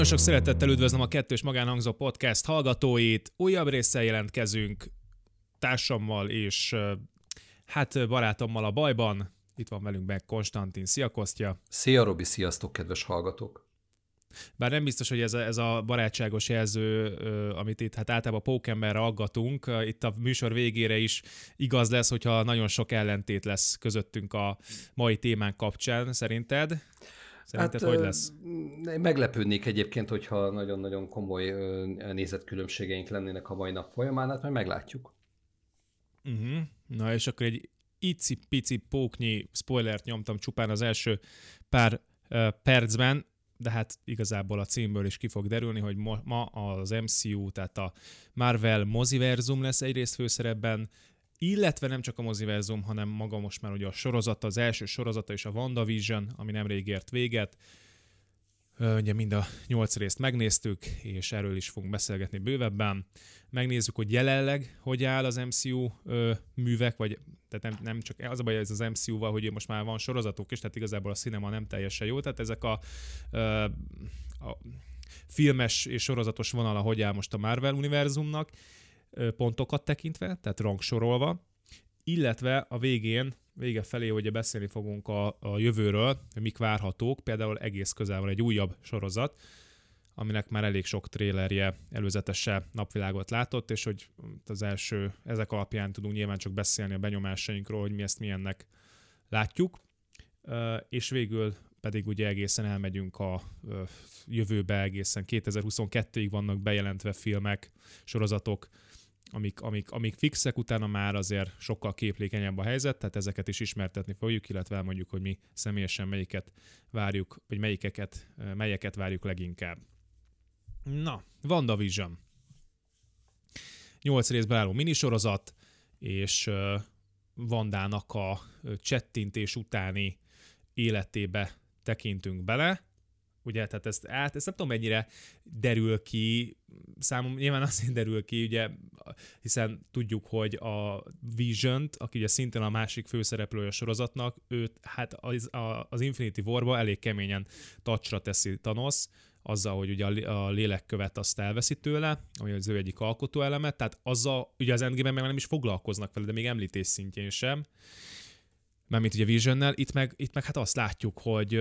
Nagyon sok szeretettel üdvözlöm a Kettős Magánhangzó Podcast hallgatóit. Újabb résszel jelentkezünk társammal és hát barátommal a bajban. Itt van velünk meg Konstantin. Szia Kostya! Szia Robi, sziasztok kedves hallgatók! Bár nem biztos, hogy ez a, ez a barátságos jelző, amit itt hát általában pókemberre aggatunk, itt a műsor végére is igaz lesz, hogyha nagyon sok ellentét lesz közöttünk a mai témánk kapcsán, szerinted? Szerinted hát, hogy lesz? Meglepődnék egyébként, hogyha nagyon-nagyon komoly nézetkülönbségeink lennének a mai nap folyamán, hát majd meglátjuk. Uh-huh. Na és akkor egy icipici póknyi spoilert nyomtam csupán az első pár uh, percben, de hát igazából a címből is ki fog derülni, hogy ma, ma az MCU, tehát a Marvel moziverzum lesz egyrészt főszerepben, illetve nem csak a moziverzum, hanem maga most már ugye a sorozata, az első sorozata is a WandaVision, ami nemrég ért véget. Ugye mind a nyolc részt megnéztük, és erről is fogunk beszélgetni bővebben. Megnézzük, hogy jelenleg hogy áll az MCU ö, művek, vagy tehát nem, nem csak az a baj ez az MCU-val, hogy most már van sorozatok is, tehát igazából a cinema nem teljesen jó, tehát ezek a, ö, a filmes és sorozatos vonala, hogy áll most a Marvel univerzumnak, pontokat tekintve, tehát rangsorolva, illetve a végén, vége felé ugye beszélni fogunk a, a jövőről, hogy mik várhatók, például egész közel van egy újabb sorozat, aminek már elég sok trélerje előzetese napvilágot látott, és hogy az első, ezek alapján tudunk nyilván csak beszélni a benyomásainkról, hogy mi ezt milyennek látjuk, és végül pedig ugye egészen elmegyünk a jövőbe, egészen 2022-ig vannak bejelentve filmek, sorozatok, amik, amik, amik fixek, utána már azért sokkal képlékenyebb a helyzet, tehát ezeket is ismertetni fogjuk, illetve elmondjuk, hogy mi személyesen melyiket várjuk, vagy melyikeket, melyeket várjuk leginkább. Na, WandaVision. Nyolc részben álló minisorozat, és Vandának a csettintés utáni életébe tekintünk bele ugye, tehát ezt, hát ezt nem tudom mennyire derül ki, számom nyilván azért derül ki, ugye, hiszen tudjuk, hogy a vision aki ugye szintén a másik főszereplője a sorozatnak, őt hát az, az Infinity War-ba elég keményen tacsra teszi Thanos, azzal, hogy ugye a lélekkövet azt elveszi tőle, ami az ő egyik alkotó elemet, tehát azzal, ugye az endgame meg nem is foglalkoznak vele, de még említés szintjén sem, mert mint ugye Visionnel, itt meg, itt meg hát azt látjuk, hogy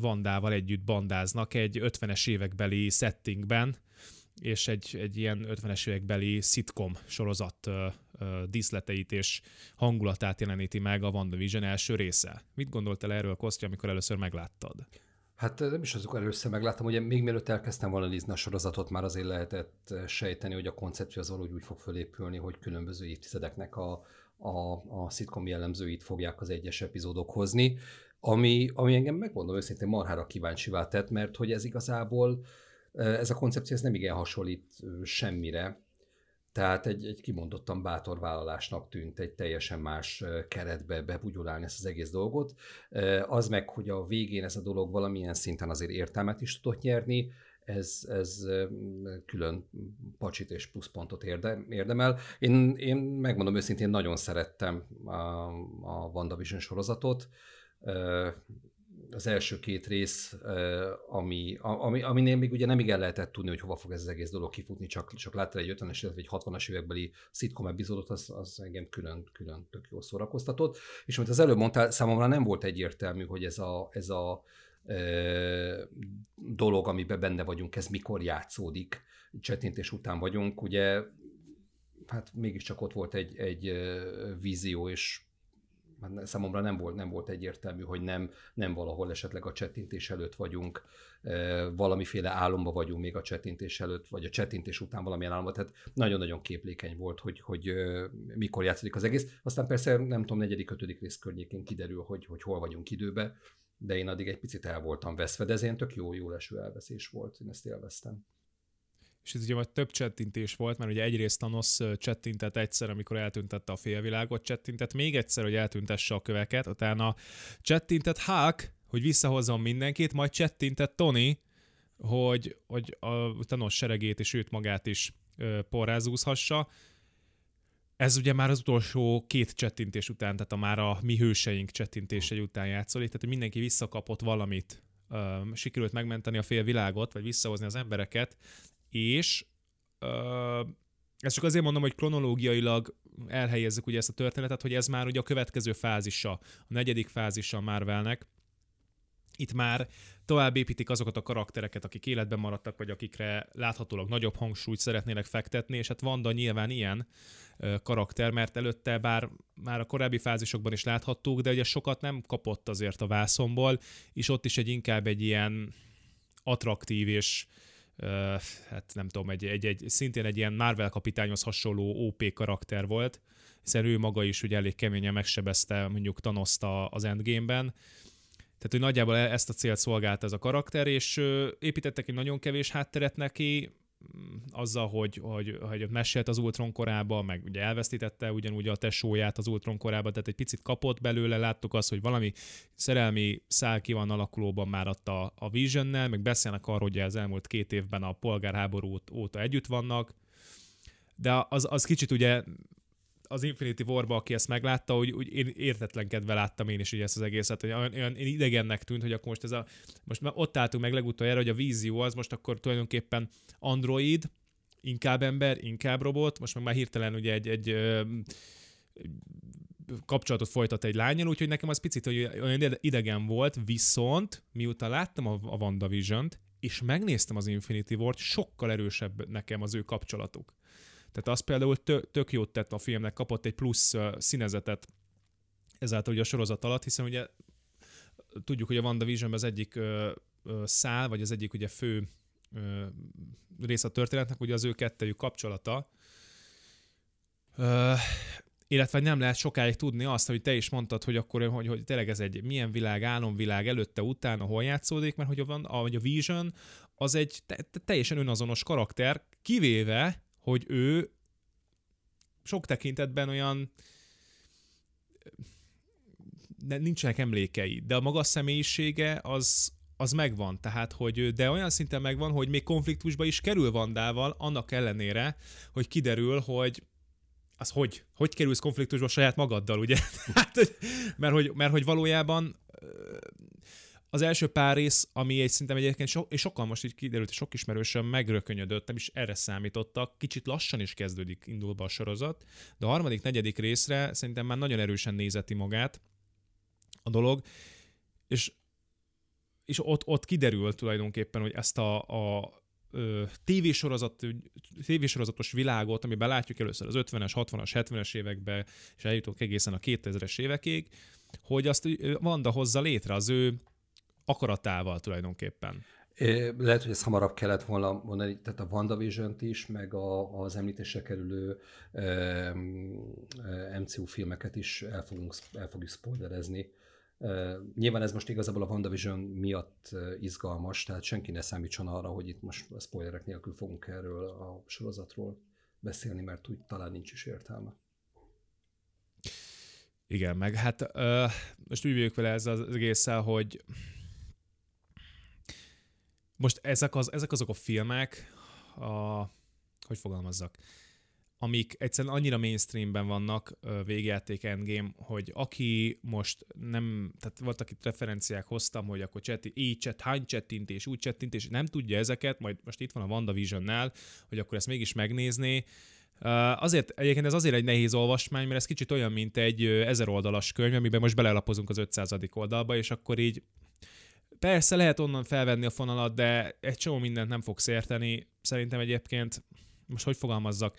Vandával együtt bandáznak egy 50-es évekbeli settingben, és egy, egy ilyen 50-es évekbeli sitcom sorozat uh, uh, díszleteit és hangulatát jeleníti meg a WandaVision első része. Mit gondoltál erről, Kostya, amikor először megláttad? Hát nem is azok először megláttam, ugye még mielőtt elkezdtem volna nézni a sorozatot, már azért lehetett sejteni, hogy a koncepció az valahogy úgy fog fölépülni, hogy különböző évtizedeknek a, a, a szitkom jellemzőit fogják az egyes epizódok hozni, ami, ami engem megmondom őszintén marhára kíváncsivá tett, mert hogy ez igazából, ez a koncepció ez nem igen hasonlít semmire, tehát egy, egy kimondottan bátor vállalásnak tűnt egy teljesen más keretbe bebugyolálni ezt az egész dolgot. Az meg, hogy a végén ez a dolog valamilyen szinten azért értelmet is tudott nyerni, ez, ez külön pacsit és pluszpontot érde, érdemel. Én, én megmondom őszintén, nagyon szerettem a, a WandaVision sorozatot. Az első két rész, ami, ami, aminél még ugye nem igen lehetett tudni, hogy hova fog ez az egész dolog kifutni, csak, csak láttál egy 50-es, illetve egy 60-as évekbeli szitkom epizódot, az, az engem külön, külön tök jól szórakoztatott. És amit az előbb mondtál, számomra nem volt egyértelmű, hogy ez a, ez a dolog, amiben benne vagyunk, ez mikor játszódik, csetintés után vagyunk, ugye hát mégiscsak ott volt egy, egy vízió, és hát számomra nem volt, nem volt egyértelmű, hogy nem, nem valahol esetleg a csettintés előtt vagyunk, valamiféle álomba vagyunk még a csettintés előtt, vagy a csettintés után valamilyen álomba, tehát nagyon-nagyon képlékeny volt, hogy, hogy mikor játszódik az egész. Aztán persze nem tudom, negyedik, ötödik rész környékén kiderül, hogy, hogy hol vagyunk időbe, de én addig egy picit el voltam veszve, de ez ilyen tök jó, jó leső elveszés volt, én ezt élveztem. És ez ugye majd több csettintés volt, mert ugye egyrészt Thanos csettintett egyszer, amikor eltüntette a félvilágot, csettintett még egyszer, hogy eltüntesse a köveket, utána csettintett Hulk, hogy visszahozzon mindenkit, majd csettintett Tony, hogy, hogy a Thanos seregét és őt magát is porrázúzhassa, ez ugye már az utolsó két csettintés után, tehát a már a mi hőseink csettintései után játszolik, tehát mindenki visszakapott valamit ö, sikerült megmenteni a fél világot, vagy visszahozni az embereket, és ö, ezt csak azért mondom, hogy kronológiailag elhelyezzük ugye ezt a történetet, hogy ez már ugye a következő fázisa, a negyedik fázisa Marvelnek. Itt már tovább építik azokat a karaktereket, akik életben maradtak, vagy akikre láthatólag nagyobb hangsúlyt szeretnének fektetni, és hát Vanda nyilván ilyen karakter, mert előtte bár már a korábbi fázisokban is láthattuk, de ugye sokat nem kapott azért a vászomból, és ott is egy inkább egy ilyen attraktív és hát nem tudom, egy, egy, egy, szintén egy ilyen Marvel kapitányhoz hasonló OP karakter volt, hiszen ő maga is ugye elég keményen megsebezte mondjuk thanos az Endgame-ben, tehát, hogy nagyjából e- ezt a célt szolgált ez a karakter, és építettek egy nagyon kevés hátteret neki, mm, azzal, hogy, hogy, hogy mesélt az Ultron korába, meg ugye elvesztítette ugyanúgy a tesóját az Ultron korába, tehát egy picit kapott belőle, láttuk azt, hogy valami szerelmi szál ki van alakulóban már ott a, a Visionnel, meg beszélnek arról, hogy az elmúlt két évben a polgárháború óta együtt vannak, de az, az kicsit ugye az Infinity War-ba, aki ezt meglátta, hogy úgy én értetlenkedve láttam én is ugye ezt az egészet, hogy olyan, olyan idegennek tűnt, hogy akkor most ez a, most már ott álltunk meg legutoljára, hogy a vízió az most akkor tulajdonképpen android, inkább ember, inkább robot, most meg már hirtelen ugye egy, egy, egy kapcsolatot folytat egy lányjal, úgyhogy nekem az picit hogy olyan idegen volt, viszont miután láttam a, a WandaVision-t, és megnéztem az Infinity War-t, sokkal erősebb nekem az ő kapcsolatuk. Tehát az például tök, jót tett a filmnek, kapott egy plusz színezetet ezáltal ugye a sorozat alatt, hiszen ugye tudjuk, hogy a WandaVision az egyik szál, vagy az egyik ugye fő uh, rész a történetnek, ugye az ő kettejük kapcsolata. Uh, illetve nem lehet sokáig tudni azt, hogy te is mondtad, hogy akkor hogy, hogy tényleg ez egy milyen világ, álomvilág előtte, utána hol játszódik, mert hogy a, a, a Vision az egy te, teljesen önazonos karakter, kivéve, hogy ő sok tekintetben olyan nincsenek emlékei, de a maga személyisége az, az megvan, tehát hogy de olyan szinten megvan, hogy még konfliktusba is kerül Vandával, annak ellenére, hogy kiderül, hogy az hogy? Hogy kerülsz konfliktusba saját magaddal, ugye? hát, mert, hogy, mert hogy valójában az első pár rész, ami egy szintem egyébként so, és sokkal most így kiderült, sok ismerősöm megrökönyödött, nem is erre számítottak, kicsit lassan is kezdődik, indul be a sorozat, de a harmadik, negyedik részre szerintem már nagyon erősen nézeti magát a dolog, és, és ott, ott kiderül tulajdonképpen, hogy ezt a, a tévésorozat, tévésorozatos világot, amiben látjuk először az 50-es, 60-as, 70-es évekbe, és eljutunk egészen a 2000-es évekig, hogy azt Vanda hozza létre az ő akaratával tulajdonképpen. É, lehet, hogy ezt hamarabb kellett volna mondani, tehát a WandaVision-t is, meg a, az említésre kerülő e, MCU filmeket is el, fogunk, el fogjuk spoilerezni. E, nyilván ez most igazából a WandaVision miatt izgalmas, tehát senki ne számítson arra, hogy itt most a spoilerek nélkül fogunk erről a sorozatról beszélni, mert úgy talán nincs is értelme. Igen, meg hát ö, most úgy vagyok vele ez az egésszel, hogy most ezek, az, ezek azok a filmek, a, hogy fogalmazzak, amik egyszerűen annyira mainstreamben vannak, végjáték Endgame, hogy aki most nem, tehát voltak itt referenciák hoztam, hogy akkor chat, így chat, hány chattintés, úgy chattintés, nem tudja ezeket, majd most itt van a WandaVision-nál, hogy akkor ezt mégis megnézni, Azért, egyébként ez azért egy nehéz olvasmány, mert ez kicsit olyan, mint egy ezer oldalas könyv, amiben most belelapozunk az 500. oldalba, és akkor így Persze lehet onnan felvenni a fonalat, de egy csomó mindent nem fogsz érteni. Szerintem egyébként, most hogy fogalmazzak,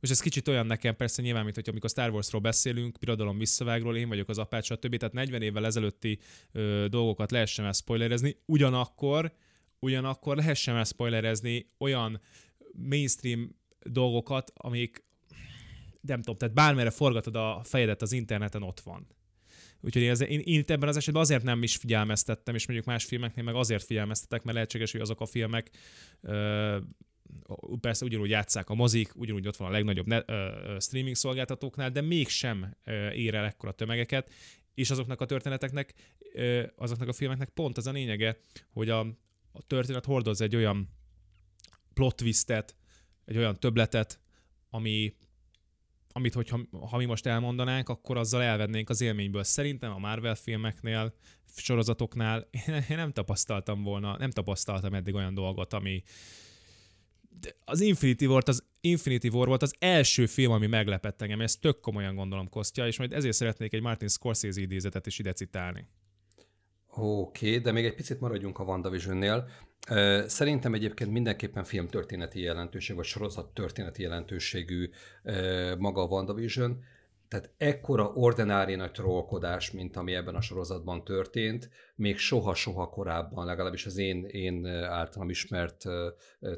most ez kicsit olyan nekem, persze nyilván, mint hogy amikor Star Warsról beszélünk, birodalom visszavágról, én vagyok az apát, stb. Tehát 40 évvel ezelőtti ö, dolgokat lehessen el spoilerezni, ugyanakkor, ugyanakkor lehessen el spoilerezni olyan mainstream dolgokat, amik nem tudom, tehát bármere forgatod a fejedet az interneten, ott van. Úgyhogy én, én, én itt ebben az esetben azért nem is figyelmeztettem, és mondjuk más filmeknél meg azért figyelmeztetek, mert lehetséges, hogy azok a filmek ö, persze ugyanúgy játszák a mozik, ugyanúgy ott van a legnagyobb ne, ö, streaming szolgáltatóknál, de mégsem ö, ér el ekkora tömegeket, és azoknak a történeteknek, ö, azoknak a filmeknek pont az a lényege, hogy a, a történet hordoz egy olyan plot twistet, egy olyan töbletet, ami amit hogyha ha mi most elmondanánk, akkor azzal elvennénk az élményből. Szerintem a Marvel filmeknél, sorozatoknál én nem tapasztaltam volna, nem tapasztaltam eddig olyan dolgot, ami az Infinity War, az Infinity War volt az első film, ami meglepett engem, ezt tök komolyan gondolom Kostya, és majd ezért szeretnék egy Martin Scorsese idézetet is ide citálni. Oké, okay, de még egy picit maradjunk a WandaVision-nél. Szerintem egyébként mindenképpen filmtörténeti jelentőség, vagy sorozat történeti jelentőségű maga a WandaVision. Tehát ekkora ordinári nagy trollkodás, mint ami ebben a sorozatban történt, még soha-soha korábban, legalábbis az én, én általam ismert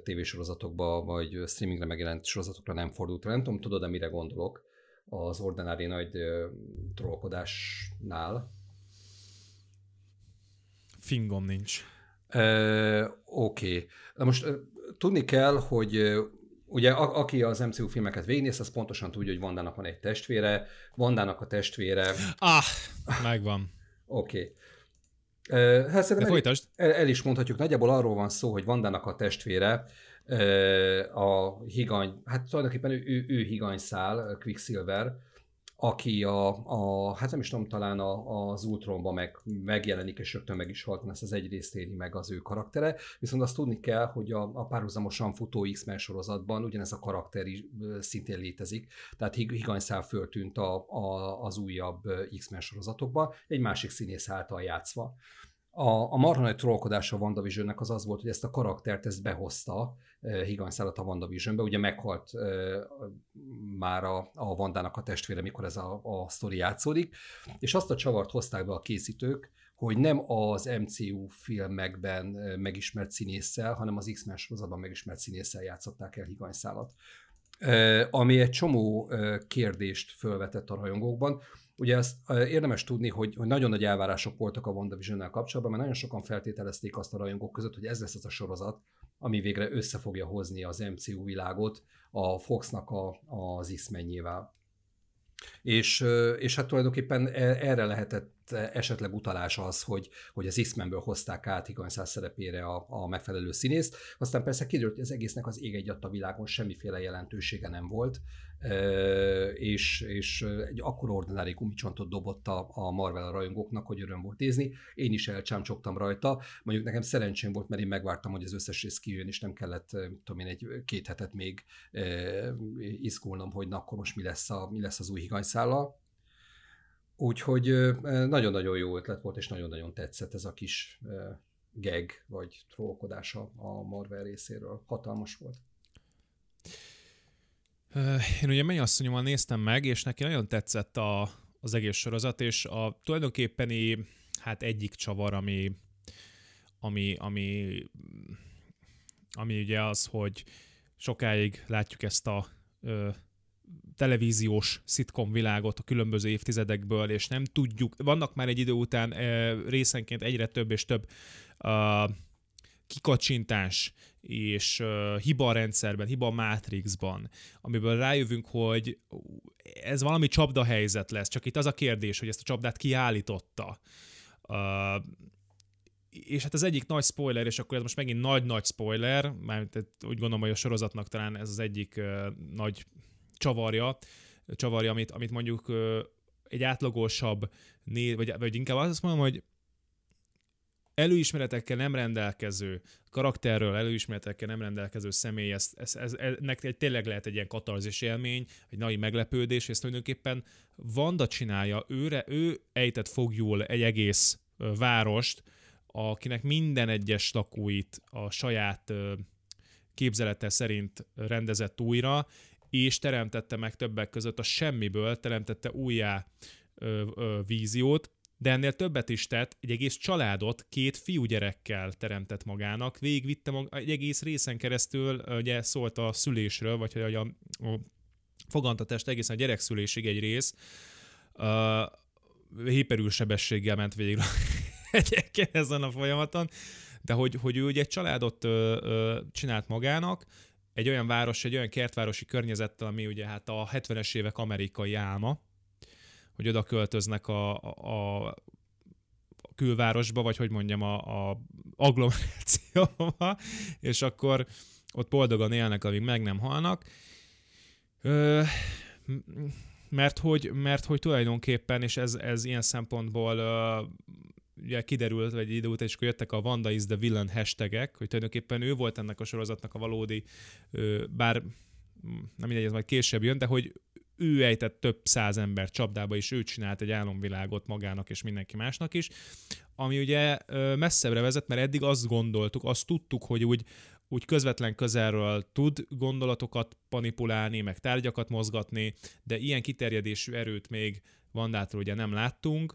tévésorozatokba, vagy streamingre megjelent sorozatokra nem fordult. Nem tudom, tudod, de mire gondolok az ordinári nagy trollkodásnál? Fingom nincs. Oké. Okay. Na most tudni kell, hogy ugye a, aki az MCU filmeket végignéz, az pontosan tudja, hogy Vandának van egy testvére, Vandának a testvére... Ah, megvan. Oké. Okay. Hát szerintem el, el, el is mondhatjuk, nagyjából arról van szó, hogy Vandának a testvére a higany, hát tulajdonképpen ő, ő, ő higanyszál, Quicksilver, aki a, a, hát nem is tudom, talán a, az Ultronban meg, megjelenik, és rögtön meg is halt, ezt az egy részt éri meg az ő karaktere, viszont azt tudni kell, hogy a, a párhuzamosan futó X-Men sorozatban ugyanez a karakter is szintén létezik, tehát higanyszál föltűnt a, a, az újabb X-Men sorozatokban, egy másik színész által játszva. A, a marha nagy trollkodása a WandaVisionnek az az volt, hogy ezt a karaktert ezt behozta, uh, higanyszálat a WandaVisionbe, ugye meghalt uh, már a, a Vandának a testvére, mikor ez a, a sztori játszódik, és azt a csavart hozták be a készítők, hogy nem az MCU filmekben megismert színésszel, hanem az X-Men sorozatban megismert színésszel játszották el higanyszálat. Ami egy csomó kérdést felvetett a rajongókban. Ugye ezt érdemes tudni, hogy, hogy nagyon nagy elvárások voltak a WandaVision-nel kapcsolatban, mert nagyon sokan feltételezték azt a rajongók között, hogy ez lesz az a sorozat, ami végre össze fogja hozni az MCU világot a Foxnak a, az X-menjével. És, és hát tulajdonképpen e, erre lehetett esetleg utalás az, hogy, hogy az X-Menből hozták át Higanyszáz szerepére a, a megfelelő színészt. Aztán persze kiderült, hogy az egésznek az ég egy a világon semmiféle jelentősége nem volt, és, és egy akkor ordinári gumicsontot dobott a, a Marvel rajongóknak, hogy öröm volt nézni. Én is elcsámcsogtam rajta. Mondjuk nekem szerencsém volt, mert én megvártam, hogy az összes rész kijön, és nem kellett, tudom én, egy két hetet még izgulnom, hogy na akkor most mi lesz, a, mi lesz az új higanyszállal. Úgyhogy nagyon-nagyon jó ötlet volt, és nagyon-nagyon tetszett ez a kis gag, vagy trollkodása a Marvel részéről. Hatalmas volt. Én ugye mennyasszonyommal néztem meg, és neki nagyon tetszett a, az egész sorozat, és a tulajdonképpeni hát egyik csavar, ami, ami, ami, ami ugye az, hogy sokáig látjuk ezt a ö, televíziós szitkom világot a különböző évtizedekből, és nem tudjuk, vannak már egy idő után ö, részenként egyre több és több ö, kikacsintás és uh, hiba rendszerben, hiba mátrixban, amiből rájövünk, hogy ez valami csapda helyzet lesz, csak itt az a kérdés, hogy ezt a csapdát kiállította. Uh, és hát az egyik nagy spoiler, és akkor ez most megint nagy-nagy spoiler, mert úgy gondolom, hogy a sorozatnak talán ez az egyik uh, nagy csavarja, csavarja, amit, amit mondjuk uh, egy átlagosabb, né, vagy, vagy inkább azt mondom, hogy előismeretekkel nem rendelkező karakterről, előismeretekkel nem rendelkező személy, ez, ez, ez, ennek egy, tényleg lehet egy ilyen katarzis élmény, egy nagy meglepődés, és tulajdonképpen Vanda csinálja, őre, ő ejtett fogjul egy egész várost, akinek minden egyes lakóit a saját képzelete szerint rendezett újra, és teremtette meg többek között a semmiből, teremtette újjá víziót, de ennél többet is tett, egy egész családot két fiúgyerekkel teremtett magának, végigvitte mag- egy egész részen keresztül, ugye szólt a szülésről, vagy hogy a, a fogantatest egészen a gyerekszülésig egy rész, uh, hiperülsebességgel ment végig egyébként ezen a folyamaton, de hogy, hogy ő ugye egy családot ö, ö, csinált magának, egy olyan város, egy olyan kertvárosi környezettel, ami ugye hát a 70-es évek amerikai álma, hogy oda költöznek a, a, a külvárosba, vagy hogy mondjam, a, a agglomerációba, és akkor ott boldogan élnek, amíg meg nem halnak. Ö, mert hogy, mert hogy tulajdonképpen, és ez, ez ilyen szempontból uh, ugye kiderült, vagy idő után, és akkor jöttek a Wanda is the villain hashtagek, hogy tulajdonképpen ő volt ennek a sorozatnak a valódi, uh, bár nem mindegy, ez majd később jön, de hogy ő ejtett több száz ember csapdába, és ő csinált egy álomvilágot magának és mindenki másnak is, ami ugye messzebbre vezet, mert eddig azt gondoltuk, azt tudtuk, hogy úgy, úgy közvetlen közelről tud gondolatokat manipulálni, meg tárgyakat mozgatni, de ilyen kiterjedésű erőt még Vandától ugye nem láttunk,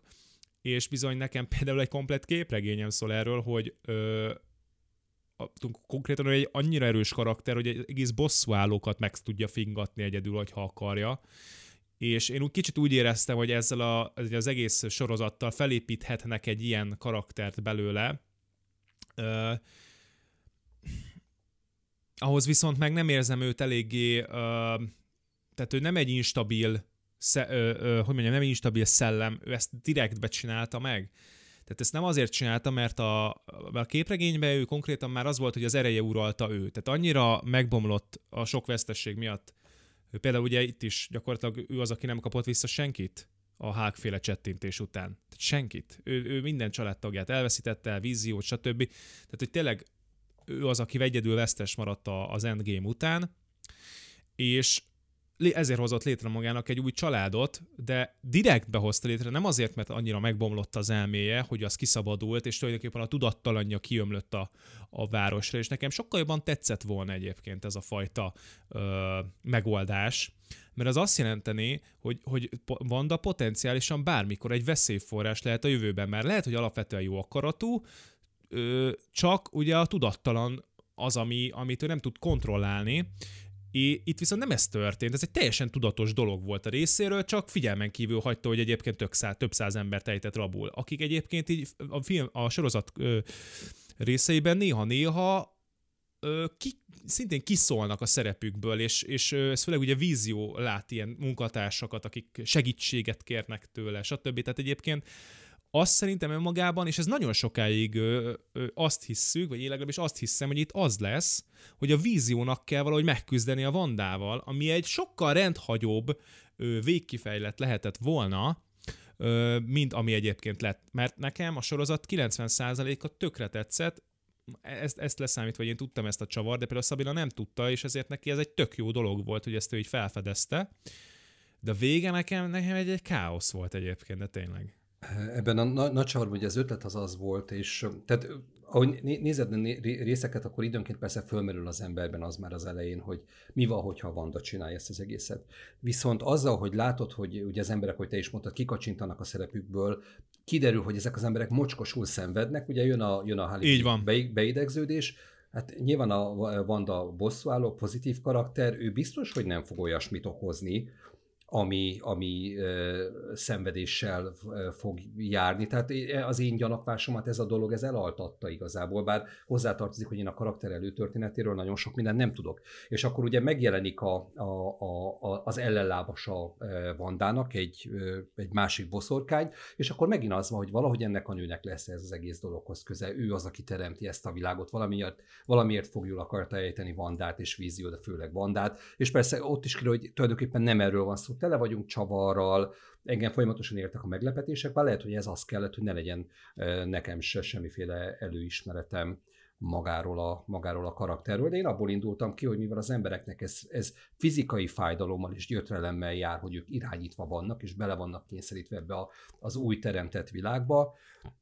és bizony nekem például egy komplet képregényem szól erről, hogy ö, konkrétan egy annyira erős karakter, hogy egy egész bosszúállókat meg tudja fingatni egyedül, ha akarja. És én úgy kicsit úgy éreztem, hogy ezzel a, az egész sorozattal felépíthetnek egy ilyen karaktert belőle. Uh, ahhoz viszont meg nem érzem őt eléggé, uh, tehát ő nem egy instabil, sze, uh, uh, hogy mondjam, nem egy instabil szellem, ő ezt direktbe csinálta meg. Tehát ezt nem azért csinálta, mert a, a képregényben ő konkrétan már az volt, hogy az ereje uralta ő. Tehát annyira megbomlott a sok vesztesség miatt. Például ugye itt is gyakorlatilag ő az, aki nem kapott vissza senkit a hágféle csettintés után. Tehát senkit. Ő, ő minden családtagját elveszítette, víziót, stb. Tehát, hogy tényleg ő az, aki egyedül vesztes maradt az Endgame után, és ezért hozott létre magának egy új családot, de direkt behozta létre, nem azért, mert annyira megbomlott az elméje, hogy az kiszabadult, és tulajdonképpen a tudattalanja kiömlött a, a városra, és nekem sokkal jobban tetszett volna egyébként ez a fajta ö, megoldás, mert az azt jelenteni, hogy, hogy Vanda potenciálisan bármikor egy veszélyforrás lehet a jövőben, mert lehet, hogy alapvetően jó akaratú, ö, csak ugye a tudattalan az, ami, amit ő nem tud kontrollálni, É, itt viszont nem ez történt, ez egy teljesen tudatos dolog volt a részéről, csak figyelmen kívül hagyta, hogy egyébként tök szá, több száz ember ejtett rabul, akik egyébként így a, film, a sorozat ö, részeiben néha-néha ki, szintén kiszólnak a szerepükből, és, és ez főleg ugye vízió lát ilyen munkatársakat, akik segítséget kérnek tőle, stb. Tehát egyébként azt szerintem önmagában, és ez nagyon sokáig ö, ö, azt hisszük, vagy én legalábbis azt hiszem, hogy itt az lesz, hogy a víziónak kell valahogy megküzdeni a Vandával, ami egy sokkal rendhagyóbb ö, végkifejlet lehetett volna, ö, mint ami egyébként lett. Mert nekem a sorozat 90%-a tökre tetszett, ezt, ezt leszámítva, hogy én tudtam ezt a csavar, de például Szabina nem tudta, és ezért neki ez egy tök jó dolog volt, hogy ezt ő így felfedezte. De a vége nekem, nekem egy, egy káosz volt egyébként, de tényleg. Ebben a nagy csavarban ugye az ötlet az az volt, és tehát ahogy nézed a részeket, akkor időnként persze fölmerül az emberben az már az elején, hogy mi van, hogyha Vanda csinálja ezt az egészet. Viszont azzal, hogy látod, hogy ugye az emberek, hogy te is mondtad, kikacsintanak a szerepükből, kiderül, hogy ezek az emberek mocskosul szenvednek, ugye jön a, jön a Halle beidegződés, Hát nyilván a Vanda bosszúálló, pozitív karakter, ő biztos, hogy nem fog olyasmit okozni, ami, ami ö, szenvedéssel ö, fog járni. Tehát az én gyanakvásomat ez a dolog, ez elaltatta igazából, bár hozzátartozik, hogy én a karakter előtörténetéről nagyon sok mindent nem tudok. És akkor ugye megjelenik a, a, a, az ellenlábasa Vandának, egy, egy másik boszorkány, és akkor megint az van, hogy valahogy ennek a nőnek lesz ez az egész dologhoz köze. Ő az, aki teremti ezt a világot, valamiért, valamiért fogjuk akarta ejteni Vandát és vízió, de főleg Vandát. És persze ott is kiderül, hogy tulajdonképpen nem erről van szó, tele vagyunk csavarral, engem folyamatosan értek a meglepetések, bár lehet, hogy ez az kellett, hogy ne legyen nekem se semmiféle előismeretem magáról a, magáról a karakterről, de én abból indultam ki, hogy mivel az embereknek ez, ez fizikai fájdalommal és gyötrelemmel jár, hogy ők irányítva vannak, és bele vannak kényszerítve ebbe a, az új teremtett világba,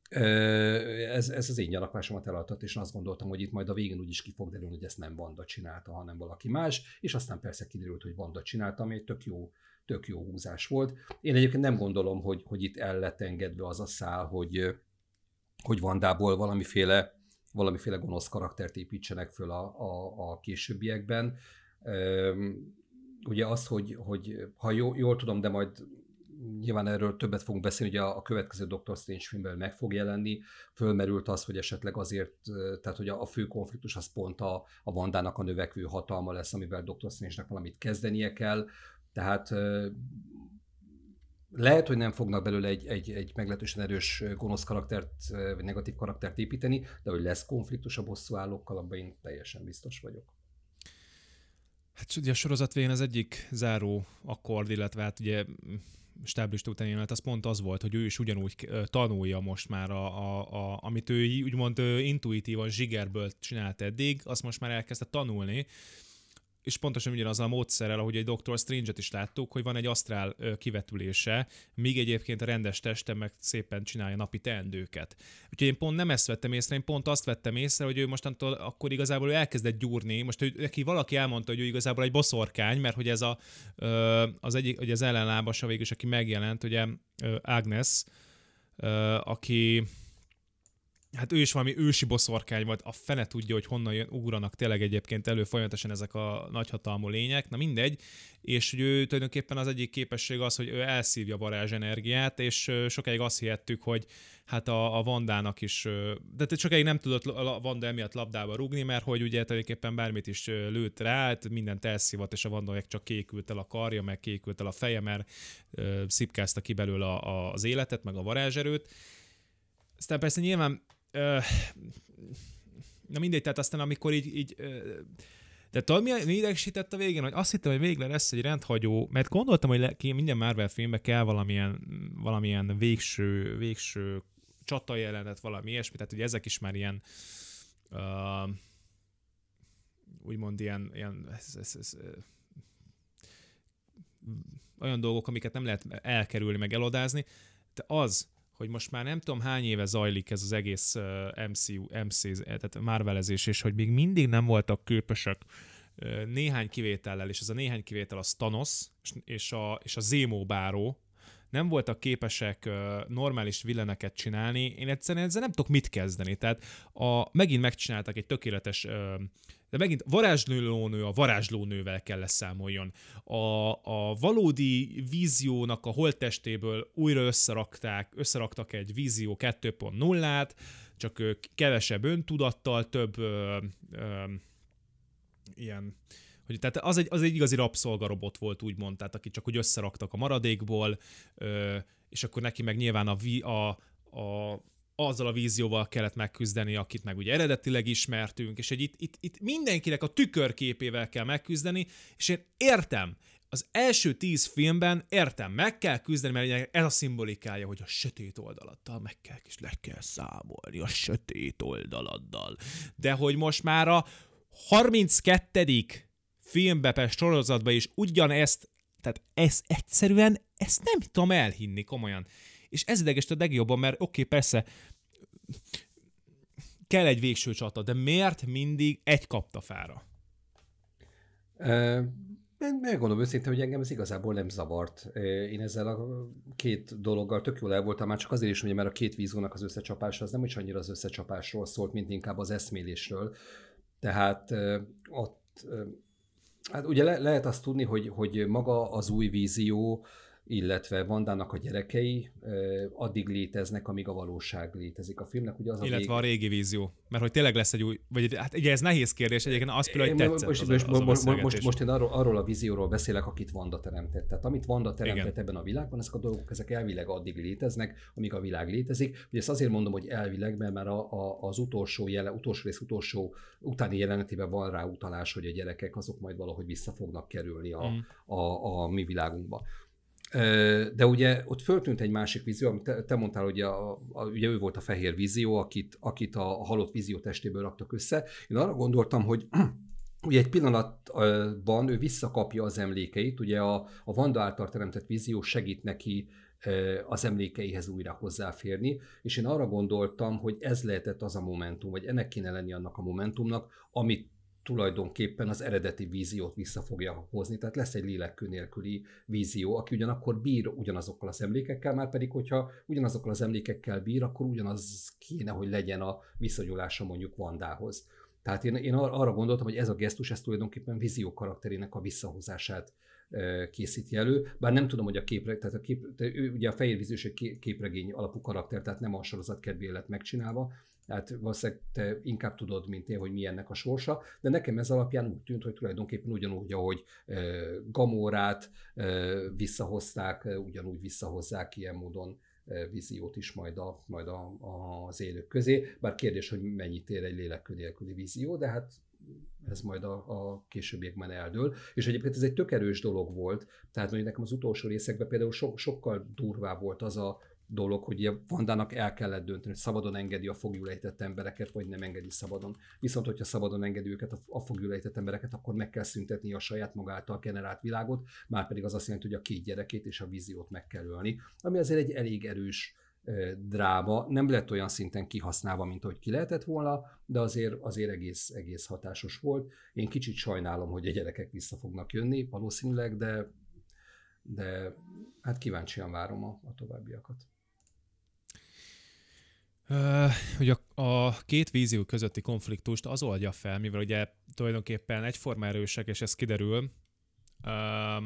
ez, ez az én gyanakvásomat eladott, és azt gondoltam, hogy itt majd a végén úgyis ki fog derülni, hogy ezt nem Vanda csinálta, hanem valaki más, és aztán persze kiderült, hogy Vanda csinálta, ami egy tök jó tök jó húzás volt. Én egyébként nem gondolom, hogy, hogy itt el lett engedve az a szál, hogy, hogy Vandából valamiféle, valamiféle gonosz karaktert építsenek föl a, a, a későbbiekben. Ugye az, hogy, hogy ha jól, jól tudom, de majd nyilván erről többet fogunk beszélni, hogy a, a következő Doctor Strange filmben meg fog jelenni, fölmerült az, hogy esetleg azért, tehát hogy a, a fő konfliktus az pont a, a Vandának a növekvő hatalma lesz, amivel Doctor Strange-nek valamit kezdenie kell, tehát lehet, hogy nem fognak belőle egy, egy, egy meglehetősen erős gonosz karaktert, vagy negatív karaktert építeni, de hogy lesz konfliktus a bosszúállókkal, abban én teljesen biztos vagyok. Hát ugye a sorozat végén az egyik záró akkord, illetve hát ugye stáblista után jelenet, az pont az volt, hogy ő is ugyanúgy tanulja most már, a, a, a, amit ő úgymond intuitívan zsigerből csinált eddig, azt most már elkezdte tanulni, és pontosan ugyanaz a módszerrel, ahogy egy Doctor Strange-et is láttuk, hogy van egy asztrál kivetülése, míg egyébként a rendes teste meg szépen csinálja napi teendőket. Úgyhogy én pont nem ezt vettem észre, én pont azt vettem észre, hogy ő mostantól akkor igazából ő elkezdett gyúrni. Most ő, neki valaki elmondta, hogy ő igazából egy boszorkány, mert hogy ez a, az egyik, hogy az ellenlábasa végül is, aki megjelent, ugye Agnes, aki hát ő is valami ősi boszorkány volt, a fene tudja, hogy honnan jön, ugranak tényleg egyébként elő folyamatosan ezek a nagyhatalmú lények, na mindegy, és hogy ő tulajdonképpen az egyik képesség az, hogy ő elszívja varázsenergiát, és sokáig azt hihettük, hogy hát a, a Vandának is, de sokáig nem tudott a Vanda emiatt labdába rugni, mert hogy ugye tulajdonképpen bármit is lőtt rá, hát mindent elszívott, és a Vanda csak kékült el a karja, meg kékült el a feje, mert szipkázta ki belőle az életet, meg a varázserőt. Aztán persze nyilván na mindegy, tehát aztán amikor így, így de tudod, mi, mi idegesített a végén, hogy azt hittem, hogy végre lesz egy rendhagyó, mert gondoltam, hogy le, minden Marvel filmbe kell valamilyen, valamilyen végső, végső csata jelenet, valami ilyesmi, tehát ugye ezek is már ilyen uh, úgymond ilyen, ilyen ez, ez, ez, olyan dolgok, amiket nem lehet elkerülni, meg elodázni, de az, hogy most már nem tudom hány éve zajlik ez az egész MCU, MC, tehát Marvelezés, és hogy még mindig nem voltak képesek néhány kivétellel, és ez a néhány kivétel a Thanos és a, és a Zemo báró, nem voltak képesek normális villeneket csinálni, én egyszerűen ezzel nem tudok mit kezdeni. Tehát a, megint megcsináltak egy tökéletes de megint varázslónő a varázslónővel kell leszámoljon. A, a valódi víziónak a holttestéből újra összerakták, összeraktak egy vízió 2.0-át, csak kevesebb öntudattal, több ö, ö, ilyen hogy tehát az egy, az egy igazi rabszolgarobot volt, úgymond, tehát aki csak úgy összeraktak a maradékból, ö, és akkor neki meg nyilván a, a, a azzal a vízióval kellett megküzdeni, akit meg ugye eredetileg ismertünk, és egy itt, itt, itt mindenkinek a tükörképével kell megküzdeni, és én értem, az első tíz filmben értem, meg kell küzdeni, mert ez a szimbolikája, hogy a sötét oldaladdal meg kell, és le kell számolni a sötét oldaladdal. De hogy most már a 32. filmbe, per sorozatba is ugyanezt, tehát ez egyszerűen, ezt nem tudom elhinni komolyan és ez ideges a legjobban, mert oké, okay, persze, kell egy végső csata, de miért mindig egy kaptafára? Megmondom őszintén, hogy engem ez igazából nem zavart. Én ezzel a két dologgal tök jól el voltam, már csak azért is, hogy mert a két vízónak az összecsapása az nem is annyira az összecsapásról szólt, mint inkább az eszmélésről. Tehát ott, hát ugye le, lehet azt tudni, hogy, hogy maga az új vízió, illetve Vandának a gyerekei addig léteznek, amíg a valóság létezik. A filmnek ugye az a Illetve vég... a régi vízió. Mert hogy tényleg lesz egy új, vagy hát ugye ez nehéz kérdés, egyébként azt például, hogy tetszett most, az, most, az most, most, most, most én arról, arról a vízióról beszélek, akit Vanda teremtett. Tehát amit Vanda teremtett Igen. ebben a világban, ezek a dolgok, ezek elvileg addig léteznek, amíg a világ létezik. Ugye ezt azért mondom, hogy elvileg, mert már a, a, az utolsó, jele, utolsó rész utolsó utáni jelenetében van rá utalás, hogy a gyerekek azok majd valahogy vissza fognak kerülni a, mm. a, a, a mi világunkba. De ugye ott föltűnt egy másik vízió, amit te, mondtál, hogy a, a, ugye ő volt a fehér vízió, akit, akit a, a halott vízió testéből raktak össze. Én arra gondoltam, hogy ugye egy pillanatban ő visszakapja az emlékeit, ugye a, a Vanda által teremtett vízió segít neki az emlékeihez újra hozzáférni, és én arra gondoltam, hogy ez lehetett az a momentum, vagy ennek kéne lenni annak a momentumnak, amit tulajdonképpen az eredeti víziót vissza fogja hozni, tehát lesz egy lélekkő nélküli vízió, aki ugyanakkor bír ugyanazokkal az emlékekkel, már pedig, hogyha ugyanazokkal az emlékekkel bír, akkor ugyanaz kéne, hogy legyen a viszonyulása mondjuk Vandához. Tehát én, én arra gondoltam, hogy ez a gesztus, ez tulajdonképpen vízió karakterének a visszahozását készíti elő, bár nem tudom, hogy a képre, tehát a kép, ugye a fehér víziós egy képregény alapú karakter, tehát nem a sorozat kedvéért lett megcsinálva, tehát valószínűleg te inkább tudod, mint én, hogy mi a sorsa, de nekem ez alapján úgy tűnt, hogy tulajdonképpen ugyanúgy, ahogy Gamórát visszahozták, ugyanúgy visszahozzák ilyen módon víziót is majd, a, majd a, a, az élők közé, bár kérdés, hogy mennyit ér egy lélekkő nélküli vízió, de hát ez majd a, a későbbiekben eldől. És egyébként ez egy tök erős dolog volt, tehát mondjuk nekem az utolsó részekben például so, sokkal durvább volt az a dolog, hogy Vandának el kellett dönteni, hogy szabadon engedi a fogjulejtett embereket, vagy nem engedi szabadon. Viszont, hogyha szabadon engedi őket a fogjulejtett embereket, akkor meg kell szüntetni a saját magától generált világot, már pedig az azt jelenti, hogy a két gyerekét és a víziót meg kell ölni, ami azért egy elég erős dráma, nem lett olyan szinten kihasználva, mint ahogy ki lehetett volna, de azért, azért egész, egész hatásos volt. Én kicsit sajnálom, hogy a gyerekek vissza fognak jönni, valószínűleg, de, de hát kíváncsian várom a, a továbbiakat. Hogy a, a két vízió közötti konfliktust az oldja fel, mivel ugye tulajdonképpen egyforma erősek, és ez kiderül. Uh,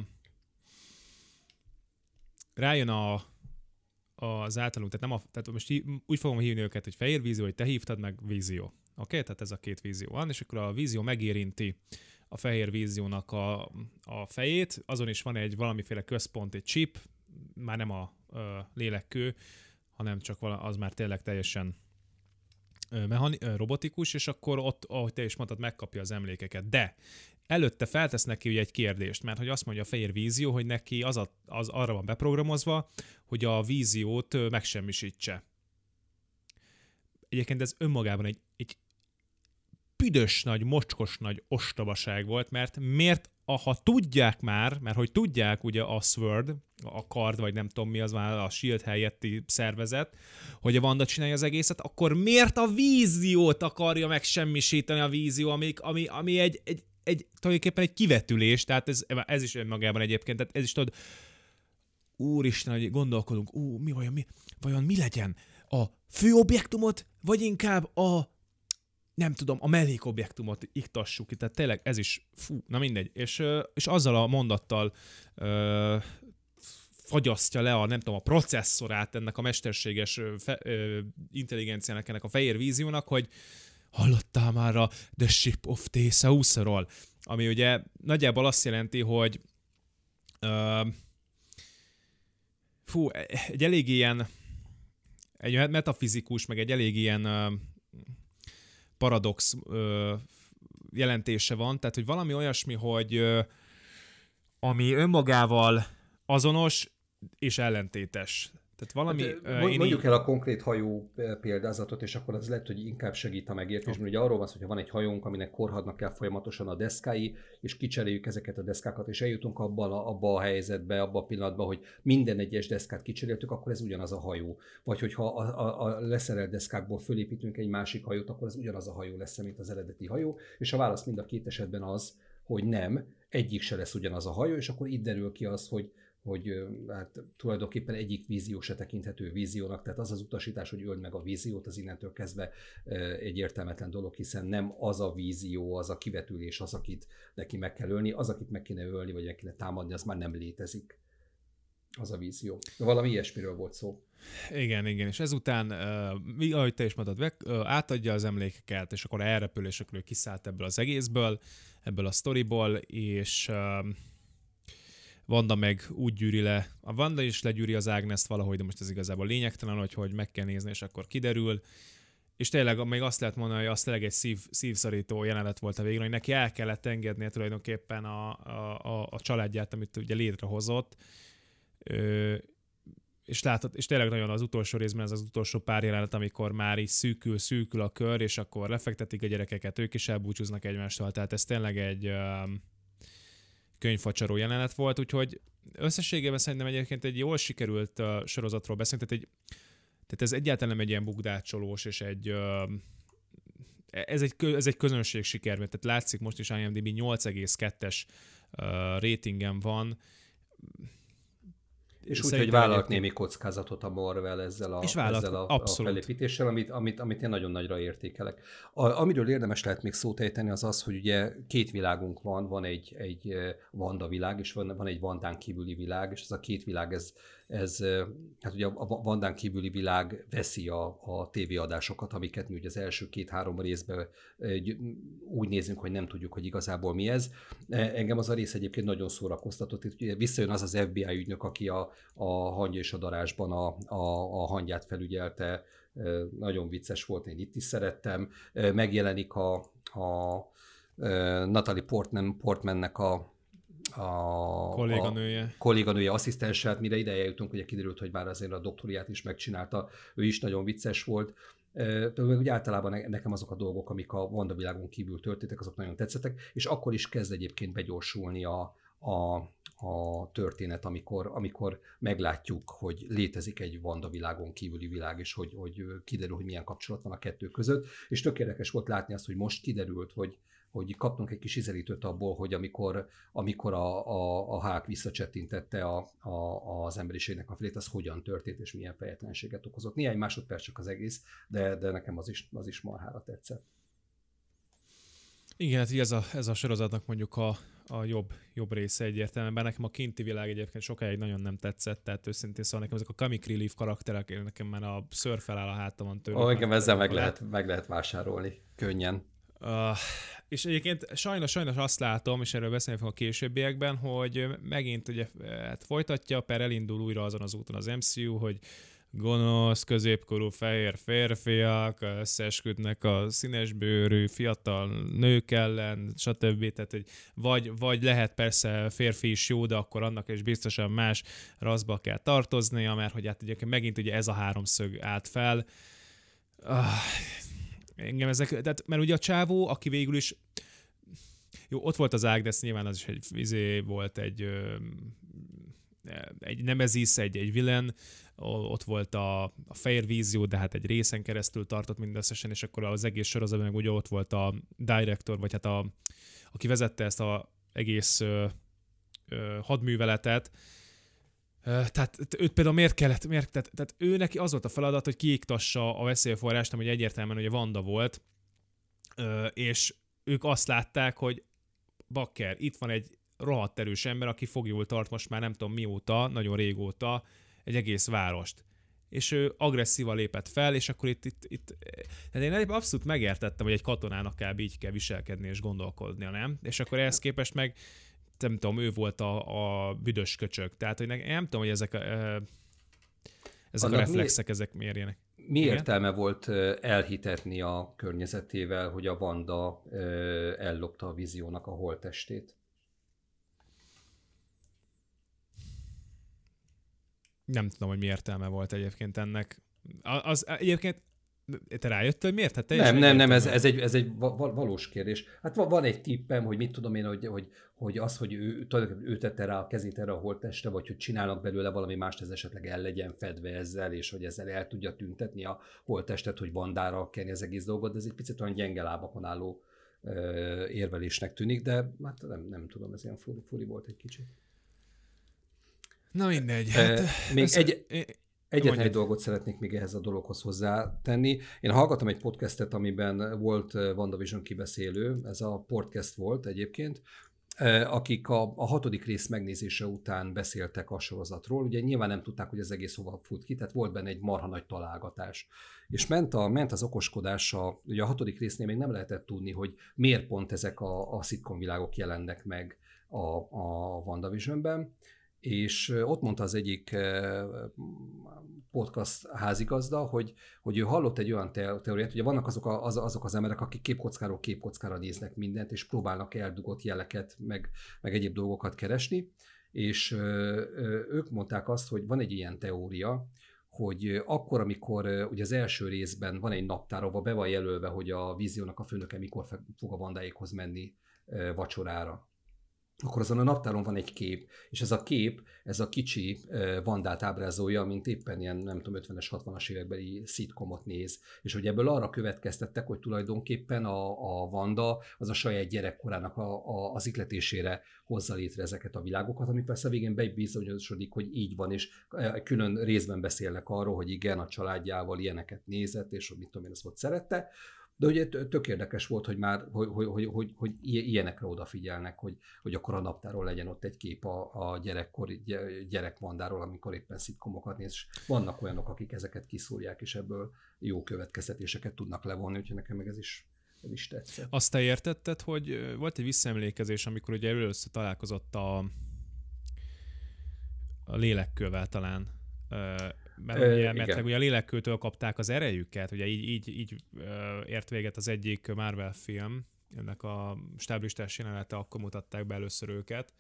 rájön a, az általunk, tehát, nem a, tehát most úgy fogom hívni őket, hogy fehér vízió, hogy te hívtad meg vízió. Oké, okay? tehát ez a két vízió van, és akkor a vízió megérinti a fehér víziónak a, a fejét, azon is van egy valamiféle központ, egy chip, már nem a, a lélekkő, hanem csak az már tényleg teljesen mechani- robotikus, és akkor ott, ahogy te is mondtad, megkapja az emlékeket. De előtte feltesz neki ugye egy kérdést, mert hogy azt mondja a fehér vízió, hogy neki az, a, az arra van beprogramozva, hogy a víziót megsemmisítse. Egyébként ez önmagában egy, egy büdös nagy, mocskos nagy ostobaság volt, mert miért, ha tudják már, mert hogy tudják ugye a Sword, a kard, vagy nem tudom mi az már a Shield helyetti szervezet, hogy a Vanda csinálja az egészet, akkor miért a víziót akarja megsemmisíteni a vízió, ami, ami, ami egy, egy, egy, tulajdonképpen egy kivetülés, tehát ez, ez is önmagában egyébként, tehát ez is tudod, úristen, hogy gondolkodunk, ú, mi vajon, mi, vajon mi legyen? A fő objektumot, vagy inkább a nem tudom, a mellékobjektumot iktassuk ki, tehát tényleg ez is, fú, na mindegy. És, és azzal a mondattal ö, fagyasztja le a, nem tudom, a processzorát ennek a mesterséges fe, ö, intelligenciának, ennek a fehér víziónak, hogy hallottál már a The Ship of Theseusról, ami ugye nagyjából azt jelenti, hogy ö, fú, egy elég ilyen egy metafizikus, meg egy elég ilyen paradox ö, jelentése van, tehát hogy valami olyasmi, hogy ö, ami önmagával azonos és ellentétes. Tehát valami... Hát, uh, mondjuk el a konkrét hajó példázatot, és akkor az lehet, hogy inkább segít a megértés, mert ugye arról van szó, hogy van egy hajónk, aminek korhadnak kell folyamatosan a deszkái, és kicseréljük ezeket a deszkákat, és eljutunk abba a, abba a helyzetbe, abba a pillanatba, hogy minden egyes deszkát kicseréltük, akkor ez ugyanaz a hajó. Vagy hogyha a, a, a leszerelt deszkákból fölépítünk egy másik hajót, akkor ez ugyanaz a hajó lesz, mint az eredeti hajó, és a válasz mind a két esetben az, hogy nem, egyik se lesz ugyanaz a hajó, és akkor itt derül ki az, hogy hogy hát tulajdonképpen egyik vízió se tekinthető víziónak, tehát az az utasítás, hogy öld meg a víziót, az innentől kezdve egy értelmetlen dolog, hiszen nem az a vízió, az a kivetülés, az, akit neki meg kell ölni, az, akit meg kéne ölni, vagy meg kéne támadni, az már nem létezik. Az a vízió. Valami ilyesmiről volt szó. Igen, igen, és ezután, uh, ahogy te is mondtad, uh, átadja az emlékeket, és akkor elrepül, és akkor kiszállt ebből az egészből, ebből a sztoriból, és uh, Vanda meg úgy gyűri le, a Vanda is legyűri az Ágneszt valahogy, de most ez igazából lényegtelen, hogy, hogy meg kell nézni, és akkor kiderül. És tényleg még azt lehet mondani, hogy az tényleg egy szív, szívszorító jelenet volt a végén, hogy neki el kellett engednie tulajdonképpen a, a, a, a családját, amit ugye létrehozott. Ö, és látod, és tényleg nagyon az utolsó részben ez az utolsó pár jelenet, amikor már így szűkül, szűkül a kör, és akkor lefektetik a gyerekeket, ők is elbúcsúznak egymástól, tehát ez tényleg egy, könyvfacsaró jelenet volt, úgyhogy összességében szerintem egyébként egy jól sikerült uh, sorozatról beszélünk, tehát, egy, tehát ez egyáltalán nem egy ilyen bugdácsolós, és egy uh, ez egy, ez egy közönség siker, tehát látszik most is IMDb 8,2-es uh, ratingen van, és úgy, hogy vállalt némi kockázatot a Marvel ezzel a, vállalt, ezzel a, a felépítéssel, amit, amit, amit én nagyon nagyra értékelek. A, amiről érdemes lehet még szót ejteni, az az, hogy ugye két világunk van, van egy, egy Vanda világ, és van, van egy Vandán kívüli világ, és ez a két világ, ez, ez hát ugye a Vandán kívüli világ veszi a, a tévéadásokat, amiket mi ugye az első két-három részben úgy nézünk, hogy nem tudjuk, hogy igazából mi ez. E, engem az a rész egyébként nagyon szórakoztatott. Itt visszajön az az FBI ügynök, aki a, a hangya és a darásban a, a, a hangját felügyelte, nagyon vicces volt, én itt is szerettem. Megjelenik a, a Natalie Portman, Portmannek a a kolléganője. A kolléganője, asszisztense, hát mire ideje jutunk, ugye kiderült, hogy már azért a doktoriát is megcsinálta, ő is nagyon vicces volt. Úgy általában nekem azok a dolgok, amik a Vanda világon kívül történtek, azok nagyon tetszettek, és akkor is kezd egyébként begyorsulni a, a, a történet, amikor, amikor meglátjuk, hogy létezik egy Vanda világon kívüli világ, és hogy, hogy kiderül, hogy milyen kapcsolat van a kettő között. És tökéletes volt látni azt, hogy most kiderült, hogy, hogy kaptunk egy kis izelítőt abból, hogy amikor, amikor a, a, a hák visszacsettintette a, a, az emberiségnek a felét, az hogyan történt, és milyen fejetlenséget okozott. Néhány másodperc csak az egész, de, de nekem az is, az is marhára tetszett. Igen, hát ez a, ez a sorozatnak mondjuk a, a jobb, jobb része egyértelműen. Nekem a kinti világ egyébként sokáig nagyon nem tetszett, tehát őszintén szóval nekem ezek a comic relief karakterek, nekem már a ször feláll a hátamon tőle. Ó, igen, ezzel meg lehet, meg lehet vásárolni, könnyen. Uh, és egyébként sajnos, sajnos azt látom, és erről beszélni fogok a későbbiekben, hogy megint ugye hát folytatja, per elindul újra azon az úton az MCU, hogy gonosz, középkorú fehér férfiak összesküdnek a színesbőrű fiatal nők ellen, stb. Tehát, hogy vagy, vagy lehet persze férfi is jó, de akkor annak is biztosan más raszba kell tartoznia, mert hogy hát ugye megint ugye ez a háromszög állt fel. Ah, engem ezek, tehát, mert ugye a csávó, aki végül is jó, ott volt az Agnes, nyilván az is egy izé volt egy egy Nemesis, egy, egy villain, ott volt a, a fehér vízió, de hát egy részen keresztül tartott mindösszesen, és akkor az egész sorozatban meg ugye ott volt a director, vagy hát a, aki vezette ezt a egész ö, ö, hadműveletet, tehát őt például miért kellett, miért, tehát, tehát ő neki az volt a feladat, hogy kiiktassa a veszélyforrást, ami egyértelműen ugye Vanda volt, és ők azt látták, hogy bakker, itt van egy rohadt erős ember, aki fogjul tart most már nem tudom mióta, nagyon régóta egy egész várost. És ő agresszívan lépett fel, és akkor itt, itt, itt tehát én abszolút megértettem, hogy egy katonának kell így kell viselkedni és gondolkodnia, nem? És akkor ehhez képest meg nem tudom, ő volt a, a büdös köcsög. Tehát, hogy nem tudom, hogy ezek a, ezek Annak a reflexek, mi, ezek mérjenek. Mi Igen? értelme volt elhitetni a környezetével, hogy a Vanda ellopta a víziónak a holtestét? Nem tudom, hogy mi értelme volt egyébként ennek. Az, egyébként te rájöttél, miért? Hát nem, nem, nem, ez, ez, egy, ez egy valós kérdés. Hát van egy tippem, hogy mit tudom én, hogy, hogy, hogy az, hogy ő, ő tette rá a kezét erre a holttestre, vagy hogy csinálnak belőle valami mást, ez esetleg el legyen fedve ezzel, és hogy ezzel el tudja tüntetni a holttestet, hogy bandára kenni az egész dolgot, de ez egy picit olyan gyenge lábakon álló érvelésnek tűnik, de hát nem, nem tudom, ez ilyen furi, furi volt egy kicsit. Na mindegy. Hát, még egy, Egyetlen egy dolgot szeretnék még ehhez a dologhoz hozzátenni. Én hallgattam egy podcastet, amiben volt WandaVision kibeszélő, ez a podcast volt egyébként, akik a, a hatodik rész megnézése után beszéltek a sorozatról. Ugye nyilván nem tudták, hogy ez egész hova fut ki, tehát volt benne egy marha nagy találgatás. És ment, a, ment az okoskodása, ugye a hatodik résznél még nem lehetett tudni, hogy miért pont ezek a, a szitkom világok jelennek meg a, a WandaVisionben és ott mondta az egyik podcast házigazda, hogy, hogy ő hallott egy olyan teóriát, hogy vannak azok, a, az, azok az emberek, akik képkockáról képkockára néznek mindent, és próbálnak eldugott jeleket, meg, meg egyéb dolgokat keresni, és ők mondták azt, hogy van egy ilyen teória, hogy akkor, amikor ugye az első részben van egy naptár, ahol be van jelölve, hogy a víziónak a főnöke mikor fog a vandáékhoz menni vacsorára akkor azon a naptáron van egy kép, és ez a kép, ez a kicsi Vandát ábrázolja, mint éppen ilyen, nem tudom, 50-es, 60-as évekbeli szitkomot néz. És hogy ebből arra következtettek, hogy tulajdonképpen a, a Vanda az a saját gyerekkorának a, a, az ikletésére hozza létre ezeket a világokat, ami persze végén bebizonyosodik, hogy így van, és külön részben beszélnek arról, hogy igen, a családjával ilyeneket nézett, és hogy mit tudom én, ezt ott szerette, de ugye tök érdekes volt, hogy már hogy, hogy, hogy, hogy, hogy ilyenekre odafigyelnek, hogy, hogy akkor a naptáról legyen ott egy kép a, a gyerekkori gyerekmondáról, amikor éppen szitkomokat néz. És vannak olyanok, akik ezeket kiszúrják, és ebből jó következtetéseket tudnak levonni, úgyhogy nekem meg ez is ez is tetszett. Azt te értetted, hogy volt egy visszaemlékezés, amikor ugye először találkozott a, a lélekkővel talán, mert, Ö, ugye, mert ugye a lélekkőtől kapták az erejüket, ugye így, így, így ért véget az egyik Marvel film, ennek a stáblistás jelenete, akkor mutatták be először őket.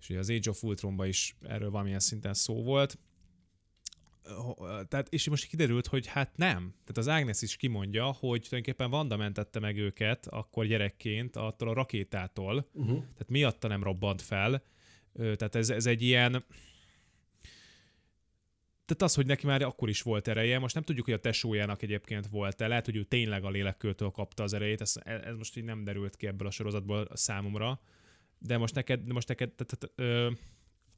És ugye az Age of Ultronban is erről valamilyen szinten szó volt. Tehát, és most kiderült, hogy hát nem. Tehát az Agnes is kimondja, hogy tulajdonképpen Vanda mentette meg őket akkor gyerekként attól a rakétától. Uh-huh. Tehát miatta nem robbant fel. Tehát ez, ez egy ilyen tehát az, hogy neki már akkor is volt ereje, most nem tudjuk, hogy a tesójának egyébként volt-e, lehet, hogy ő tényleg a lélekkőtől kapta az erejét, ez, ez most így nem derült ki ebből a sorozatból számomra, de most neked, de most neked tehát, ö,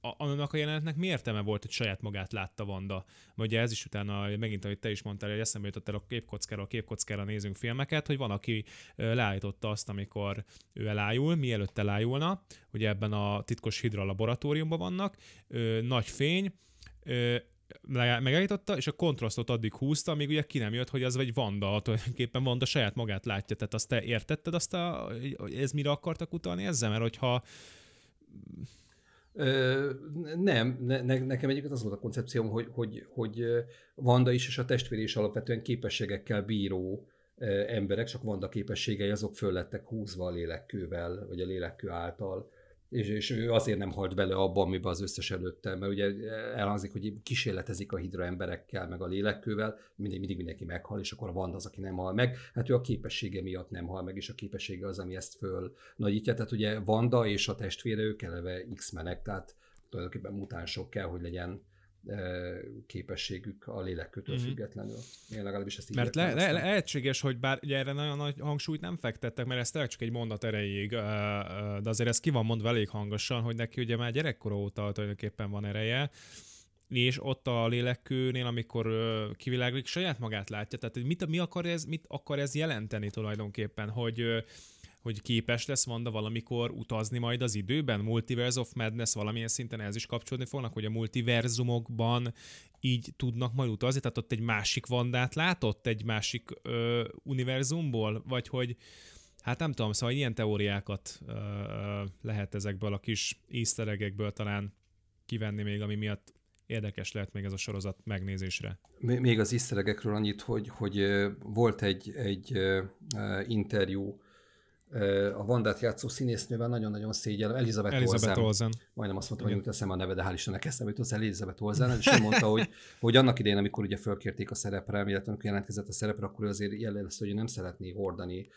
annak a jelenetnek mi értelme volt, hogy saját magát látta Vanda? Ugye ez is utána, megint, ahogy te is mondtál, hogy eszembe jutott el a képkockára, a képkockára nézünk filmeket, hogy van, aki leállította azt, amikor ő elájul, mielőtt elájulna, ugye ebben a titkos hidra laboratóriumban vannak, nagy fény, megállította, és a kontrasztot addig húzta, amíg ugye ki nem jött, hogy az vagy Vanda, tulajdonképpen Vanda saját magát látja. Tehát azt te értetted, azt a, ez mire akartak utalni ezzel? Mert hogyha Ö, nem, ne, nekem egyébként az volt a koncepcióm, hogy, hogy, hogy Vanda is és a testvér is alapvetően képességekkel bíró emberek, csak Vanda képességei azok föl lettek húzva a lélekkővel, vagy a lélekkő által és, és ő azért nem halt bele abban, amiben az összes előtte, mert ugye elhangzik, hogy kísérletezik a hidra emberekkel, meg a lélekkővel, mindig, mindig mindenki meghal, és akkor van az, aki nem hal meg. Hát ő a képessége miatt nem hal meg, és a képessége az, ami ezt föl nagyítja. Tehát ugye Vanda és a testvére, ők eleve X-menek, tehát tulajdonképpen mutánsok kell, hogy legyen képességük a lélekkötől mm-hmm. függetlenül. Én legalábbis ezt így Mert le, le, lehetséges, hogy bár ugye erre nagyon nagy hangsúlyt nem fektettek, mert ez tényleg csak egy mondat erejéig, de azért ez ki van mondva elég hangosan, hogy neki ugye már gyerekkora óta tulajdonképpen van ereje, és ott a lélekkőnél, amikor kiviláglik, saját magát látja. Tehát mit, mi akar ez, mit akar ez jelenteni tulajdonképpen, hogy hogy képes lesz Vanda valamikor utazni majd az időben? Multiverse of Madness valamilyen szinten ez is kapcsolódni fognak, hogy a multiverzumokban így tudnak majd utazni? Tehát ott egy másik Vandát látott egy másik ö, univerzumból? Vagy hogy Hát nem tudom, szóval ilyen teóriákat ö, lehet ezekből a kis easter talán kivenni még, ami miatt érdekes lehet még ez a sorozat megnézésre. Még az easter annyit, hogy, hogy volt egy, egy interjú a Vandát játszó színésznővel nagyon-nagyon szégyellem, Elizabeth, Elizabeth Olsen. Olsen. Majdnem azt mondtam, hogy jut eszem a neve, de hál' Istennek eszembe jutott Elizabeth Olsen, és ő mondta, hogy, hogy annak idején, amikor ugye fölkérték a szerepre, illetve amikor jelentkezett a szerepre, akkor ő azért jellemezte, hogy nem szeretné hordani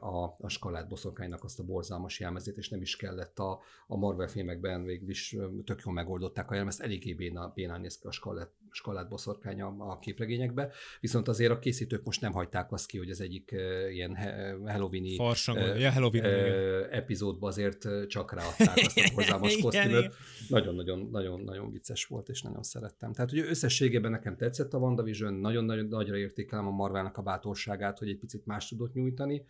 a, a skalát boszorkánynak azt a borzalmas jelmezét, és nem is kellett a, a Marvel filmekben végül is tök jól megoldották a jelmezt, eléggé béna, bénán néz ki a skalát, skalát boszorkány a, a képregényekbe, viszont azért a készítők most nem hagyták azt ki, hogy az egyik ilyen Halloween-i ja, Halloween epizódba azért csak ráadták azt a hozzámos kosztümöt. Nagyon-nagyon nagyon, nagyon vicces volt, és nagyon szerettem. Tehát ugye összességében nekem tetszett a WandaVision, nagyon-nagyon nagyra értékelem a Marvelnak a bátorságát, hogy egy picit más tudott nyújtani,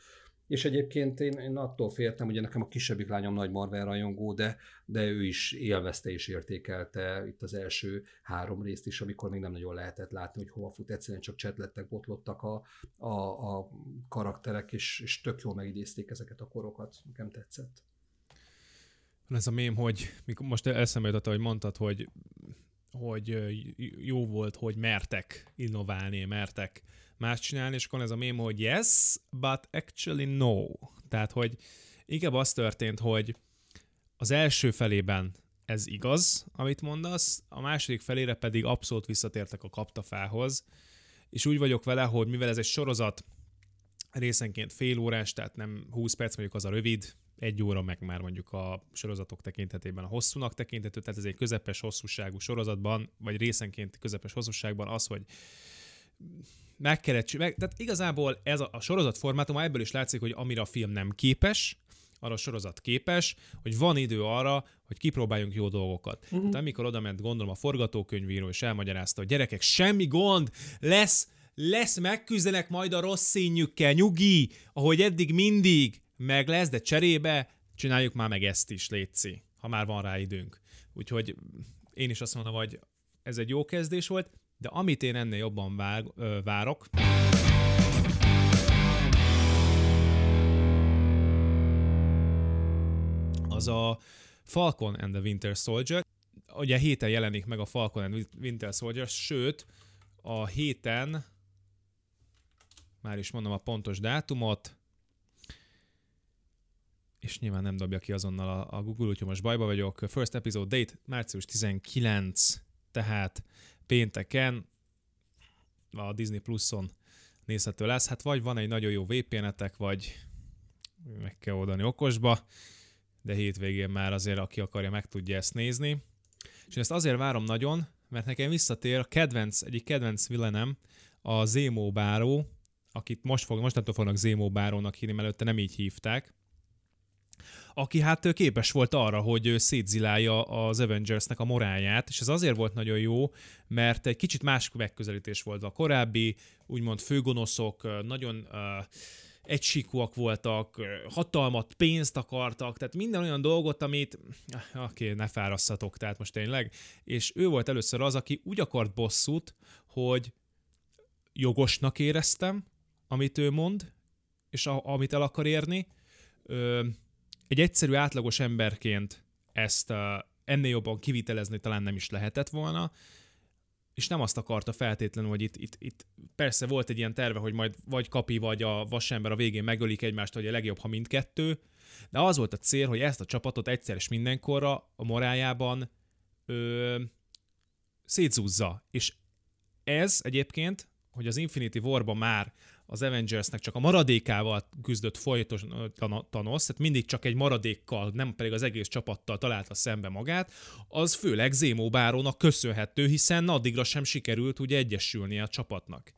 és egyébként én, én attól féltem, ugye nekem a kisebbik lányom nagy Marvel rajongó, de, de ő is élvezte és értékelte itt az első három részt is, amikor még nem nagyon lehetett látni, hogy hova fut, egyszerűen csak csetlettek, botlottak a, a, a karakterek, és, és tök jól megidézték ezeket a korokat, nekem tetszett. Ez a mém, hogy most eszembe jutott, hogy mondtad, hogy hogy jó volt, hogy mertek innoválni, mertek más csinálni, és akkor ez a mém, hogy yes, but actually no. Tehát, hogy inkább az történt, hogy az első felében ez igaz, amit mondasz, a második felére pedig abszolút visszatértek a kaptafához, és úgy vagyok vele, hogy mivel ez egy sorozat, részenként fél órás, tehát nem 20 perc, mondjuk az a rövid, egy óra meg már mondjuk a sorozatok tekintetében a hosszúnak tekinthető, tehát ez egy közepes hosszúságú sorozatban, vagy részenként közepes hosszúságban az, hogy meg kellett, meg, tehát igazából ez a, a sorozat formátum, ebből is látszik, hogy amire a film nem képes, arra a sorozat képes, hogy van idő arra, hogy kipróbáljunk jó dolgokat. Uh-huh. Tehát amikor oda ment, gondolom, a forgatókönyvíró, és elmagyarázta, hogy gyerekek, semmi gond, lesz, lesz, megküzdenek majd a rossz színjükkel, nyugi, ahogy eddig mindig, meg lesz, de cserébe csináljuk már meg ezt is, létszi, ha már van rá időnk. Úgyhogy én is azt mondom, hogy ez egy jó kezdés volt, de amit én ennél jobban vár, ö, várok, az a Falcon and the Winter Soldier. Ugye héten jelenik meg a Falcon and Winter Soldier, sőt, a héten, már is mondom a pontos dátumot, és nyilván nem dobja ki azonnal a, a Google, úgyhogy most bajba vagyok. First episode date március 19, tehát pénteken a Disney Plus-on nézhető lesz. Hát vagy van egy nagyon jó VPN-etek, vagy meg kell oldani okosba, de hétvégén már azért, aki akarja, meg tudja ezt nézni. És ezt azért várom nagyon, mert nekem visszatér a kedvenc, egyik kedvenc villenem, a Zemo Báró, akit most fog, mostantól fognak Zemo Bárónak hívni, előtte nem így hívták, aki hát képes volt arra, hogy szétzilálja az Avengersnek a moráját, és ez azért volt nagyon jó, mert egy kicsit más megközelítés volt a korábbi, úgymond főgonoszok, nagyon uh, egysíkúak voltak, hatalmat, pénzt akartak, tehát minden olyan dolgot, amit, ah, oké, okay, ne fárasztatok, tehát most tényleg, és ő volt először az, aki úgy akart bosszút, hogy jogosnak éreztem, amit ő mond, és a, amit el akar érni, ö, egy egyszerű, átlagos emberként ezt uh, ennél jobban kivitelezni talán nem is lehetett volna, és nem azt akarta feltétlenül, hogy itt, itt, itt persze volt egy ilyen terve, hogy majd vagy Kapi, vagy a vasember a végén megölik egymást, hogy a legjobb, ha mindkettő, de az volt a cél, hogy ezt a csapatot egyszer és mindenkorra a morájában ö, szétzúzza. És ez egyébként, hogy az Infinity War-ban már az Avengersnek csak a maradékával küzdött folyamatosan Thanos, tehát mindig csak egy maradékkal, nem pedig az egész csapattal találta szembe magát, az főleg Zemo Bárónak köszönhető, hiszen addigra sem sikerült ugye egyesülni a csapatnak.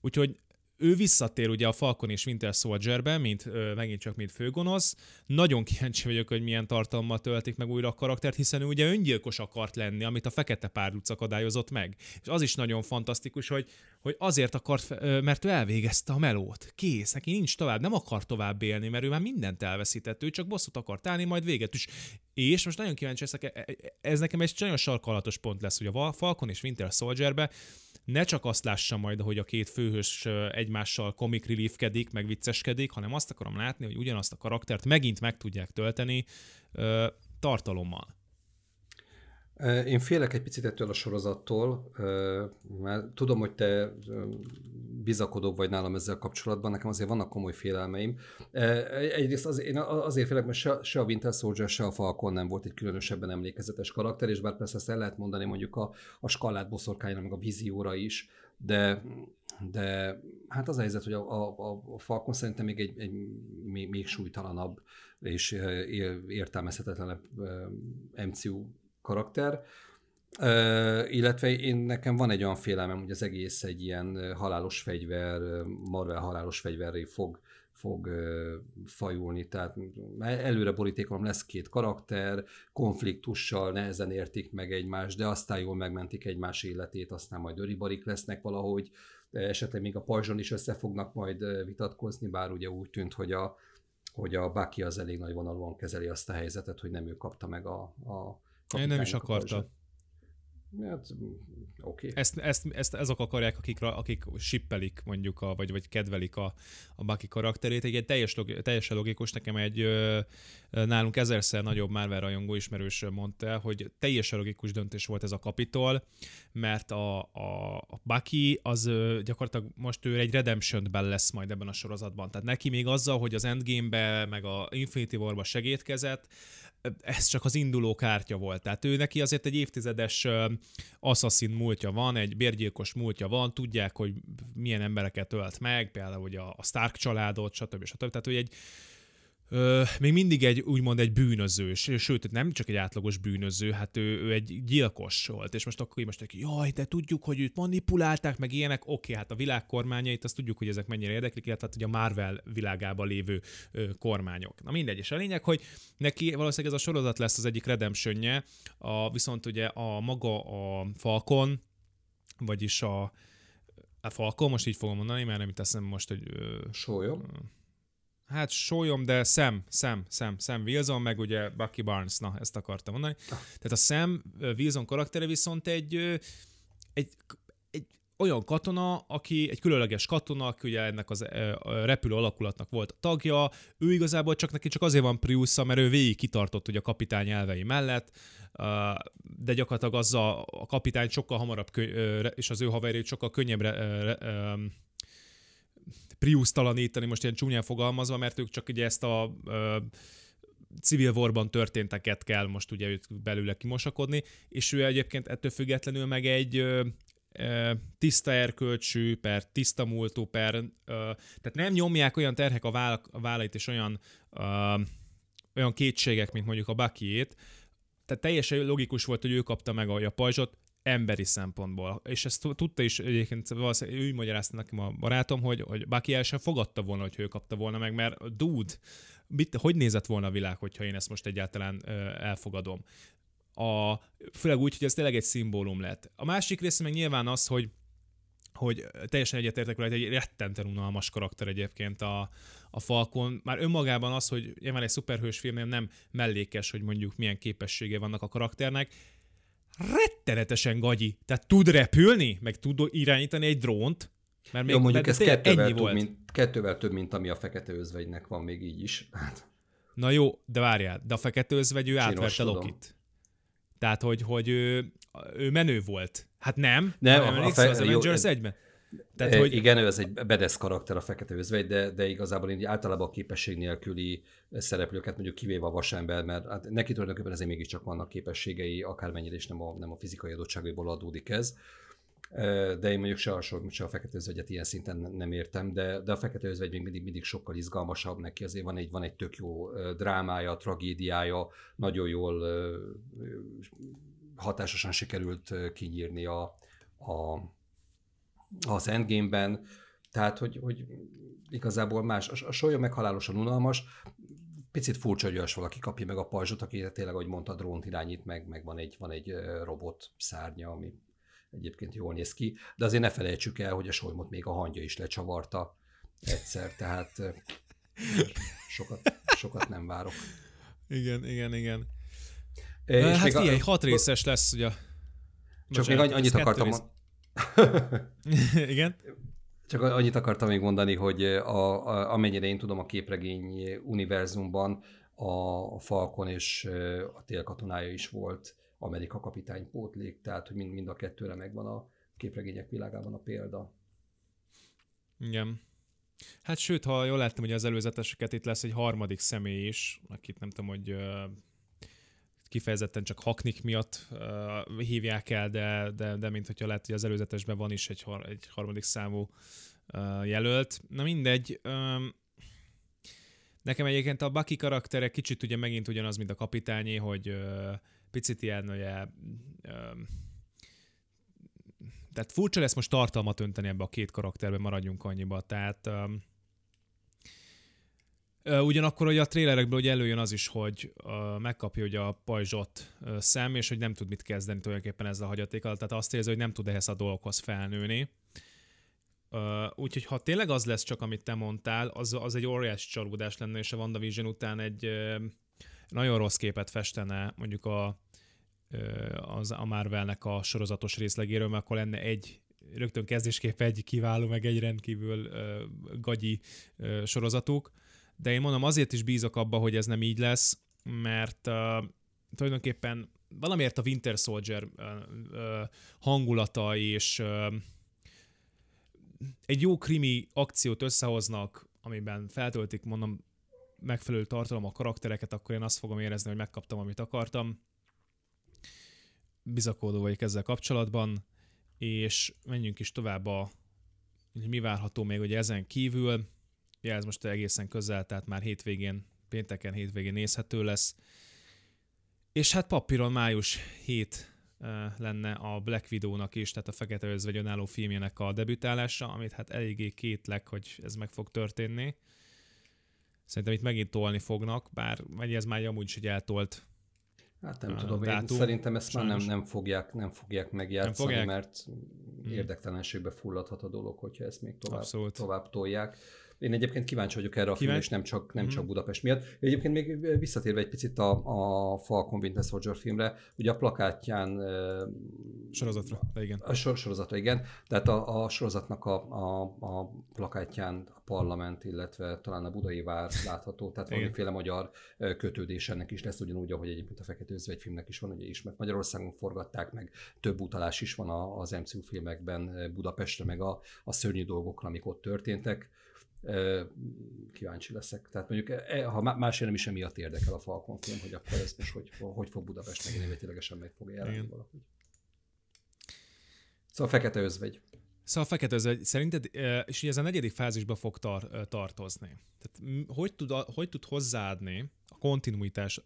Úgyhogy ő visszatér ugye a Falcon és Winter Soldier-be, mint ö, megint csak mint főgonosz. Nagyon kíváncsi vagyok, hogy milyen tartalommal töltik meg újra a karaktert, hiszen ő ugye öngyilkos akart lenni, amit a fekete párduc akadályozott meg. És az is nagyon fantasztikus, hogy, hogy azért akart, mert ő elvégezte a melót. Kész, neki nincs tovább, nem akar tovább élni, mert ő már mindent elveszített, ő csak bosszút akart állni, majd véget is. És most nagyon kíváncsi leszek, e, e, ez nekem egy nagyon sarkalatos pont lesz, hogy a Falcon és Winter Soldier-be ne csak azt lássam majd, hogy a két főhős egymással comic reliefkedik, meg vicceskedik, hanem azt akarom látni, hogy ugyanazt a karaktert megint meg tudják tölteni tartalommal. Én félek egy picit ettől a sorozattól, mert tudom, hogy te bizakodóbb vagy nálam ezzel kapcsolatban, nekem azért vannak komoly félelmeim. Egyrészt az, én azért félek, mert se, se a Winter Soldier, se a Falcon nem volt egy különösebben emlékezetes karakter, és bár persze ezt el lehet mondani mondjuk a, a skallát boszorkányra, meg a vízióra is, de, de hát az a helyzet, hogy a, a, a Falcon szerintem még egy, egy még, még súlytalanabb és értelmezhetetlenebb MCU karakter, Uh, illetve én nekem van egy olyan félelmem, hogy az egész egy ilyen halálos fegyver, Marvel halálos fegyverré fog, fog uh, fajulni, tehát előre borítékolom, lesz két karakter, konfliktussal nehezen értik meg egymást, de aztán jól megmentik egymás életét, aztán majd öribarik lesznek valahogy, esetleg még a pajzson is össze fognak majd vitatkozni, bár ugye úgy tűnt, hogy a, hogy a Bucky az elég nagy vonalúan kezeli azt a helyzetet, hogy nem ő kapta meg a, a én nem is akarta. Hát. Okay. Ezt, ezt, ezt ezok akarják, akik, akik sippelik mondjuk, a, vagy, vagy kedvelik a, a Bucky karakterét. Egy, egy teljes, teljesen logikus, nekem egy ö, nálunk ezerszer nagyobb Marvel rajongó ismerős mondta, hogy teljesen logikus döntés volt ez a kapitol, mert a, a, a Bucky az ö, gyakorlatilag most ő egy redemption lesz majd ebben a sorozatban. Tehát neki még azzal, hogy az Endgame-be, meg a Infinity War-ba segítkezett, ez csak az induló kártya volt. Tehát ő neki azért egy évtizedes assassin múltja van, egy bérgyilkos múltja van, tudják, hogy milyen embereket ölt meg, például hogy a Stark családot, stb. stb. Tehát, hogy egy, ö, még mindig egy úgymond egy bűnözős, sőt, nem csak egy átlagos bűnöző, hát ő, ő egy gyilkos volt, és most akkor most hogy jaj, de tudjuk, hogy őt manipulálták, meg ilyenek, oké, hát a világ kormányait, azt tudjuk, hogy ezek mennyire érdeklik, illetve hát, hogy a Marvel világában lévő ö, kormányok. Na mindegy, és a lényeg, hogy neki valószínűleg ez a sorozat lesz az egyik redemptionje, a, viszont ugye a maga a Falcon, vagyis a, a Falcon, most így fogom mondani, mert nem itt teszem most, hogy... Ö, Sólyom hát sólyom, de Sam, Sam, Sam, Sam Wilson, meg ugye Bucky Barnes, na, ezt akartam mondani. Ah. Tehát a Sam Wilson karaktere viszont egy, egy, egy olyan katona, aki egy különleges katona, aki ugye ennek az a repülő alakulatnak volt a tagja, ő igazából csak neki csak azért van prius mert ő végig kitartott ugye a kapitány elvei mellett, de gyakorlatilag azzal a kapitány sokkal hamarabb, és az ő haverjét sokkal könnyebbre priusztalanítani, most ilyen csúnyán fogalmazva, mert ők csak ugye ezt a ö, civil warban történteket kell most ugye őt belőle kimosakodni, és ő egyébként ettől függetlenül meg egy ö, ö, tiszta erkölcsű, per tiszta múltú, per, ö, tehát nem nyomják olyan terhek a, váll, a vállait és olyan, ö, olyan kétségek, mint mondjuk a Buckyét, tehát teljesen logikus volt, hogy ő kapta meg a, a pajzsot, emberi szempontból. És ezt tudta is egyébként, valószínűleg ő magyarázta nekem a barátom, hogy, hogy Baki el sem fogadta volna, hogy ő kapta volna meg, mert dude, mit, hogy nézett volna a világ, hogyha én ezt most egyáltalán ö, elfogadom. A, főleg úgy, hogy ez tényleg egy szimbólum lett. A másik része meg nyilván az, hogy hogy teljesen egyetértek vele, egy rettenten unalmas karakter egyébként a, a Falcon. Már önmagában az, hogy nyilván egy szuperhős filmnél nem mellékes, hogy mondjuk milyen képessége vannak a karakternek, rettenetesen gagyi. Tehát tud repülni, meg tud irányítani egy drónt, mert még Jó, mondjuk ez kettővel, ennyi több, volt. Mint, kettővel több, mint ami a fekete özvegynek van még így is. Hát. Na jó, de várjál, de a fekete özvegy ő átverte Lokit. Tehát, hogy, hogy ő, ő menő volt. Hát nem, nem, a, a, fe, az Avengers jó, egyben? Tehát, hogy... Igen, ő ez egy bedesz karakter a fekete özvegy, de, de igazából így általában a képesség nélküli szereplőket, mondjuk kivéve a vasember, mert hát neki tulajdonképpen ezért mégiscsak vannak képességei, akármennyire is nem a, nem a fizikai adottságaiból adódik ez. De én mondjuk se a, se a fekete özvegyet ilyen szinten nem értem, de, de a fekete özvegy még mindig, mindig sokkal izgalmasabb neki, azért van egy, van egy tök jó drámája, tragédiája, nagyon jól hatásosan sikerült kinyírni a, a az Endgame-ben, tehát, hogy, hogy igazából más. A, a solya meg halálosan unalmas, picit furcsa, hogy olyas valaki kapja meg a pajzsot, aki tényleg, ahogy mondta, drónt irányít, meg, meg van egy, van egy robot szárnya, ami egyébként jól néz ki, de azért ne felejtsük el, hogy a solymot még a hangja is lecsavarta egyszer, tehát sokat, sokat nem várok. Igen, igen, igen. És hát figyelj, a, hat részes lesz ugye. Csak még annyit akartam, rész. Igen? Csak annyit akartam még mondani, hogy a, a, amennyire én tudom a képregény univerzumban a Falcon és a télkatonája is volt Amerika kapitány pótlék, tehát hogy mind, mind a kettőre megvan a képregények világában a példa. Igen. Hát sőt, ha jól láttam, hogy az előzeteseket itt lesz egy harmadik személy is, akit nem tudom, hogy kifejezetten csak haknik miatt uh, hívják el, de, de, de mint hogyha lehet, hogy az előzetesben van is egy, har- egy harmadik számú uh, jelölt. Na mindegy, um, nekem egyébként a Baki karaktere kicsit ugye megint ugyanaz, mint a kapitányi, hogy uh, picit ilyen ugye, um, tehát furcsa lesz most tartalmat önteni ebbe a két karakterbe, maradjunk annyiba. Tehát um, Ugyanakkor hogy a trélerekből ugye előjön az is, hogy uh, megkapja ugye a pajzsot uh, szem, és hogy nem tud mit kezdeni tulajdonképpen ezzel a hagyatékkal, tehát azt érzi, hogy nem tud ehhez a dolgokhoz felnőni. Úgyhogy ha tényleg az lesz csak, amit te mondtál, az, az egy óriási csalódás lenne, és a WandaVision után egy nagyon rossz képet festene mondjuk a, az, a Marvelnek a sorozatos részlegéről, mert akkor lenne egy rögtön kezdésképp egy kiváló, meg egy rendkívül uh, gagyi uh, sorozatuk de én mondom, azért is bízok abba, hogy ez nem így lesz, mert uh, tulajdonképpen valamiért a Winter Soldier uh, uh, hangulata és uh, egy jó krimi akciót összehoznak, amiben feltöltik, mondom, megfelelő tartalom a karaktereket, akkor én azt fogom érezni, hogy megkaptam, amit akartam. Bizakodó vagyok ezzel kapcsolatban, és menjünk is tovább a, mi várható még ugye ezen kívül. Ja, ez most egészen közel, tehát már hétvégén, pénteken hétvégén nézhető lesz. És hát papíron május 7 lenne a Black Widow-nak is, tehát a Fekete Özvegy önálló filmjének a debütálása, amit hát eléggé kétlek, hogy ez meg fog történni. Szerintem itt megint tolni fognak, bár vagy ez már amúgy is egy eltolt Hát nem tudom, dátum. én szerintem ezt Sajnos. már nem, nem, fogják, nem fogják megjátszani, nem fogják? mert hmm. érdektelenségbe fulladhat a dolog, hogyha ezt még tovább, tovább tolják Én egyébként kíváncsi vagyok erre a filmre, és nem csak, nem csak mhm. Budapest miatt. Egyébként még visszatérve egy picit a, a Falcon Winter Soldier filmre, ugye a plakátján... Sorozatra, de igen. A sor, sorozatra, igen. Tehát a, a sorozatnak a, a, a plakátján a parlament, illetve talán a budai vár látható, tehát valamiféle magyar kötődés ennek is lesz, ugyanúgy, ahogy egyébként a Fekete Özvegy filmnek is van, ugye ismert Magyarországon forgatták, meg több utalás is van az MCU filmekben Budapestre, meg a, a szörnyű dolgokra, amik ott történtek kíváncsi leszek. Tehát mondjuk, e, e, ha másért nem is emiatt érdekel a Falcon film, hogy akkor ez most hogy, hogy fog Budapest meg eredetilegesen meg fog jelenni valahogy. Szóval Fekete Özvegy. Szóval Fekete Özvegy, szerinted, és ugye ez a negyedik fázisba fog tar- tartozni. Tehát hogy tud, hogy tud hozzáadni a kontinuitás,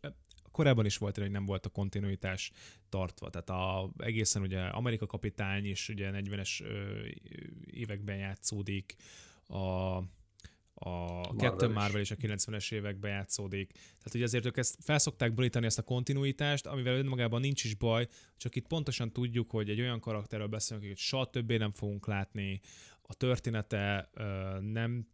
korábban is volt, hogy nem volt a kontinuitás tartva. Tehát a, egészen ugye Amerika kapitány is ugye 40-es években játszódik, a a Captain Marvel is a 90-es években játszódik. Tehát ugye azért ők ezt felszokták borítani ezt a kontinuitást, amivel önmagában nincs is baj, csak itt pontosan tudjuk, hogy egy olyan karakterről beszélünk, hogy soha többé nem fogunk látni, a története nem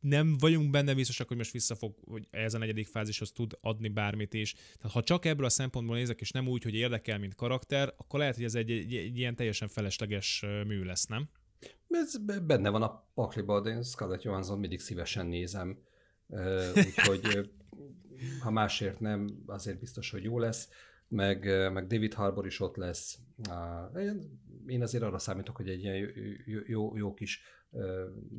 nem vagyunk benne biztosak, hogy most vissza fog, hogy ez a negyedik fázishoz tud adni bármit is. Tehát ha csak ebből a szempontból nézek, és nem úgy, hogy érdekel, mint karakter, akkor lehet, hogy ez egy, egy, egy ilyen teljesen felesleges mű lesz, nem? Ez benne van a pakliba, de én Scarlett Johansson mindig szívesen nézem, úgyhogy ha másért nem, azért biztos, hogy jó lesz, meg, meg David Harbour is ott lesz. Én azért arra számítok, hogy egy ilyen jó, jó, jó kis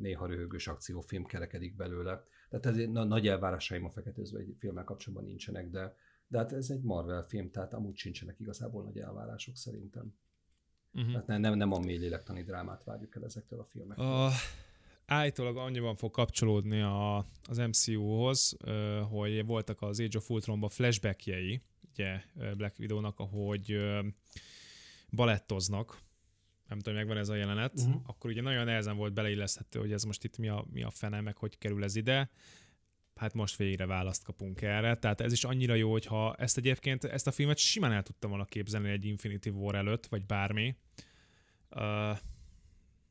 néha röhögős akciófilm kerekedik belőle. Tehát ez nagy elvárásaim a feketőzve egy filmmel kapcsolatban nincsenek, de, de hát ez egy Marvel film, tehát amúgy sincsenek igazából nagy elvárások szerintem. Uh-huh. Tehát nem, nem, nem a mély lélektani drámát várjuk el ezektől a filmektől. A, állítólag annyiban fog kapcsolódni a, az MCU-hoz, hogy voltak az Age of Ultronban flashbackjei, ugye Black Widow-nak, ahogy balettoznak, nem tudom, megvan ez a jelenet, uh-huh. akkor ugye nagyon nehezen volt beleilleszthető, hogy ez most itt mi a, mi a fene, meg hogy kerül ez ide. Hát most végre választ kapunk erre. Tehát ez is annyira jó, hogyha ezt egyébként, ezt a filmet simán el tudtam volna képzelni egy Infinity War előtt, vagy bármi. Uh,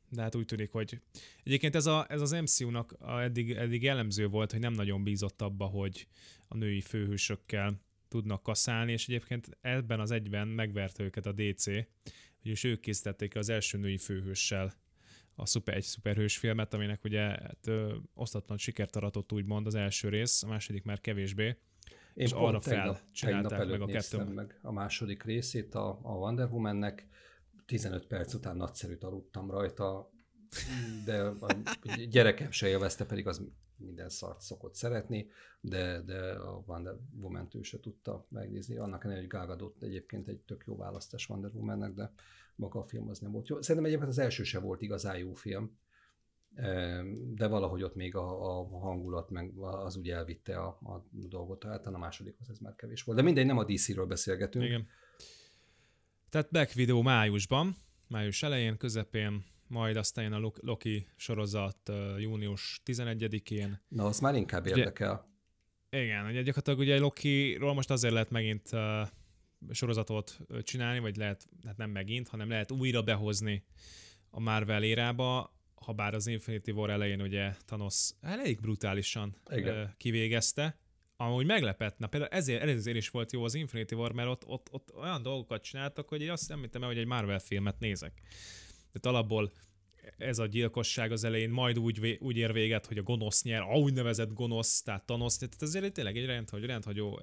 de hát úgy tűnik, hogy egyébként ez, a, ez az MCU-nak eddig, eddig jellemző volt, hogy nem nagyon bízott abba, hogy a női főhősökkel tudnak kaszálni, és egyébként ebben az egyben megverte őket a DC, és ők készítették az első női főhőssel a szuper, egy szuperhős filmet, aminek ugye hát, ö, osztatlan sikert aratott úgymond az első rész, a második már kevésbé. Én és arra fel csinálták meg a kettőn. meg a második részét a, a Wonder Woman-nek, 15 perc után nagyszerűt aludtam rajta, de a gyerekem se élvezte, pedig az minden szart szokott szeretni, de, de a Wonder woman ő se tudta megnézni. Annak ellenére, hogy Gal Gadot egyébként egy tök jó választás Wonder woman de maga a film az nem volt jó. Szerintem egyébként az első se volt igazán jó film, de valahogy ott még a, a hangulat meg az úgy elvitte a, a dolgot, tehát a másodikhoz ez már kevés volt. De mindegy, nem a DC-ről beszélgetünk. Igen. Tehát Black Video májusban, május elején, közepén, majd aztán a Loki sorozat június 11-én. Na, az már inkább érdekel. Ugye, igen, ugye gyakorlatilag ugye Loki-ról most azért lehet megint sorozatot csinálni, vagy lehet, hát nem megint, hanem lehet újra behozni a Marvel érába, ha bár az Infinity War elején ugye Thanos elég brutálisan Igen. Kivégezte, amúgy meglepett, na például ezért, ezért is volt jó az Infinity War, mert ott, ott, ott olyan dolgokat csináltak, hogy én azt nem hittem el, hogy egy Marvel filmet nézek. Tehát alapból ez a gyilkosság az elején majd úgy, úgy ér véget, hogy a gonosz nyer, a úgynevezett gonosz, tehát Thanos, tehát azért tényleg egy rendhagyó, rendhagyó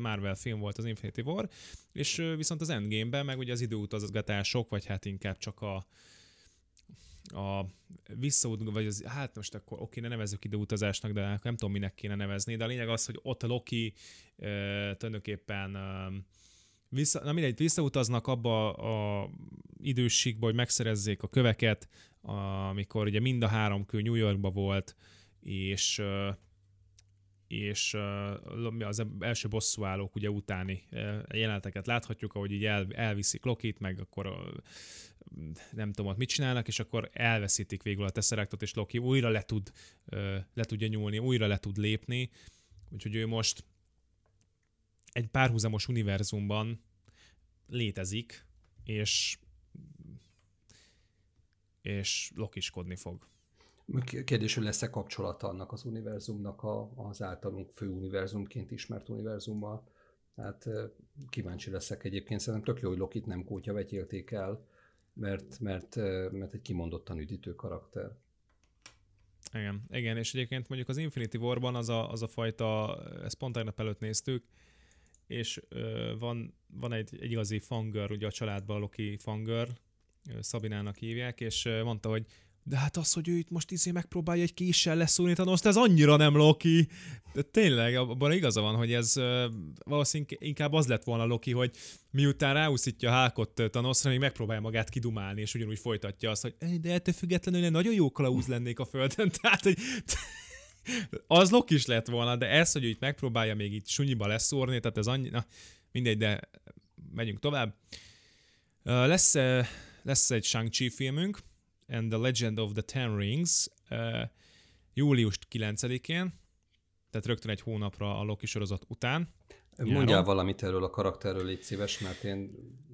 Marvel film volt az Infinity War, és viszont az Endgame-ben meg ugye az időutazgatások, vagy hát inkább csak a, a visszaút, vagy az, hát most akkor oké, ne nevezzük időutazásnak, de nem tudom, minek kéne nevezni, de a lényeg az, hogy ott Loki e, tulajdonképpen e, vissza, na mindegy, visszautaznak abba a időségbe, hogy megszerezzék a köveket, amikor ugye mind a három kő New Yorkba volt, és és az első bosszúállók ugye utáni jeleneteket láthatjuk, ahogy így el, elviszik Lokit, meg akkor nem tudom, ott mit csinálnak, és akkor elveszítik végül a teszerektot, és Loki újra le, tud, le tudja nyúlni, újra le tud lépni, úgyhogy ő most egy párhuzamos univerzumban létezik, és és lokiskodni fog. Kérdés, hogy lesz-e kapcsolata annak az univerzumnak a, az általunk fő univerzumként ismert univerzummal. Hát kíváncsi leszek egyébként, szerintem tök jó, hogy Lokit nem kótya vetélték el, mert, mert, mert egy kimondottan üdítő karakter. Igen, igen, és egyébként mondjuk az Infinity War-ban az a, az a fajta, ezt pont tegnap előtt néztük, és van, van egy, egy igazi fangör, ugye a családban a Loki fangör, Szabinának hívják, és mondta, hogy de hát az, hogy ő itt most izé megpróbálja egy késsel leszúrni Thanos-t, ez annyira nem Loki. De tényleg, abban igaza van, hogy ez valószínűleg inkább az lett volna Loki, hogy miután ráúszítja hákot Thanosra, még megpróbálja magát kidumálni, és ugyanúgy folytatja azt, hogy de ettől függetlenül én nagyon jó kalauz lennék a földön. Tehát, hogy az Loki is lett volna, de ez, hogy itt megpróbálja még itt sunyiba leszúrni, tehát ez annyi, na, mindegy, de megyünk tovább. Lesz, lesz egy Shang-Chi filmünk, and the Legend of the Ten Rings uh, július 9-én, tehát rögtön egy hónapra a Loki sorozat után. Mondjál nyáron. valamit erről a karakterről, légy szíves, mert én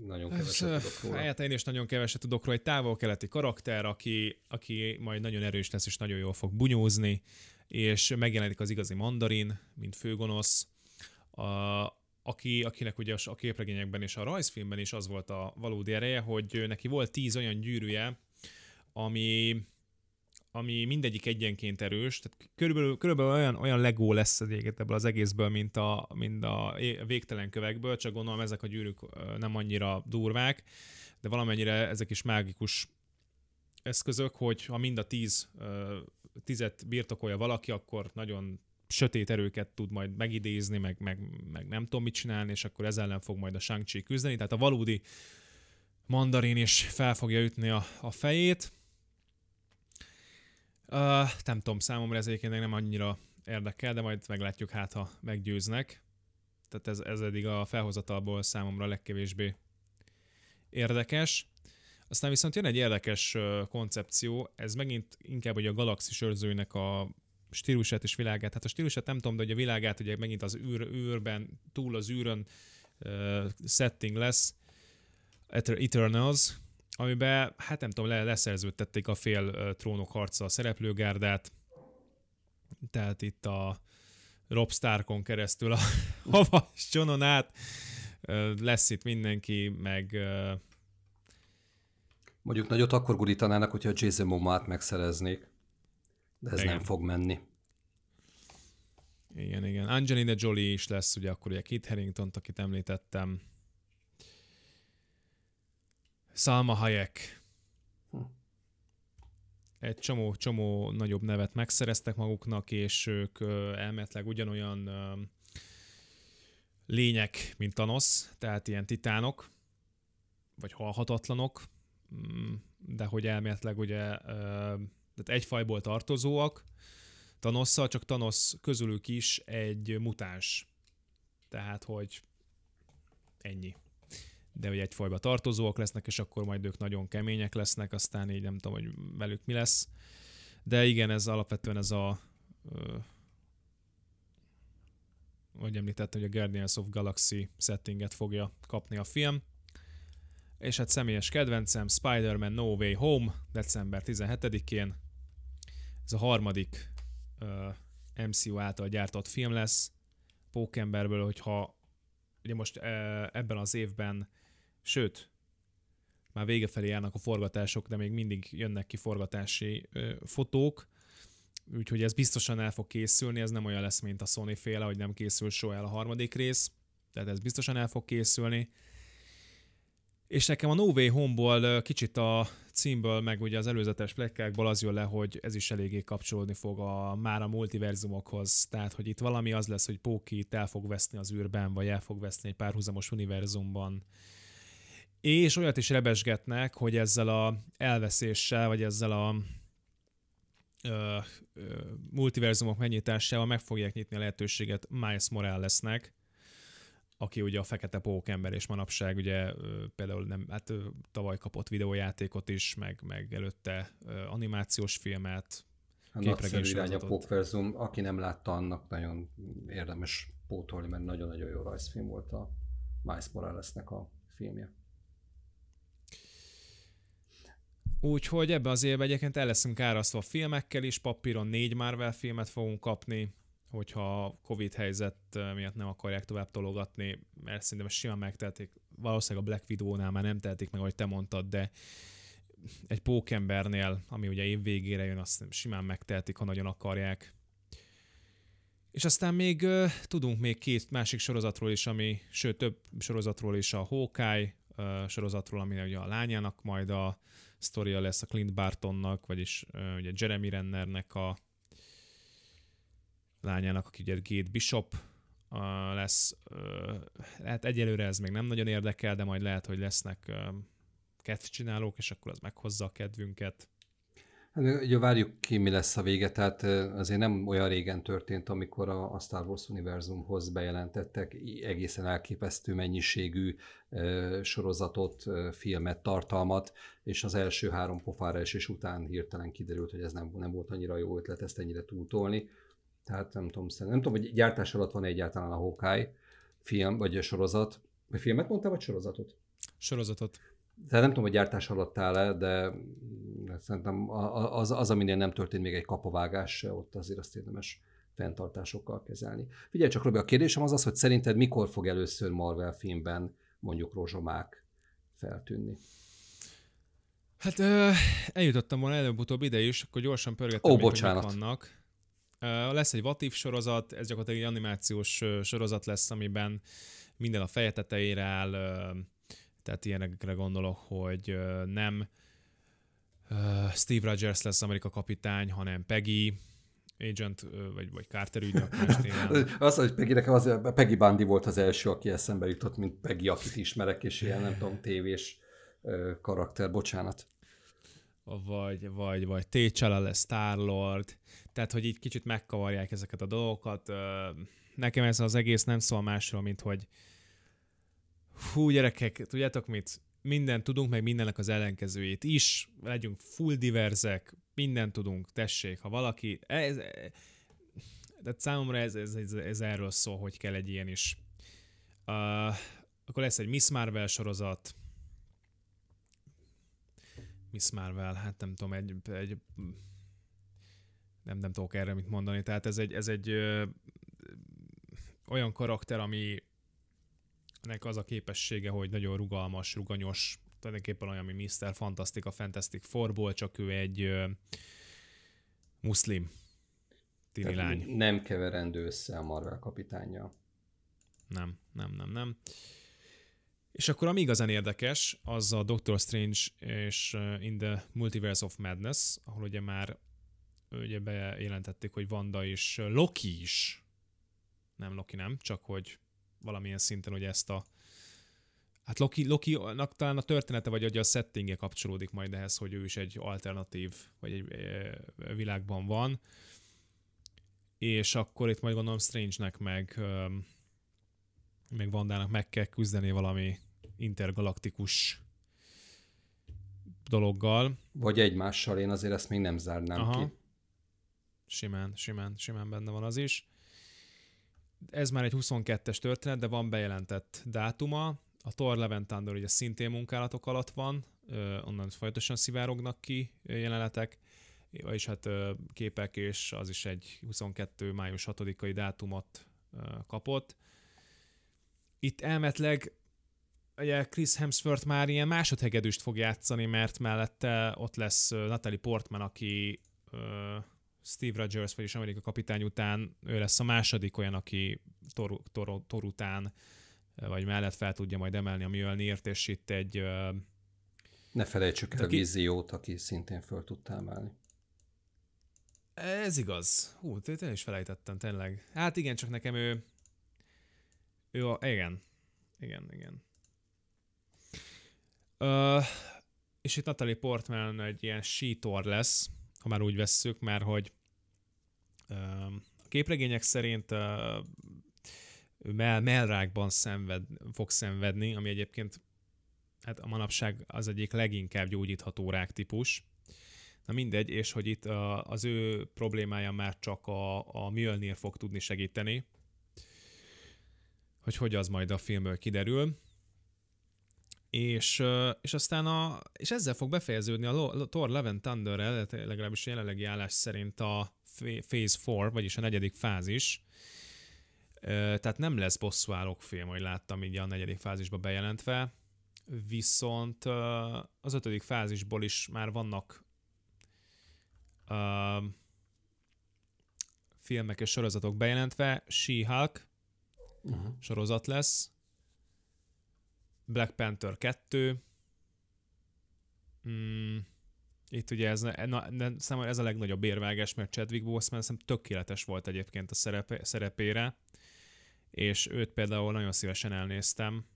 nagyon keveset tudok róla. Hát én is nagyon keveset tudok róla. Egy távol-keleti karakter, aki, aki majd nagyon erős lesz, és nagyon jól fog bunyózni, és megjelenik az igazi mandarin, mint főgonosz, a, aki, akinek ugye a képregényekben és a rajzfilmben is az volt a valódi ereje, hogy neki volt tíz olyan gyűrűje, ami, ami mindegyik egyenként erős, tehát körülbelül, körülbelül olyan, olyan legó lesz ebből az egészből, mint a, mint a végtelen kövekből, csak gondolom ezek a gyűrűk nem annyira durvák, de valamennyire ezek is mágikus eszközök, hogy ha mind a tíz tizet birtokolja valaki, akkor nagyon sötét erőket tud majd megidézni, meg, meg, meg nem tudom mit csinálni, és akkor ezzel ellen fog majd a shang küzdeni. Tehát a valódi mandarin is fel fogja ütni a, a fejét. Uh, nem tudom, számomra ez egyébként nem annyira érdekel, de majd meglátjuk hát, ha meggyőznek. Tehát ez, ez eddig a felhozatalból számomra legkevésbé érdekes. Aztán viszont jön egy érdekes koncepció, ez megint inkább hogy a galaxis őrzőinek a stílusát és világát. Hát a stílusát nem tudom, de hogy a világát ugye megint az űr, űrben, túl az űrön uh, setting lesz, Eternals, amiben, hát nem tudom, leszerződtették a fél uh, trónok harca a szereplőgárdát, tehát itt a Rob Starkon keresztül a havas csonon át uh, lesz itt mindenki, meg uh, Mondjuk nagyot akkor gurítanának, hogyha a Jason Momoa-t megszereznék. De ez igen. nem fog menni. Igen, igen. Angelina Jolie is lesz, ugye akkor ugye Kit Harington, akit említettem. Salma Hayek. Hm. Egy csomó, csomó nagyobb nevet megszereztek maguknak, és ők elmetleg ugyanolyan lények, mint Thanos, tehát ilyen titánok, vagy halhatatlanok, de hogy elméletleg ugye tehát egy fajból tartozóak, Thanosszal, csak Thanos közülük is egy mutáns. Tehát, hogy ennyi. De hogy egy fajba tartozóak lesznek, és akkor majd ők nagyon kemények lesznek, aztán így nem tudom, hogy velük mi lesz. De igen, ez alapvetően ez a ö, hogy említettem, hogy a Guardians of Galaxy settinget fogja kapni a film. És hát személyes kedvencem, Spider-Man No Way Home, december 17-én, ez a harmadik uh, MCU által gyártott film lesz. Pókemberből, hogyha ugye most uh, ebben az évben, sőt, már vége felé járnak a forgatások, de még mindig jönnek ki forgatási uh, fotók, úgyhogy ez biztosan el fog készülni, ez nem olyan lesz, mint a Sony féle, hogy nem készül soha el a harmadik rész, tehát ez biztosan el fog készülni. És nekem a No Way Home-ból kicsit a címből, meg ugye az előzetes plekkákból az jön le, hogy ez is eléggé kapcsolódni fog a, már a multiverzumokhoz. Tehát, hogy itt valami az lesz, hogy Póki el fog veszni az űrben, vagy el fog veszni egy párhuzamos univerzumban. És olyat is rebesgetnek, hogy ezzel a elveszéssel, vagy ezzel a ö, ö, multiverzumok megnyitásával meg fogják nyitni a lehetőséget Miles Moralesnek, aki ugye a fekete pókember, és manapság ugye például nem, hát tavaly kapott videójátékot is, meg, meg előtte animációs filmet, a nagyszerű irány a Pókverzum, aki nem látta, annak nagyon érdemes pótolni, mert nagyon-nagyon jó rajzfilm volt a Miles Moralesnek a filmje. Úgyhogy ebbe az évben egyébként el leszünk árasztva filmekkel is, papíron négy Marvel filmet fogunk kapni, hogyha Covid helyzet miatt nem akarják tovább tologatni, mert szerintem simán megtelték, valószínűleg a Black Widow-nál már nem telték meg, ahogy te mondtad, de egy pókembernél, ami ugye év végére jön, azt simán megtehetik, ha nagyon akarják. És aztán még uh, tudunk még két másik sorozatról is, ami, sőt több sorozatról is, a Hawkeye uh, sorozatról, ami ugye a lányának majd a sztoria lesz a Clint Bartonnak, vagyis uh, ugye Jeremy Rennernek a lányának, aki ugye Gate Bishop lesz. Lehet egyelőre ez még nem nagyon érdekel, de majd lehet, hogy lesznek uh, csinálók, és akkor az meghozza a kedvünket. Hát, ugye várjuk ki, mi lesz a vége, tehát azért nem olyan régen történt, amikor a, a Star Wars univerzumhoz bejelentettek egészen elképesztő mennyiségű sorozatot, filmet, tartalmat, és az első három pofára esés után hirtelen kiderült, hogy ez nem, nem volt annyira jó ötlet ezt ennyire túltolni. Tehát nem tudom, nem tudom, hogy gyártás alatt van egyáltalán a Hawkeye film, vagy a sorozat, vagy filmet mondtál, vagy sorozatot? Sorozatot. Tehát nem tudom, hogy gyártás alatt áll-e, de szerintem az, az, aminél nem történt még egy kapavágás, ott azért azt érdemes fenntartásokkal kezelni. Figyelj csak, Robi, a kérdésem az az, hogy szerinted mikor fog először Marvel filmben mondjuk rozsomák feltűnni? Hát ö, eljutottam volna előbb-utóbb ide is, akkor gyorsan pörgettem, Ó, bocsánat. vannak. Lesz egy Vatív sorozat, ez gyakorlatilag egy animációs sorozat lesz, amiben minden a feje tetejére áll, tehát ilyenekre gondolok, hogy nem Steve Rogers lesz Amerika kapitány, hanem Peggy, agent, vagy, vagy Carter ügynök Az, hogy Peggy, nekem az, Peggy Bundy volt az első, aki eszembe jutott, mint Peggy, akit ismerek, és ilyen, nem tudom, tévés karakter, bocsánat. Vagy, vagy, vagy T'Challa lesz Star-Lord, tehát, hogy így kicsit megkavarják ezeket a dolgokat. Nekem ez az egész nem szól másról, mint hogy Hú, gyerekek, tudjátok mit? Minden tudunk, meg mindennek az ellenkezőjét is. Legyünk full diverzek, minden tudunk, tessék. Ha valaki... Ez, de számomra ez, ez, ez, ez erről szól, hogy kell egy ilyen is. Uh, akkor lesz egy Miss Marvel sorozat. Miss Marvel, hát nem tudom, egy, egy nem, nem tudok erre mit mondani. Tehát ez egy, ez egy ö, olyan karakter, ami nek az a képessége, hogy nagyon rugalmas, ruganyos, tulajdonképpen olyan, mint Mr. Fantastic a Fantastic Fourból, csak ő egy ö, muszlim tini Tehát lány. Nem keverendő össze a Marvel kapitánya. Nem, nem, nem, nem. És akkor ami igazán érdekes, az a Doctor Strange és In the Multiverse of Madness, ahol ugye már ugye bejelentették, hogy Wanda és Loki is, nem Loki nem, csak hogy valamilyen szinten hogy ezt a Hát Loki, Loki-nak talán a története, vagy a settingje kapcsolódik majd ehhez, hogy ő is egy alternatív, vagy egy e, világban van. És akkor itt majd gondolom Strange-nek meg, meg Vandának meg kell küzdeni valami intergalaktikus dologgal. Vagy egymással, én azért ezt még nem zárnám Aha. ki. Simán, simán, simán benne van az is ez már egy 22-es történet, de van bejelentett dátuma. A Thor Levent Thunder ugye szintén munkálatok alatt van, onnan folyamatosan szivárognak ki jelenetek, vagyis hát képek, és az is egy 22. május 6-ai dátumot kapott. Itt elmetleg ugye Chris Hemsworth már ilyen másodhegedűst fog játszani, mert mellette ott lesz Natalie Portman, aki Steve Rogers, vagyis Amerika kapitány után ő lesz a második olyan, aki Tor, Tor, Tor után vagy mellett fel tudja majd emelni a Mjölnirt, és itt egy... Ne felejtsük el a víziót, aki szintén föl tudta emelni. Ez igaz. Hú, én is felejtettem, tényleg. Hát igen, csak nekem ő... Ő a... Igen. Igen, igen. Uh, és itt Natalie Portman egy ilyen sítor lesz, ha már úgy vesszük, mert hogy a képregények szerint mell, mellrákban szenved, fog szenvedni, ami egyébként hát a manapság az egyik leginkább gyógyítható ráktípus. Na mindegy, és hogy itt az ő problémája már csak a, a Mjölnir fog tudni segíteni, hogy hogy az majd a filmből kiderül. És, és aztán a, és ezzel fog befejeződni a Thor Love and Thunder-rel, legalábbis jelenlegi állás szerint a Phase 4, vagyis a negyedik fázis. Tehát nem lesz bosszúállók film, hogy láttam így a negyedik fázisba bejelentve, viszont az ötödik fázisból is már vannak uh, filmek és sorozatok bejelentve. She-Hulk uh-huh. sorozat lesz, Black Panther 2, mm, itt ugye ez, na, számomra ez a legnagyobb érvágás, mert Chadwick Boseman szerintem tökéletes volt egyébként a szerepe, szerepére, és őt például nagyon szívesen elnéztem,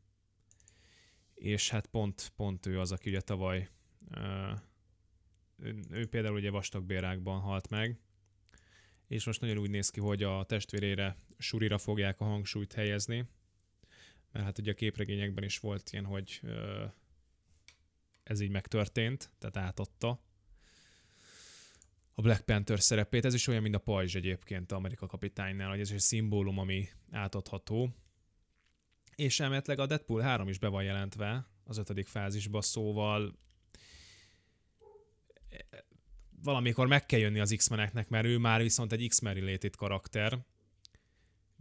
és hát pont, pont ő az, aki ugye tavaly ő, ő például ugye vastagbérákban halt meg, és most nagyon úgy néz ki, hogy a testvérére, Surira fogják a hangsúlyt helyezni, mert hát ugye a képregényekben is volt ilyen, hogy ez így megtörtént, tehát átadta a Black Panther szerepét. Ez is olyan, mint a pajzs egyébként a Amerika kapitánynál, hogy ez egy szimbólum, ami átadható. És elméletileg a Deadpool 3 is be van jelentve az ötödik fázisba, szóval valamikor meg kell jönni az X-meneknek, mert ő már viszont egy X-Men related karakter,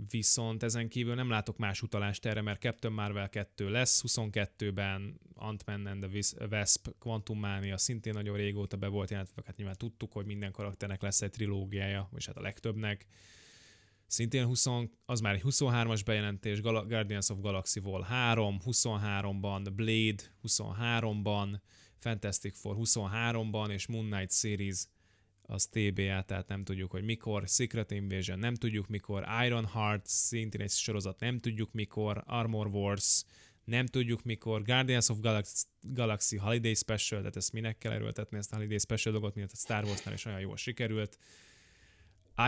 viszont ezen kívül nem látok más utalást erre, mert Captain Marvel 2 lesz, 22-ben Ant-Man and the Wasp Quantum Mania szintén nagyon régóta be volt jelentve, hát nyilván tudtuk, hogy minden karakternek lesz egy trilógiája, és hát a legtöbbnek. Szintén 20, az már egy 23-as bejelentés, Guardians of Galaxy Vol 3, 23-ban, Blade 23-ban, Fantastic Four 23-ban, és Moon Knight Series az TBA, tehát nem tudjuk, hogy mikor, Secret Invasion nem tudjuk mikor, Iron Heart szintén egy sorozat nem tudjuk mikor, Armor Wars nem tudjuk mikor, Guardians of Galaxy, Galaxy Holiday Special, tehát ezt minek kell erőltetni, ezt a Holiday Special dolgot, mint a Star Warsnál is olyan jól sikerült,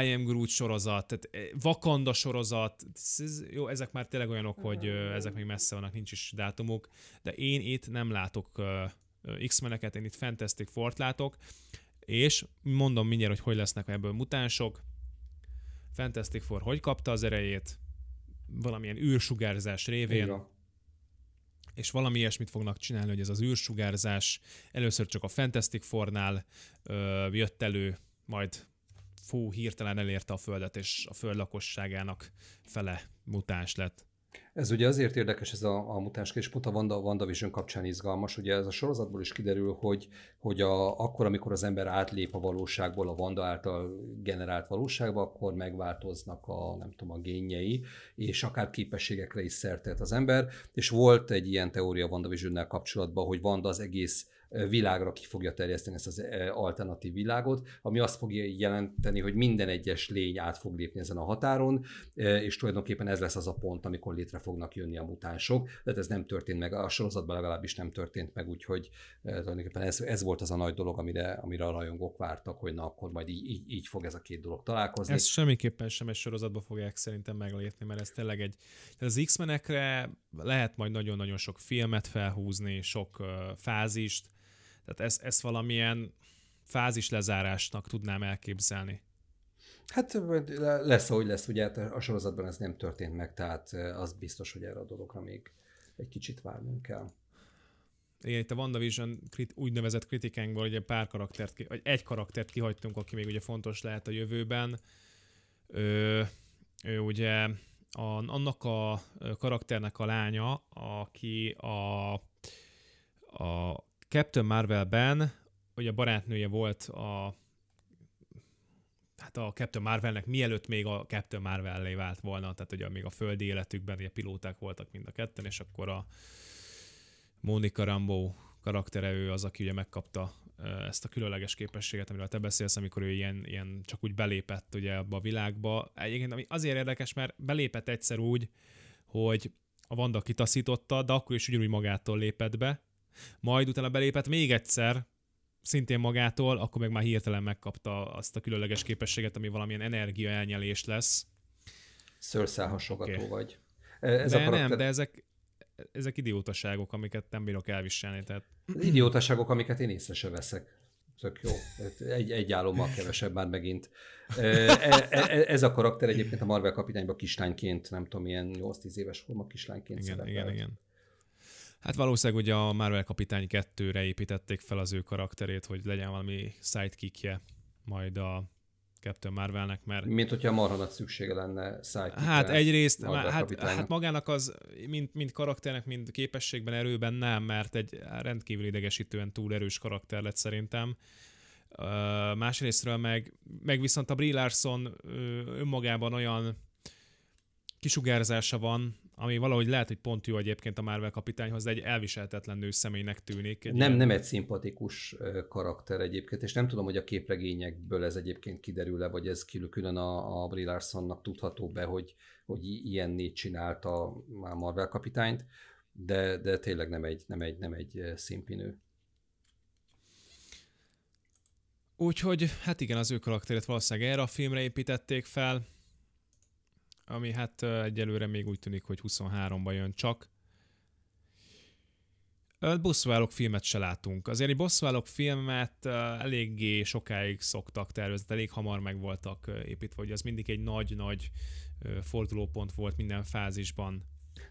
I Am Groot sorozat, tehát eh, Wakanda sorozat, ez, jó, ezek már tényleg olyanok, hogy ezek még messze vannak, nincs is dátumuk, de én itt nem látok uh, X-meneket, én itt Fantastic Four-t látok, és mondom mindjárt, hogy hogy lesznek ebből mutánsok. Fantastic Four hogy kapta az erejét? Valamilyen űrsugárzás révén. Igen. És valami ilyesmit fognak csinálni, hogy ez az űrsugárzás először csak a Fantastic Four-nál ö, jött elő, majd fú, hirtelen elérte a Földet, és a Föld lakosságának fele mutáns lett. Ez ugye azért érdekes ez a, a mutáns és pont a Wanda, WandaVision kapcsán izgalmas. Ugye ez a sorozatból is kiderül, hogy, hogy a, akkor, amikor az ember átlép a valóságból a Wanda által generált valóságba, akkor megváltoznak a, nem tudom, a génjei, és akár képességekre is szertelt az ember. És volt egy ilyen teória WandaVision-nel kapcsolatban, hogy Wanda az egész világra ki fogja terjeszteni ezt az e, alternatív világot, ami azt fogja jelenteni, hogy minden egyes lény át fog lépni ezen a határon, e, és tulajdonképpen ez lesz az a pont, amikor létre fognak jönni a mutánsok. Tehát ez nem történt meg, a sorozatban legalábbis nem történt meg, úgyhogy e, tulajdonképpen ez, ez volt az a nagy dolog, amire, amire a rajongók vártak, hogy na akkor majd így, így, így fog ez a két dolog találkozni. Ez semmiképpen sem egy sorozatba fogják szerintem meglépni, mert ez tényleg egy... Tehát az X-menekre lehet majd nagyon-nagyon sok filmet felhúzni, sok uh, fázist, tehát ezt, ezt valamilyen fázis lezárásnak tudnám elképzelni. Hát lesz, ahogy lesz, ugye hát a sorozatban ez nem történt meg, tehát az biztos, hogy erre a dologra még egy kicsit várnunk kell. Igen, itt a WandaVision krit, úgynevezett kritikánkból ugye pár karaktert, vagy egy karaktert kihagytunk, aki még ugye fontos lehet a jövőben. Ő, ő ugye a, annak a karakternek a lánya, aki a, a Captain Marvelben, hogy a barátnője volt a hát a Captain Marvelnek mielőtt még a Captain Marvel vált volna, tehát ugye még a földi életükben ugye pilóták voltak mind a ketten, és akkor a Monica Rambo karaktere ő az, aki ugye megkapta ezt a különleges képességet, amiről te beszélsz, amikor ő ilyen, ilyen csak úgy belépett ugye abba a világba. Egyébként ami azért érdekes, mert belépett egyszer úgy, hogy a Vanda kitaszította, de akkor is ugyanúgy magától lépett be, majd utána belépett még egyszer, szintén magától, akkor meg már hirtelen megkapta azt a különleges képességet, ami valamilyen energia elnyelés lesz. Szőrszálhasogató okay. vagy. E, ez de a karakter... nem, de ezek, ezek idiótaságok, amiket nem bírok elviselni. Tehát... Idiótaságok, amiket én észre se veszek. Tök jó. Egy, egy álommal kevesebb már megint. E, e, ez a karakter egyébként a Marvel kapitányban kislányként, nem tudom, ilyen 8-10 éves forma kislányként igen, szerepelt. Igen, igen. Hát valószínűleg ugye a Marvel kapitány 2-re építették fel az ő karakterét, hogy legyen valami sidekickje majd a Captain Marvelnek, mert... Mint hogyha marha nagy szüksége lenne sidekickre. Hát egyrészt, hát, hát magának az, mint, mint karakternek, mint képességben, erőben nem, mert egy rendkívül idegesítően túl erős karakter lett szerintem. Uh, másrésztről meg, meg viszont a Brie Larson önmagában olyan kisugárzása van, ami valahogy lehet, hogy pont jó egyébként a Marvel kapitányhoz, de egy elviselhetetlen személynek tűnik. Egy nem, ilyen... nem egy szimpatikus karakter egyébként, és nem tudom, hogy a képregényekből ez egyébként kiderül-e, vagy ez külön a, a Brie Larsonnak tudható be, hogy, hogy ilyenné csinálta a Marvel kapitányt, de, de tényleg nem egy, nem egy, nem egy színpinő. Úgyhogy, hát igen, az ő karakterét valószínűleg erre a filmre építették fel, ami hát egyelőre még úgy tűnik, hogy 23-ban jön csak. Bosszúállók filmet se látunk. Azért egy bosszúállók filmet eléggé sokáig szoktak tervezni, elég hamar meg voltak építve, hogy az mindig egy nagy-nagy fordulópont volt minden fázisban.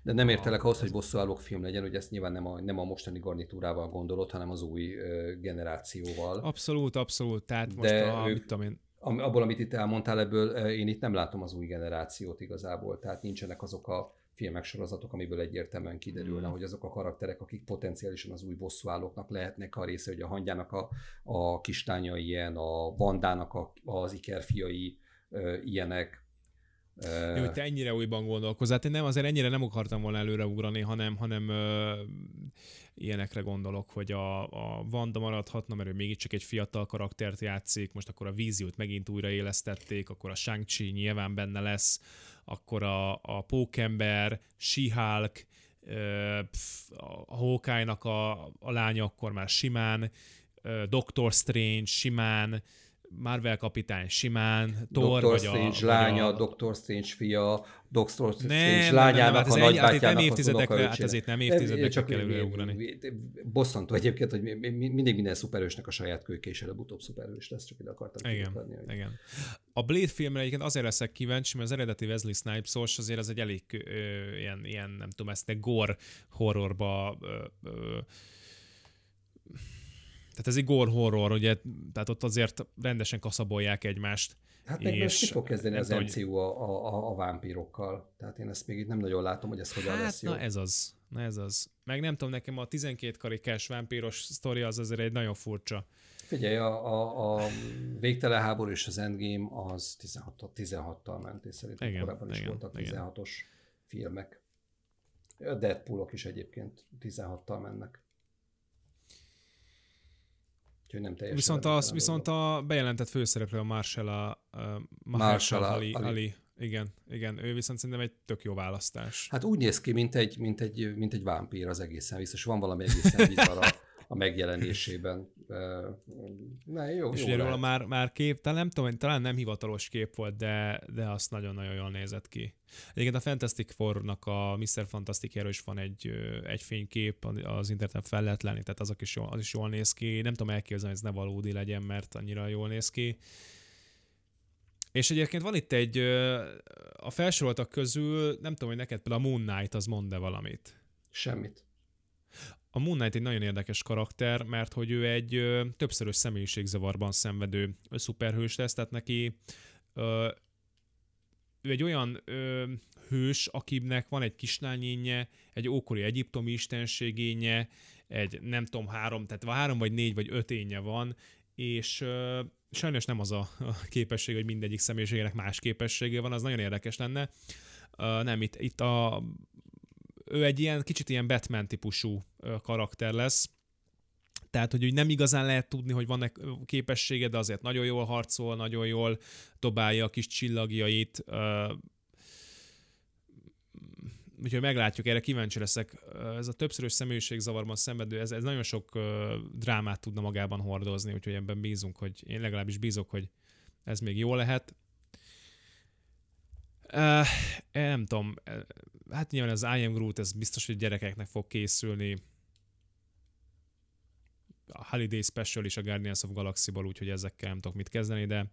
De nem értelek ahhoz, hogy bosszúállók film legyen, hogy ezt nyilván nem a, nem a mostani garnitúrával gondolod, hanem az új generációval. Abszolút, abszolút. Tehát most De a, ők, mit tudom én, abból, amit itt elmondtál, ebből én itt nem látom az új generációt igazából, tehát nincsenek azok a filmek, sorozatok, amiből egyértelműen kiderülne, mm. hogy azok a karakterek, akik potenciálisan az új bosszúállóknak lehetnek a része, hogy a hangyának a, a kistánya ilyen, a bandának a, az ikerfiai e, ilyenek, jó, hogy te ennyire újban gondolkozol. Hát én nem, azért ennyire nem akartam volna előreugrani, hanem, hanem ö, ilyenekre gondolok, hogy a, a Vanda maradhatna, mert ő mégiscsak egy fiatal karaktert játszik, most akkor a víziót megint újraélesztették, akkor a shang nyilván benne lesz, akkor a, a Pókember, She-Hulk, a Hawkeye-nak a, a lánya akkor már simán, Doctor Strange simán, Marvel kapitány simán, Thor Doctor vagy Strange a, lánya, a... Doctor Strange fia, Doctor Strange nem, lányának, nem, nem, hát a nagybátyjának nem évtizedekre, hát ezért nem évtizedekre csak kell előugrani. Bosszantó egyébként, hogy mindig minden szuperősnek a saját kölyke és előbb-utóbb szuperős lesz, csak ide akartam igen, adni, hogy... igen. A Blade filmre egyébként azért leszek kíváncsi, mert az eredeti Wesley Snipes-os azért az egy elég ö, ilyen, ilyen, nem tudom, ezt gore horrorba ö, ö, tehát ez egy gore horror, ugye, tehát ott azért rendesen kaszabolják egymást. Hát meg most ki fog kezdeni az MCU a, a, a vámpírokkal. Tehát én ezt még itt nem nagyon látom, hogy ez hogyan hát, lesz jó. na ez az. Na ez az. Meg nem tudom, nekem a 12 karikás vámpíros sztori az azért egy nagyon furcsa. Figyelj, a, a, a végtelen háború és az Endgame az 16, 16-tal ment, és szerintem igen, korábban is igen, voltak 16-os filmek. A Deadpoolok is egyébként 16-tal mennek. Úgyhogy nem teljesen. Viszont, az, viszont a bejelentett főszereplő a Marshall, a, a Marshall Ali, Ali. Ali. Igen, igen, ő viszont szerintem egy tök jó választás. Hát úgy néz ki, mint egy, mint egy, mint egy vámpír az egészen biztos. Van valami egészen bizarra a megjelenésében. Ne, jó, és jó róla már, már kép, talán nem tudom, talán nem hivatalos kép volt, de, de azt nagyon-nagyon jól nézett ki. Egyébként a Fantastic Four-nak a Mr. Fantastic is van egy, egy fénykép, az interneten fel lehet lenni, tehát azok is jól, az is jól néz ki. Nem tudom elképzelni, hogy ez ne valódi legyen, mert annyira jól néz ki. És egyébként van itt egy, a felsoroltak közül, nem tudom, hogy neked például a Moon Knight az mond-e valamit? Semmit. A Moon Knight egy nagyon érdekes karakter, mert hogy ő egy ö, többszörös személyiségzavarban szenvedő szuperhős lesz, tehát neki ö, ő egy olyan ö, hős, akinek van egy kislányénye, egy ókori egyiptomi istenségénye, egy nem tudom, három, tehát három vagy négy vagy öt énje van, és ö, sajnos nem az a, képesség, hogy mindegyik személyiségének más képessége van, az nagyon érdekes lenne. Uh, nem, itt, itt a ő egy ilyen kicsit ilyen Batman típusú karakter lesz, tehát, hogy úgy nem igazán lehet tudni, hogy van-e képessége, de azért nagyon jól harcol, nagyon jól dobálja a kis csillagjait. Úgyhogy meglátjuk, erre kíváncsi leszek. Ez a többszörös zavarban szenvedő, ez, ez nagyon sok drámát tudna magában hordozni, úgyhogy ebben bízunk, hogy én legalábbis bízok, hogy ez még jó lehet. Uh, nem tudom, hát nyilván az I Am Groot, ez biztos, hogy gyerekeknek fog készülni. A Holiday Special is a Guardians of Galaxy-ból, úgyhogy ezekkel nem tudok mit kezdeni, de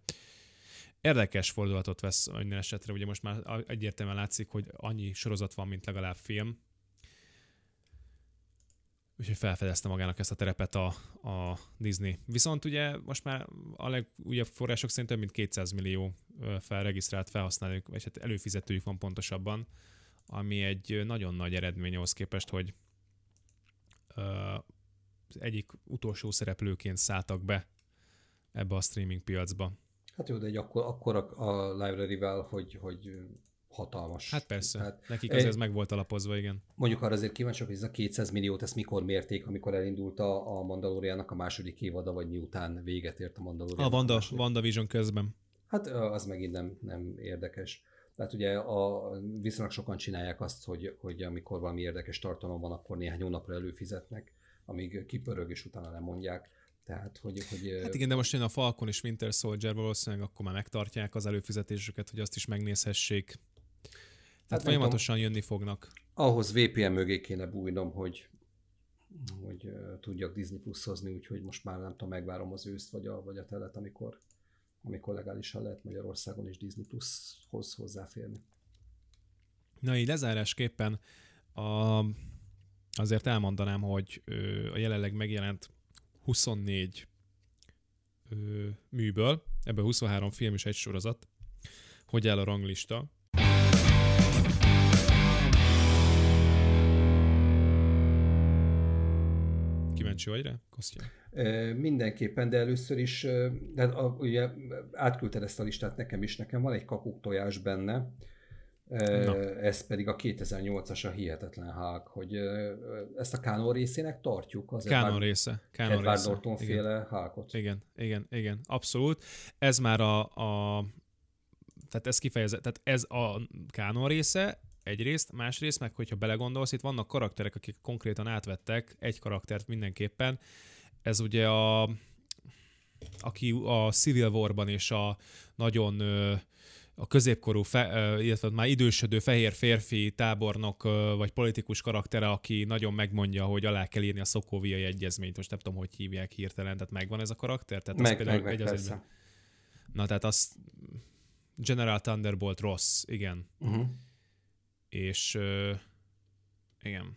érdekes fordulatot vesz minden esetre. Ugye most már egyértelműen látszik, hogy annyi sorozat van, mint legalább film. Úgyhogy felfedezte magának ezt a terepet a, a Disney. Viszont ugye most már a legújabb források szerint több mint 200 millió felregisztrált felhasználók, vagy hát előfizetőjük van pontosabban, ami egy nagyon nagy eredmény ahhoz képest, hogy az egyik utolsó szereplőként szálltak be ebbe a streaming piacba. Hát jó, de egy akkor, akkor a, a library-vel, hogy, hogy hatalmas. Hát persze, hát, nekik azért ez meg volt alapozva, igen. Mondjuk arra azért kíváncsiak, hogy ez a 200 milliót, ezt mikor mérték, amikor elindult a, a Mandaloriannak a második évada, vagy miután véget ért a Mandalorian. A Wanda, WandaVision közben. Hát az megint nem, nem érdekes. Tehát ugye a, viszonylag sokan csinálják azt, hogy, hogy amikor valami érdekes tartalom van, akkor néhány hónapra előfizetnek, amíg kipörög, és utána nem mondják. Tehát, hogy, hogy... Hát igen, de most jön a Falcon és Winter Soldier, valószínűleg akkor már megtartják az előfizetésüket, hogy azt is megnézhessék. Tehát hát folyamatosan tudom, jönni fognak. Ahhoz VPN mögé kéne bújnom, hogy hogy uh, tudjak Disney Plus-hozni, úgyhogy most már nem tudom, megvárom az őszt vagy a, vagy a telet, amikor, amikor legálisan lehet Magyarországon is Disney Plus-hoz hozzáférni. Na így lezárásképpen a, azért elmondanám, hogy ö, a jelenleg megjelent 24 ö, műből, ebből 23 film és egy sorozat, hogy áll a ranglista. Kíváncsi vagy rá, Kostya? Mindenképpen, de először is, de a, ugye átküldted ezt a listát nekem is, nekem van egy kakuk tojás benne, Na. Ez pedig a 2008-as a Hihetetlen Hulk, hogy ezt a Canon részének tartjuk. Az Canon része. Canon Edward része. Norton féle Hulkot. Igen, igen, igen, abszolút. Ez már a, a tehát ez kifejezett, tehát ez a Canon része, egyrészt, másrészt meg, hogyha belegondolsz, itt vannak karakterek, akik konkrétan átvettek egy karaktert mindenképpen. Ez ugye a aki a Civil War-ban és a nagyon a középkorú, fe, illetve már idősödő fehér férfi tábornok vagy politikus karaktere, aki nagyon megmondja, hogy alá kell írni a szokóviai egyezményt. Most nem tudom, hogy hívják hirtelen, tehát megvan ez a karakter? Tehát meg, az meg, meg, egy Na, tehát az General Thunderbolt Ross, igen. Uh-huh. És uh, igen.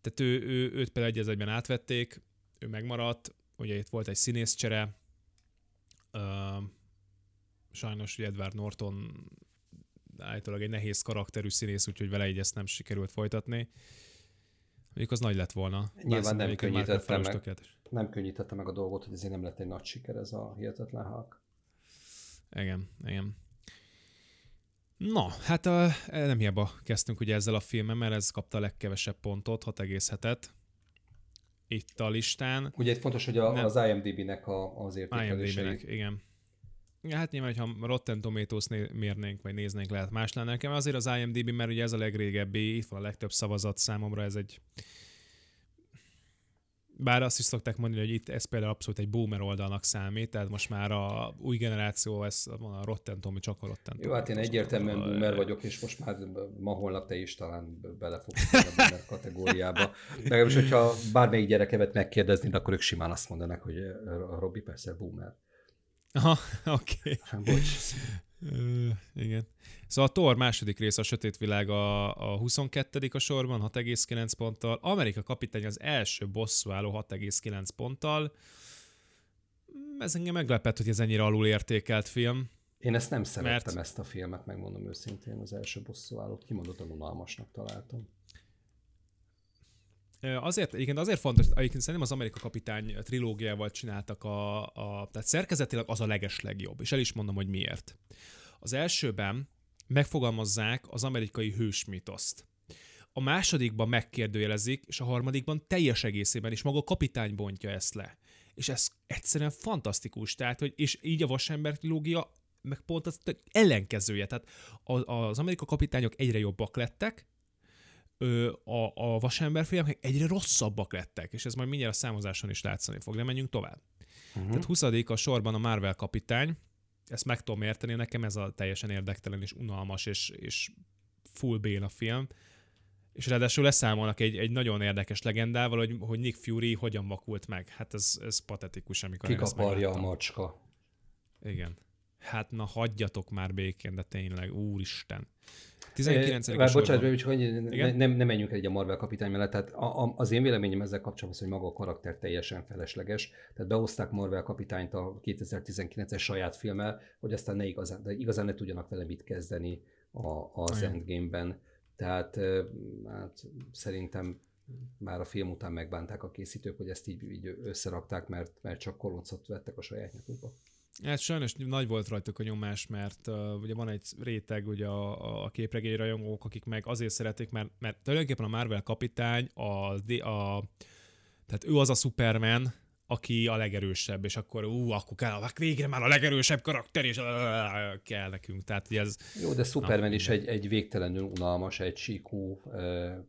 Tehát ő, ő, őt például egy egyben átvették, ő megmaradt, ugye itt volt egy színészcsere, uh, sajnos hogy Edward Norton állítólag egy nehéz karakterű színész, úgyhogy vele így ezt nem sikerült folytatni. Mondjuk az nagy lett volna. Nyilván nem könnyítette, meg, nem könnyítette meg a dolgot, hogy ezért nem lett egy nagy siker ez a hihetetlen Hulk. Igen, igen. Na, hát a, nem hiába kezdtünk ugye ezzel a filmmel, mert ez kapta a legkevesebb pontot, 6,7-et itt a listán. Ugye itt fontos, hogy a, nem. az IMDB-nek a, az értékelései. IMDB-nek, igen. Ja, hát nyilván, ha Rotten Tomatoes mérnénk, vagy néznénk, lehet más lenne nekem. Azért az IMDb, mert ugye ez a legrégebbi, itt van a legtöbb szavazat számomra, ez egy bár azt is szokták mondani, hogy itt ez például abszolút egy boomer oldalnak számít, tehát most már a új generáció, ez van a Rotten Tommy, csak a Rotten Tommy. Jó, hát én egyértelműen a... boomer vagyok, és most már ma holnap te is talán belefogsz a boomer kategóriába. Legalábbis, hogyha bármelyik gyerekevet megkérdeznéd, akkor ők simán azt mondanak, hogy a Robi persze boomer. Aha, oké. Okay. Hát, bocs. Igen. Szóval a Thor második rész, a Sötét Világ a, a 22. a sorban, 6,9 ponttal. Amerika kapitány az első bosszúálló 6,9 ponttal. Ez engem meglepett, hogy ez ennyire alul értékelt film. Én ezt nem szerettem, mert... ezt a filmet, megmondom őszintén, az első bosszúállót kimondottan unalmasnak találtam. Azért, egyébként azért fontos, egyébként szerintem az Amerika Kapitány trilógiával csináltak a, a tehát szerkezetileg az a leges és el is mondom, hogy miért. Az elsőben megfogalmazzák az amerikai hős mitoszt. A másodikban megkérdőjelezik, és a harmadikban teljes egészében is maga a kapitány bontja ezt le. És ez egyszerűen fantasztikus. Tehát, hogy, és így a Vasember trilógia meg pont az ellenkezője. Tehát az Amerika kapitányok egyre jobbak lettek, a, a vasember filmek egyre rosszabbak lettek, és ez majd mindjárt a számozáson is látszani fog, de menjünk tovább. Uh-huh. Tehát 20 a sorban a Marvel kapitány, ezt meg tudom érteni, nekem ez a teljesen érdektelen és unalmas és, és full a film, és ráadásul leszámolnak egy, egy nagyon érdekes legendával, hogy, hogy Nick Fury hogyan vakult meg. Hát ez, ez patetikus, amikor Kikaparja a macska. Igen. Hát na, hagyjatok már békén, de tényleg, úristen. 19. Vár, bocsánat, csak annyi, ne, nem, nem menjünk egy a Marvel kapitány mellett. Tehát a, a, az én véleményem ezzel kapcsolatban az, hogy maga a karakter teljesen felesleges. Tehát behozták Marvel kapitányt a 2019-es saját filmmel, hogy aztán ne igazán, de igazán ne tudjanak vele mit kezdeni a, az Olyan. Endgame-ben. Tehát hát, szerintem már a film után megbánták a készítők, hogy ezt így, így összerakták, mert, mert csak koloncot vettek a saját nyakukba. Hát sajnos nagy volt rajtuk a nyomás, mert uh, ugye van egy réteg ugye a, a képregény rajongók, akik meg azért szeretik, mert, mert tulajdonképpen a Marvel kapitány, a, a, tehát ő az a Superman, aki a legerősebb, és akkor ú, akkor kell, végre már a legerősebb karakter, és kell nekünk. Tehát ez... Jó, de Superman na, is egy, egy végtelenül unalmas, egy síkú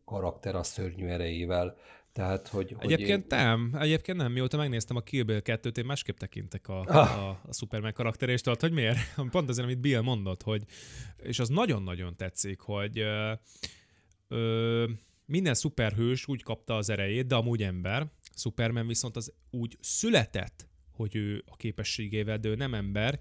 karakter a szörnyű erejével. Tehát, hogy, egyébként hogy én... nem, egyébként nem. Mióta megnéztem a Kill Bill 2-t, én másképp tekintek a, ah. a, a Superman karakterést, tudod, hogy miért? Pont azért, amit Bill mondott, hogy, és az nagyon-nagyon tetszik, hogy ö, ö, minden szuperhős úgy kapta az erejét, de amúgy ember, Superman viszont az úgy született, hogy ő a képességével, de ő nem ember,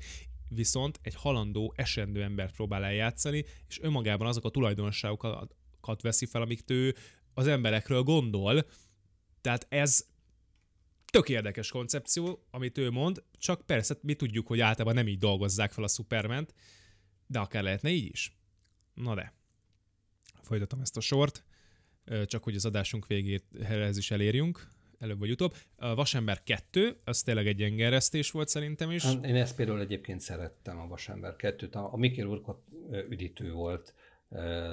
viszont egy halandó, esendő embert próbál eljátszani, és önmagában azok a tulajdonságokat veszi fel, amiket ő az emberekről gondol. Tehát ez tök érdekes koncepció, amit ő mond, csak persze mi tudjuk, hogy általában nem így dolgozzák fel a Superment, de akár lehetne így is. Na de, folytatom ezt a sort, csak hogy az adásunk végéhez is elérjünk előbb vagy utóbb. A Vasember 2, az tényleg egy gyenge volt szerintem is. Én ezt például egyébként szerettem a Vasember 2-t. A, a Mikél Urkot üdítő volt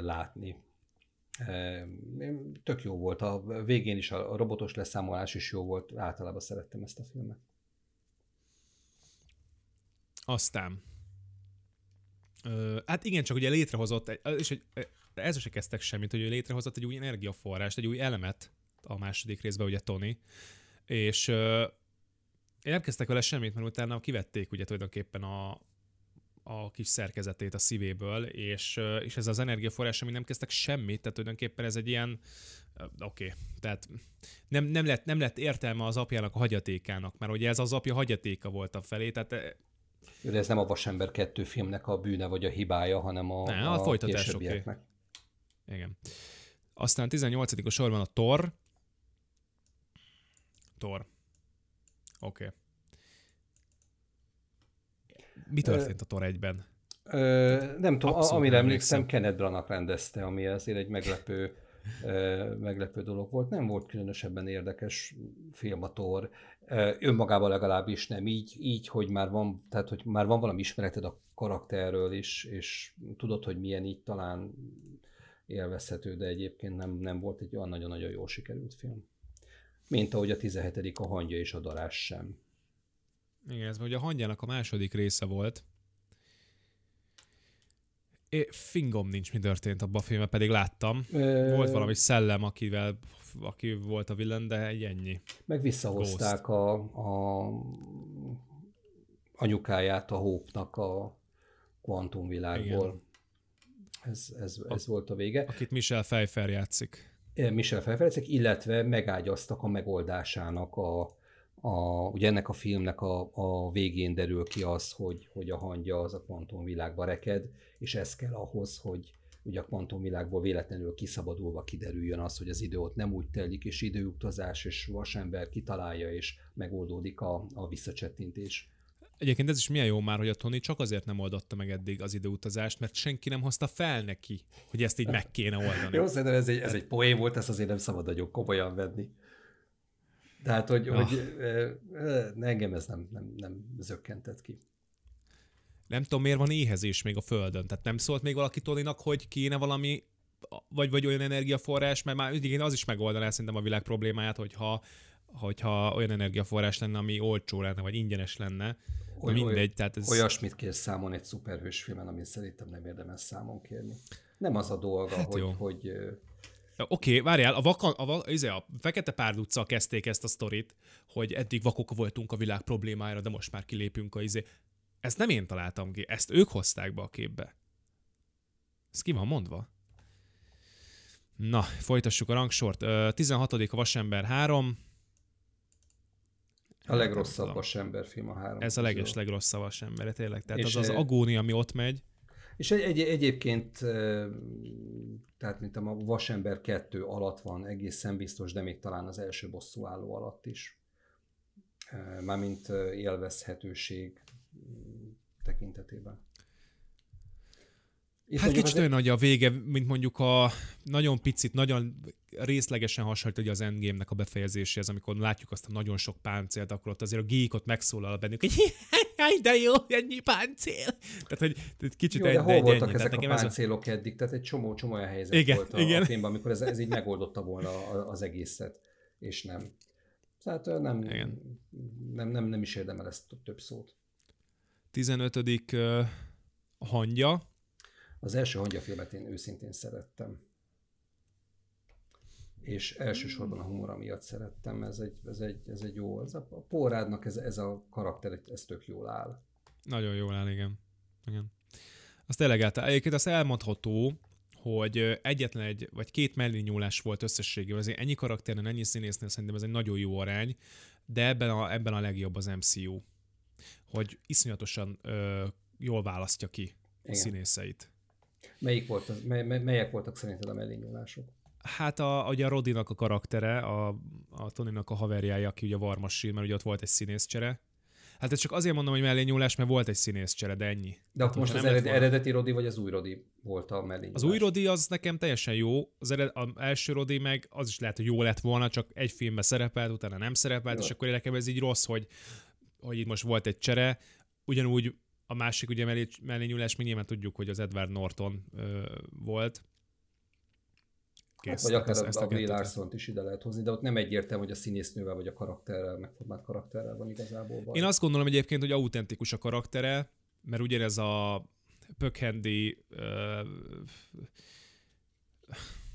látni. Tök jó volt. A végén is a robotos leszámolás is jó volt. Általában szerettem ezt a filmet. Aztán. Ö, hát igen, csak ugye létrehozott, és hogy ez se kezdtek semmit, hogy ő létrehozott egy új energiaforrást, egy új elemet a második részben, ugye Tony, és én nem kezdtek vele semmit, mert utána kivették ugye tulajdonképpen a, a kis szerkezetét a szívéből, és, és ez az energiaforrás, ami nem kezdtek semmit, tehát tulajdonképpen ez egy ilyen, oké, okay, tehát nem, nem, lett, nem lett értelme az apjának a hagyatékának, mert ugye ez az apja hagyatéka volt a felé, tehát de ez nem a Vasember 2 filmnek a bűne vagy a hibája, hanem a, ne, a, a folytatás, okay. Igen. Aztán 18. a sorban a Thor, Thor. Oké. Okay. Mi történt a egyben? Ö, nem tudom, Abszolút amire emlékszem, Kenneth Branagh rendezte, ami azért egy meglepő, meglepő dolog volt. Nem volt különösebben érdekes film a Thor. Önmagában legalábbis nem így, így, hogy már van, tehát hogy már van valami ismereted a karakterről, és, és tudod, hogy milyen így talán élvezhető, de egyébként nem, nem volt egy olyan nagyon-nagyon jól sikerült film mint ahogy a 17. a hangja és a darás sem. Igen, ez ugye a hangyának a második része volt. É, fingom nincs, mi történt abban a filmben, pedig láttam. E... Volt valami szellem, akivel aki volt a villan, de egy ennyi. Meg visszahozták a, a anyukáját a Hópnak a kvantumvilágból. Ez, ez, ez a, volt a vége. Akit Michel Pfeiffer játszik. Michel Felfelecek, illetve megágyaztak a megoldásának a, a, ugye ennek a filmnek a, a végén derül ki az, hogy, hogy a hangja az a kvantumvilágba reked, és ez kell ahhoz, hogy ugye a kvantumvilágból véletlenül kiszabadulva kiderüljön az, hogy az idő ott nem úgy telik, és időutazás, és vasember kitalálja, és megoldódik a, a visszacsettintés. Egyébként ez is milyen jó már, hogy a Tony csak azért nem oldotta meg eddig az időutazást, mert senki nem hozta fel neki, hogy ezt így meg kéne oldani. jó, szerintem ez egy, ez egy poén volt, ezt azért nem szabad nagyon komolyan venni. Tehát, hogy, oh. hogy engem ez nem, nem, nem zökkentett ki. Nem tudom, miért van éhezés még a Földön. Tehát nem szólt még valaki Tonynak, hogy kéne valami vagy, vagy olyan energiaforrás, mert már igen, az is megoldaná szerintem a világ problémáját, hogyha, hogyha olyan energiaforrás lenne, ami olcsó lenne, vagy ingyenes lenne, Oly, mindegy, tehát ez... Olyasmit kér számon egy szuperhős filmen, amit szerintem nem érdemes számon kérni. Nem az a dolga, hát hogy, jó. hogy Oké, okay, várjál, a, vakan, a, a, izé, a Fekete Párduccal kezdték ezt a sztorit, hogy eddig vakok voltunk a világ problémájára, de most már kilépünk a izé. Ezt nem én találtam ki, ezt ők hozták be a képbe. Ez ki van mondva? Na, folytassuk a rangsort. 16. a Vasember 3, A legrosszabb vasember film a három. Ez a leges legrosszabb vasember, tényleg. Tehát és az az agónia, ami ott megy. És egy, egy, egyébként, tehát mint a Vasember 2 alatt van egészen biztos, de még talán az első bosszúálló alatt is. Mármint élvezhetőség tekintetében. Itt hát kicsit olyan nagy a vége, mint mondjuk a nagyon picit, nagyon részlegesen hasonlít ugye az Endgame-nek a befejezéséhez, amikor látjuk azt a nagyon sok páncélt, akkor ott azért a geek megszólal bennük, hogy de jó, ennyi páncél. Tehát, hogy kicsit jó, egy, de hol egy, voltak ennyi. ezek Tehát a páncélok ez... eddig? Tehát egy csomó, csomó olyan helyzet igen, volt a, igen. a filmben, amikor ez, ez így megoldotta volna az egészet, és nem. Tehát nem, igen. nem, nem, nem is érdemel ezt több szót. 15. Uh, hangya, az első hangyafilmet én őszintén szerettem. És elsősorban a humora miatt szerettem, ez egy, ez egy, ez egy jó, ez a, a Pórádnak ez, ez a karakter, ez tök jól áll. Nagyon jól áll, igen. igen. Azt tényleg állt. Egyébként azt elmondható, hogy egyetlen egy, vagy két mellényúlás volt összességében, azért ennyi karakternél, ennyi színésznél szerintem ez egy nagyon jó arány, de ebben a, ebben a legjobb az MCU, hogy iszonyatosan ö, jól választja ki Igen. a színészeit. Melyik volt az, mely, melyek voltak szerinted a mellényúlások? Hát a, ugye a Rodinak a karaktere, a, a Tonynak a haverjája, aki ugye Varmassi, mert ugye ott volt egy színészcsere. Hát ez csak azért mondom, hogy mellényúlás, mert volt egy színészcsere, de ennyi. De akkor most az ered, eredeti Rodi vagy az új Rodi volt a mellényúlás? Az új Rodi az nekem teljesen jó, az, ered, az első Rodi meg az is lehet, hogy jó lett volna, csak egy filmben szerepelt, utána nem szerepelt, jó. és akkor nekem ez így rossz, hogy, hogy itt most volt egy csere. Ugyanúgy a másik ugye mellé, mellényúlás, mi nyilván tudjuk, hogy az Edward Norton ö, volt. Kész. Hát, vagy akár ezt, a, a Brie larson is ide lehet hozni, de ott nem egyértelmű, hogy a színésznővel vagy a karakterrel, megformált karakterrel van igazából baj. Én azt gondolom egyébként, hogy autentikus a karaktere, mert ugyanez a pökhendi uh,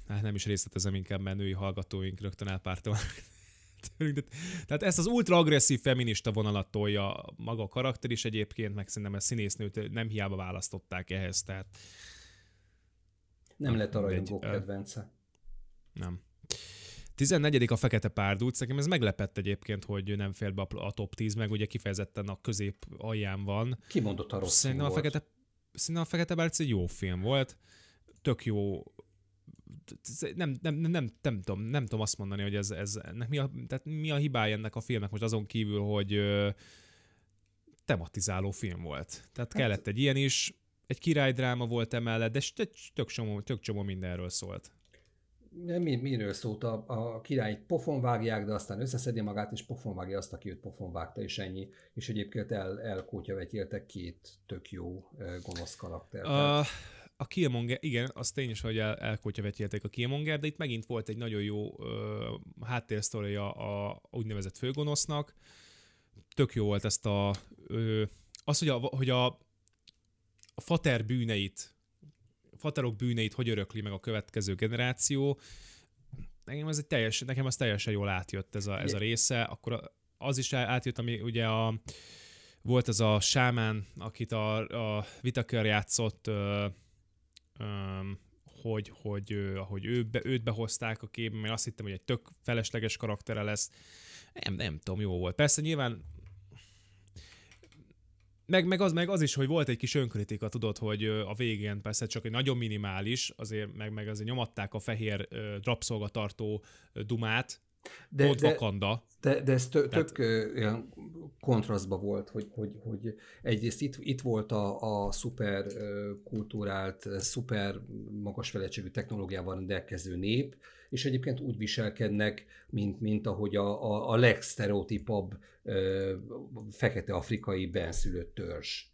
hát nem is részletezem inkább, mert női hallgatóink rögtön elpártolnak tehát ezt az ultra agresszív feminista vonalat tolja maga a karakter is egyébként, meg szerintem a színésznőt nem hiába választották ehhez, tehát... Nem lett a rajongók kedvence. Nem. 14. a Fekete Párdút, szerintem ez meglepett egyébként, hogy nem fér be a top 10, meg ugye kifejezetten a közép alján van. Ki mondott a rossz Szerintem a Fekete, szerintem a Fekete Párdút egy jó film volt, tök jó nem, nem, nem, nem, nem, tudom, nem tudom azt mondani, hogy ez, ez ennek mi, a, tehát mi a hibája ennek a filmnek most azon kívül, hogy ö, tematizáló film volt. Tehát hát, kellett egy ilyen is, egy királydráma volt emellett, de tök csomó, tök csomó mindenről szólt. Mi, miről szólt? A, a király pofon vágják, de aztán összeszedi magát, és pofon vágja azt, aki őt pofon vágta, és ennyi. És egyébként el, elkótya vetéltek két tök jó gonosz karakter. Uh, a Killmonger, igen, az tény is, hogy el, elkótyavetélték a Killmonger, de itt megint volt egy nagyon jó ö, háttérsztoria a, a úgynevezett főgonosznak. Tök jó volt ezt a... Ö, az, hogy a, hogy a, a fater bűneit, faterok bűneit hogy örökli meg a következő generáció, nekem ez egy teljes, nekem az teljesen jól átjött ez a, ez a része, akkor az is átjött, ami ugye a, volt az a sámán, akit a, a Vitakör játszott, ö, um, hogy, hogy, ahogy ő, be, őt behozták a képbe, mert azt hittem, hogy egy tök felesleges karaktere lesz. Nem, nem tudom, jó volt. Persze nyilván meg, meg, az, meg az is, hogy volt egy kis önkritika, tudod, hogy a végén persze csak egy nagyon minimális, azért meg, meg azért nyomatták a fehér drapszolgatartó uh, dumát, de, ott de, Wakanda. De, de ez tök, tök olyan kontrasztba volt, hogy, hogy, hogy egyrészt itt, itt volt a, a szuper kultúrált, szuper magas fejlettségű technológiával rendelkező nép, és egyébként úgy viselkednek, mint, mint ahogy a, a, a legsztereotipabb fekete afrikai benszülött törzs.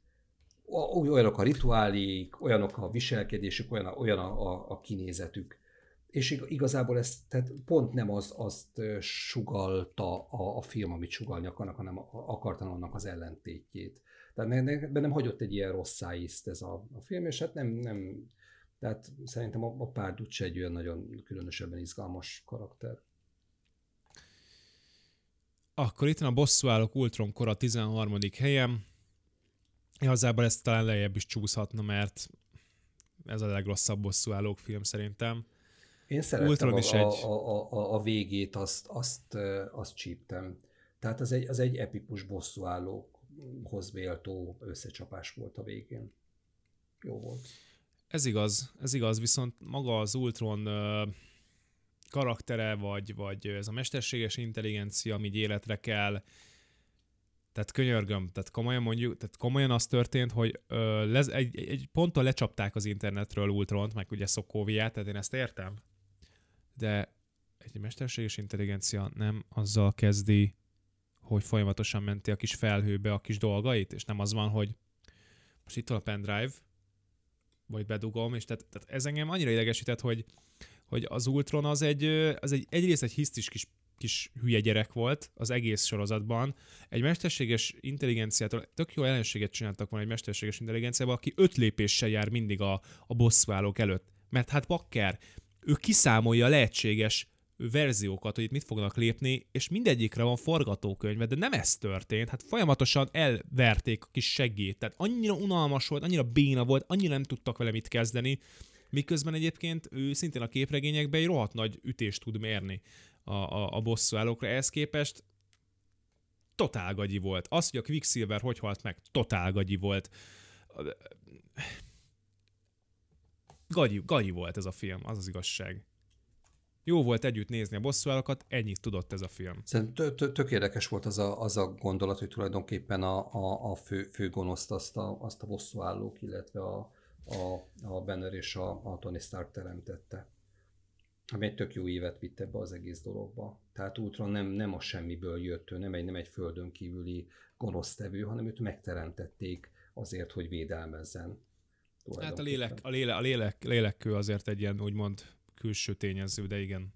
Olyanok a rituálék, olyanok a viselkedésük, olyan olyan a, a, a kinézetük és igazából ez tehát pont nem az, azt sugalta a, a film, amit sugalni akarnak, hanem akartan annak az ellentétjét. Tehát ne, ne, nem hagyott egy ilyen rossz szájízt ez a, a film, és hát nem, nem tehát szerintem a, a pár se egy olyan nagyon különösebben izgalmas karakter. Akkor itt van a bosszúállók Ultron kora 13. helyem. Igazából ezt talán lejjebb is csúszhatna, mert ez a legrosszabb bosszúállók film szerintem. Én szerettem a, is egy... a, a, a, a végét, azt, azt, azt csíptem. Tehát az egy, az egy epikus bosszúállókhoz méltó összecsapás volt a végén. Jó volt. Ez igaz, ez igaz, viszont maga az Ultron karaktere, vagy, vagy ez a mesterséges intelligencia, ami életre kell, tehát könyörgöm, tehát komolyan mondjuk, tehát komolyan az történt, hogy ö, lez, egy, egy ponton lecsapták az internetről Ultront, meg ugye Szokóviát, tehát én ezt értem, de egy mesterséges intelligencia nem azzal kezdi, hogy folyamatosan menti a kis felhőbe a kis dolgait, és nem az van, hogy most itt van a pendrive, vagy bedugom, és tehát, tehát ez engem annyira idegesített, hogy, hogy az Ultron az egy, az egy egyrészt egy hisztis kis kis hülye gyerek volt az egész sorozatban. Egy mesterséges intelligenciától tök jó ellenséget csináltak volna egy mesterséges intelligenciával, aki öt lépéssel jár mindig a, a bosszúállók előtt. Mert hát bakker, ő kiszámolja a lehetséges verziókat, hogy itt mit fognak lépni, és mindegyikre van forgatókönyve, de nem ez történt, hát folyamatosan elverték a kis segét, tehát annyira unalmas volt, annyira béna volt, annyira nem tudtak vele mit kezdeni, miközben egyébként ő szintén a képregényekben egy rohadt nagy ütést tud mérni a, a, a bosszúállókra. Ehhez képest totál gagyi volt. Az, hogy a Quicksilver hogy halt meg, totál gagyi volt. Gagyi, gagyi volt ez a film, az az igazság. Jó volt együtt nézni a bosszúállókat, ennyit tudott ez a film. Szerintem tök érdekes volt az a, az a gondolat, hogy tulajdonképpen a, a, a fő, fő gonoszt azt a, azt a bosszúállók, illetve a, a, a Banner és a, a Tony Stark teremtette ami egy tök jó évet vitt ebbe az egész dologba. Tehát Ultron nem, nem a semmiből jött, ő nem egy, nem egy földön kívüli gonosztevő, hanem őt megteremtették azért, hogy védelmezzen. Hát a lélek, a, lélek, a lélek, lélekkő azért egy ilyen úgymond külső tényező, de igen.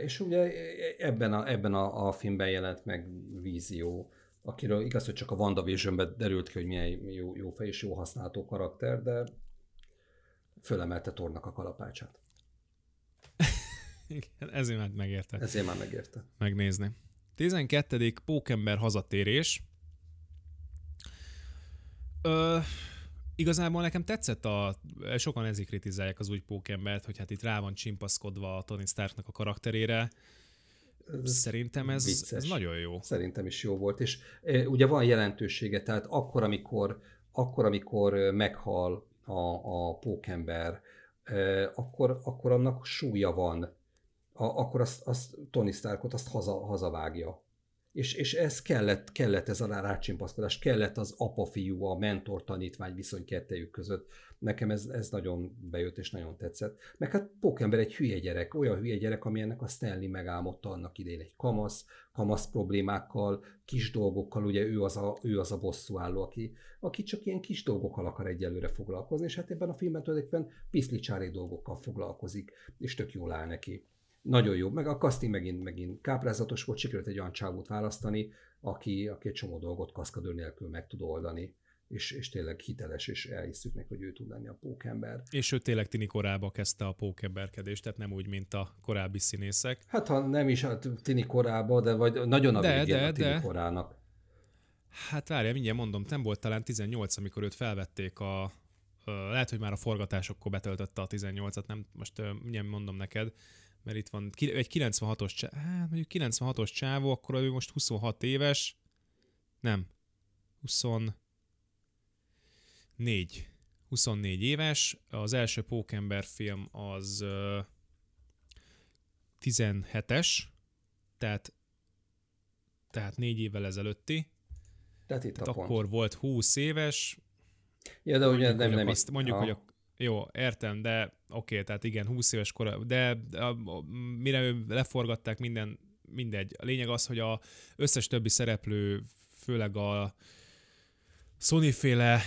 És ugye ebben a, ebben a, a filmben jelent meg Vízió, akiről igaz, hogy csak a WandaVision-ben derült ki, hogy milyen jó, jó fej és jó használható karakter, de fölemelte Tornak a kalapácsát. Igen, ezért már megérte. Ezért már megérte. Megnézni. 12. Pókember hazatérés. Ö, igazából nekem tetszett a... Sokan ezért kritizálják az új pókembert, hogy hát itt rá van csimpaszkodva a Tony Starknak a karakterére. Szerintem ez, ez nagyon jó. Szerintem is jó volt, és e, ugye van jelentősége, tehát akkor, amikor, akkor, amikor meghal a, a pókember, e, akkor, akkor annak súlya van a, akkor azt, azt Tony Starkot azt haza, hazavágja. És, és ez kellett, kellett ez a rácsimpaszkodás, kellett az apa-fiú, a mentor-tanítvány viszony kettejük között. Nekem ez, ez nagyon bejött és nagyon tetszett. Meg hát Pókember egy hülye gyerek, olyan hülye gyerek, ami ennek a Stanley megálmodta annak idején egy kamasz, kamasz problémákkal, kis dolgokkal, ugye ő az a, ő az a bosszúálló, aki, aki csak ilyen kis dolgokkal akar egyelőre foglalkozni, és hát ebben a filmben tulajdonképpen piszlicsári dolgokkal foglalkozik, és tök jól áll neki nagyon jó. Meg a casting megint, megint káprázatos volt, sikerült egy olyan csávót választani, aki, aki egy csomó dolgot kaszkadőr nélkül meg tud oldani, és, és tényleg hiteles, és elhiszük neki, hogy ő tud lenni a pókember. És ő tényleg tini korába kezdte a pókemberkedést, tehát nem úgy, mint a korábbi színészek. Hát ha nem is a tini korába, de vagy nagyon a de, végén de, a tini de. korának. Hát várjál, mindjárt mondom, nem volt talán 18, amikor őt felvették a, lehet, hogy már a forgatásokkor betöltötte a 18-at, nem, most mindjárt mondom neked, mert itt van egy 96-os csávó, hát mondjuk 96-os csávó, akkor ő most 26 éves, nem, 24. 24 éves, az első Pókember film az uh, 17-es, tehát, tehát négy évvel ezelőtti. Tehát itt tehát a akkor pont. volt 20 éves. Ja, de ugye nem, nem azt, mondjuk, hogy a, jó, értem, de oké, okay, tehát igen, 20 éves kora, de a, mire ő leforgatták minden, mindegy. A lényeg az, hogy a összes többi szereplő, főleg a Sony-féle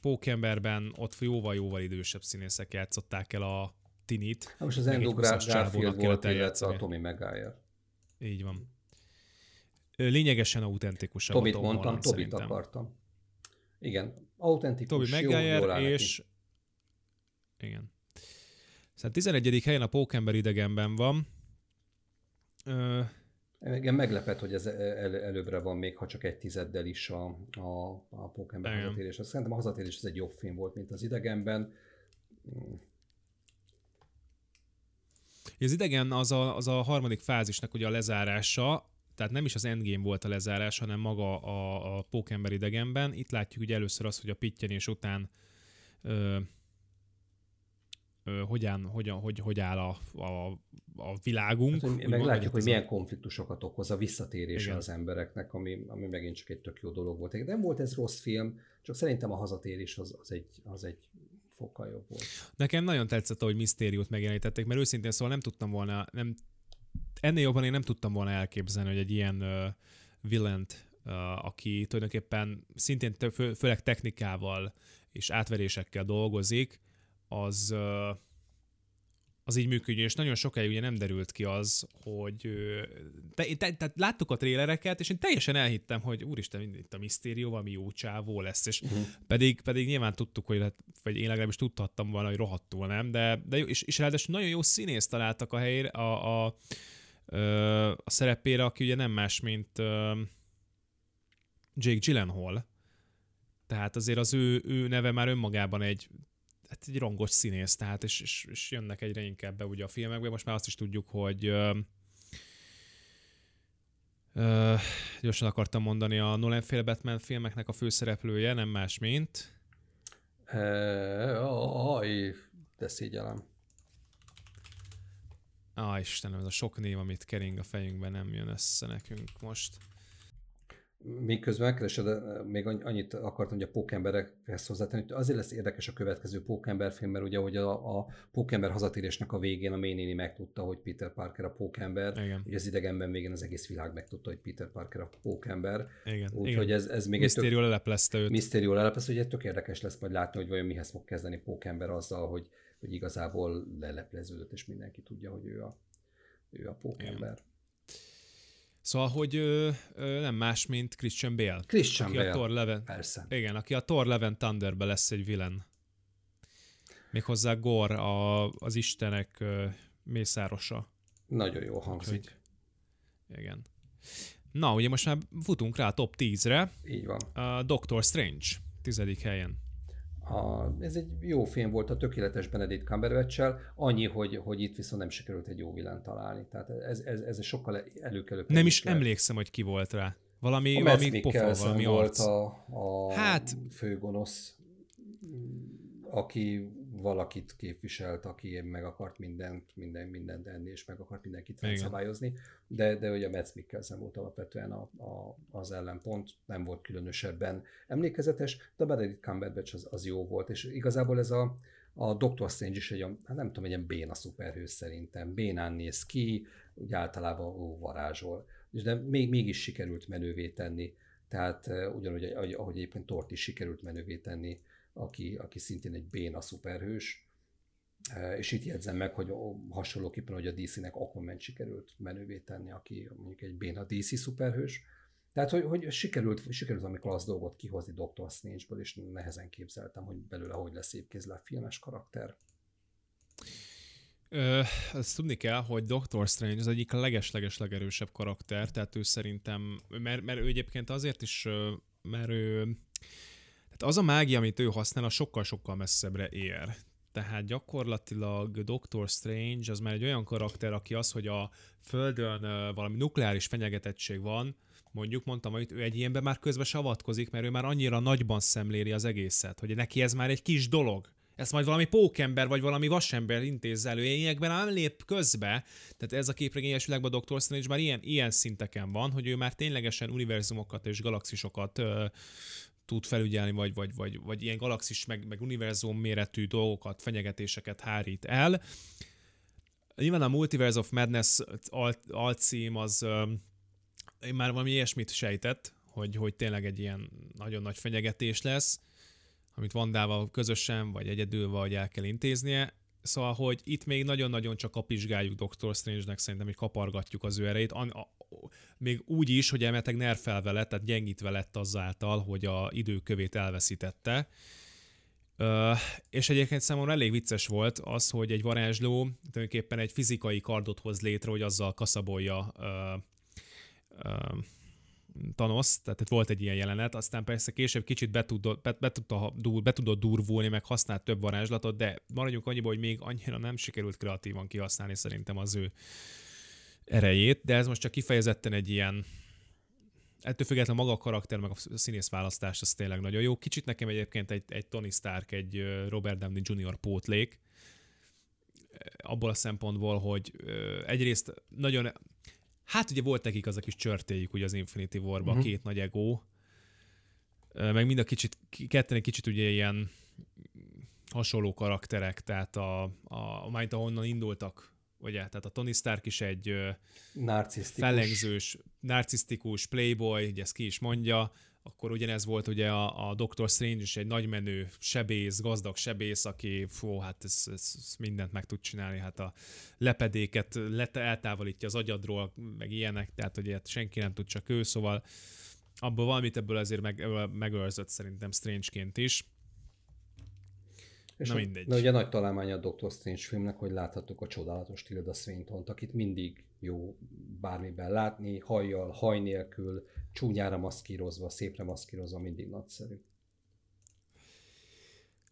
Pókemberben ott jóval-jóval idősebb színészek játszották el a Tinit. Most az Andrew Garfield volt, illetve a Tommy Maguire. Így van. Lényegesen autentikusabb. Tobit mondtam, Tobit akartam. Igen, autentikus, Toby Maguire és. Igen. Szóval 11. helyen a Pókember idegenben van. Ö... Igen, meglepett, hogy ez el, előbbre van, még ha csak egy tizeddel is a, a, a Pókember Igen. hazatérés. Azt szerintem a hazatérés ez egy jobb film volt, mint az idegenben. Az idegen az a, az a harmadik fázisnak ugye a lezárása, tehát nem is az endgame volt a lezárás, hanem maga a, a pókember idegenben. Itt látjuk ugye először azt, hogy a pittyenés után ö, hogyan, hogyan, hogy, hogy áll a, a, a világunk. Hát, meg látjuk, hogy milyen a... konfliktusokat okoz a visszatérése az embereknek, ami, ami megint csak egy tök jó dolog volt. Nem volt ez rossz film, csak szerintem a hazatérés az, az, egy, az egy fokkal jobb volt. Nekem nagyon tetszett, hogy misztériót megjelenítették, mert őszintén szóval nem tudtam volna, nem, ennél jobban én nem tudtam volna elképzelni, hogy egy ilyen uh, villent, uh, aki tulajdonképpen szintén fő, főleg technikával és átverésekkel dolgozik, az az így működjön, és nagyon sokáig ugye nem derült ki az, hogy te, te, te, láttuk a trélereket, és én teljesen elhittem, hogy úristen, itt a misztérió valami jó csávó lesz, és uh-huh. pedig, pedig nyilván tudtuk, hogy vagy én legalábbis tudhattam volna, hogy rohadtul nem, de, de és, és ráadásul nagyon jó színész találtak a helyére, a, a, a, a szerepére, aki ugye nem más, mint Jake Gyllenhaal, tehát azért az ő, ő neve már önmagában egy hát egy rongos színész, tehát és, és, és jönnek egyre inkább be ugye a filmekbe. Most már azt is tudjuk, hogy ö, ö, gyorsan akartam mondani, a Nolan fél Batman filmeknek a főszereplője nem más, mint... Aj, de szégyelem. Á, Istenem, ez a sok név, amit kering a fejünkben, nem jön össze nekünk most miközben megkeresed, még annyit akartam, hogy a pókemberekhez hozzátenni, hogy azért lesz érdekes a következő pókember film, mert ugye hogy a, a pókember hazatérésnek a végén a Ménéni megtudta, hogy Peter Parker a pókember, Igen. ugye az idegenben végén az egész világ megtudta, hogy Peter Parker a pókember. Úgyhogy ez, ez még Misztérió leleplezte őt. Misztérió leleplezte, hogy tök érdekes lesz majd látni, hogy vajon mihez fog kezdeni pókember azzal, hogy, hogy igazából lelepleződött, és mindenki tudja, hogy ő a, ő a pókember. Igen. Szóval, hogy ö, ö, nem más, mint Christian Bale. Christian aki Bale, a Thor Leven, persze. Igen, aki a Thor Leven Thunderbe lesz egy villain. Méghozzá Gor, a, az istenek ö, mészárosa. Nagyon jó hangzik. Úgyhogy, igen. Na, ugye most már futunk rá a top 10-re. Így van. A Doctor Strange, tizedik helyen. A, ez egy jó film volt a tökéletes Benedict cumberbatch annyi, hogy, hogy itt viszont nem sikerült egy jó vilán találni. Tehát ez, ez, ez sokkal előkelőbb. Nem is lehet. emlékszem, hogy ki volt rá. Valami, a valami pofa, valami volt arc. a, a hát, főgonosz, aki valakit képviselt, aki meg akart mindent, minden, mindent enni, és meg akart mindenkit szabályozni, de, de ugye a Metz Mikkelsen volt alapvetően a, a, az ellenpont, nem volt különösebben emlékezetes, de a Benedict Cumberbatch az, az jó volt, és igazából ez a, a Doctor Strange is egy, hát nem tudom, egy ilyen béna szuperhős szerintem, bénán néz ki, úgy általában ó, varázsol, de még, mégis sikerült menővé tenni, tehát ugyanúgy, ahogy egyébként Tort is sikerült menővé tenni aki, aki szintén egy béna szuperhős, e, és itt jegyzem meg, hogy hasonlóképpen, hogy a DC-nek Aquaman sikerült menővé tenni, aki mondjuk egy béna DC szuperhős. Tehát, hogy, hogy sikerült, sikerült valami klassz dolgot kihozni Dr. Strange-ből, és nehezen képzeltem, hogy belőle hogy lesz épkézláb filmes karakter. Ö, ezt tudni kell, hogy Doctor Strange az egyik leges-leges legerősebb karakter, tehát ő szerintem, mert, mert ő egyébként azért is, mert ő tehát az a mágia, amit ő használ, a sokkal-sokkal messzebbre ér. Tehát gyakorlatilag Doctor Strange az már egy olyan karakter, aki az, hogy a Földön valami nukleáris fenyegetettség van, mondjuk mondtam, hogy ő egy ilyenben már közben se mert ő már annyira nagyban szemléli az egészet, hogy neki ez már egy kis dolog. Ezt majd valami pókember vagy valami vasember intéz elő, ilyenekben nem lép közbe. Tehát ez a képregényes világban Dr. Strange már ilyen, ilyen szinteken van, hogy ő már ténylegesen univerzumokat és galaxisokat ö, tud felügyelni, vagy, vagy, vagy, vagy ilyen galaxis, meg, meg univerzum méretű dolgokat, fenyegetéseket hárít el. Nyilván a Multiverse of Madness alcím az én már valami ilyesmit sejtett, hogy, hogy tényleg egy ilyen nagyon nagy fenyegetés lesz, amit Vandával közösen, vagy egyedül, vagy el kell intéznie. Szóval, hogy itt még nagyon-nagyon csak kapizsgáljuk Doctor Strange-nek, szerintem, hogy kapargatjuk az ő erejét. Még úgy is, hogy elmeteg nerfelve lett, tehát gyengítve lett azáltal, hogy a időkövét elveszítette. Uh, és egyébként számomra elég vicces volt az, hogy egy varázsló tulajdonképpen egy fizikai kardot hoz létre, hogy azzal kaszabolja uh, uh, Thanos, tehát volt egy ilyen jelenet, aztán persze később kicsit be tudott, be, be, tudta, dur, be tudott durvulni, meg használt több varázslatot, de maradjunk annyiba, hogy még annyira nem sikerült kreatívan kihasználni szerintem az ő erejét, de ez most csak kifejezetten egy ilyen ettől függetlenül maga a karakter, meg a színész választás, az tényleg nagyon jó. Kicsit nekem egyébként egy, egy Tony Stark, egy Robert Downey Jr. pótlék, abból a szempontból, hogy egyrészt nagyon, hát ugye volt nekik az a kis csörtéjük ugye az Infinity War-ban, uh-huh. két nagy ego, meg mind a kicsit, ketten egy kicsit ugye ilyen hasonló karakterek, tehát a, a, a ahonnan indultak ugye, tehát a Tony Stark is egy narcisztikus. fellengzős, narcisztikus playboy, ugye ezt ki is mondja, akkor ugyanez volt ugye a, a Doctor Strange is egy nagymenő sebész, gazdag sebész, aki fú, hát ez, ez, ez mindent meg tud csinálni, hát a lepedéket lete, eltávolítja az agyadról, meg ilyenek, tehát ugye hát senki nem tud, csak ő, szóval abból valamit ebből azért meg, megőrzött szerintem Strange-ként is. És Na mindegy. De ugye nagy találmánya a Doctor Strange filmnek, hogy láthattuk a csodálatos Tilda swinton akit mindig jó bármiben látni, hajjal, haj nélkül, csúnyára maszkírozva, szépre maszkírozva, mindig nagyszerű.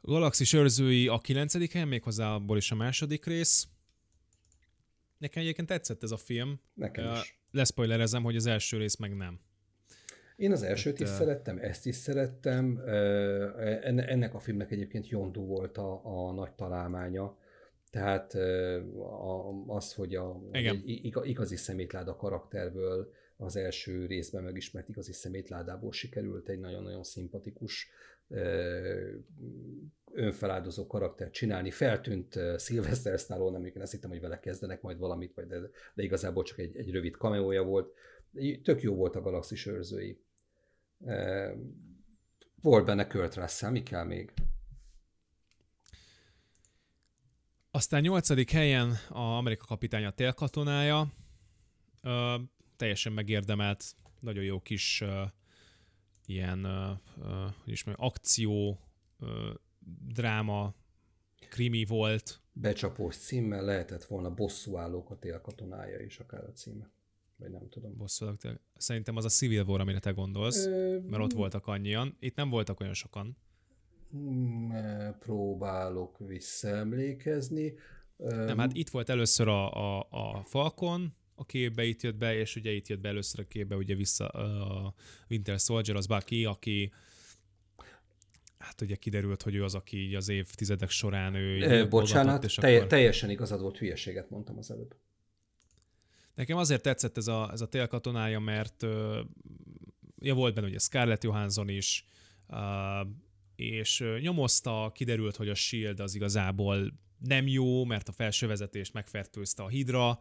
Galaxis őrzői a kilencedik helyen, méghozzá abból is a második rész. Nekem egyébként tetszett ez a film. Nekem is. Leszpoilerezem, hogy az első rész meg nem. Én az elsőt is szerettem, ezt is szerettem. Ennek a filmnek egyébként Yondu volt a, a nagy találmánya. Tehát az, hogy a, egy igazi szemétláda karakterből az első részben megismert igazi szemétládából sikerült egy nagyon-nagyon szimpatikus önfeláldozó karakter csinálni. Feltűnt Sylvester Stallone, amikor azt hittem, hogy vele kezdenek majd valamit, de, de igazából csak egy, egy rövid kameója volt. Tök jó volt a Galaxis őrzői. Volt benne Kurt Russell, mi kell még? Aztán nyolcadik helyen a Amerika kapitánya télkatonája. Ö, teljesen megérdemelt, nagyon jó kis ö, ilyen ö, ö, is mondjam, akció, ö, dráma, krimi volt. Becsapós címmel lehetett volna bosszúállók a télkatonája is akár a címe vagy nem tudom. Bosszúak, szerintem az a Civil War, amire te gondolsz, Ö... mert ott voltak annyian. Itt nem voltak olyan sokan. Mm, próbálok visszaemlékezni. Nem, hát itt volt először a, a, a Falcon, a képbe itt jött be, és ugye itt jött be először a képbe ugye vissza a Winter Soldier, az Bucky, aki hát ugye kiderült, hogy ő az, aki így az évtizedek során ő... E, bocsánat, és akkor... teljesen igazad volt, hülyeséget mondtam az előbb. Nekem azért tetszett ez a, ez a télkatonája, mert ja, volt benne ugye Scarlett Johansson is, és nyomozta, kiderült, hogy a S.H.I.E.L.D. az igazából nem jó, mert a felső vezetést megfertőzte a hidra.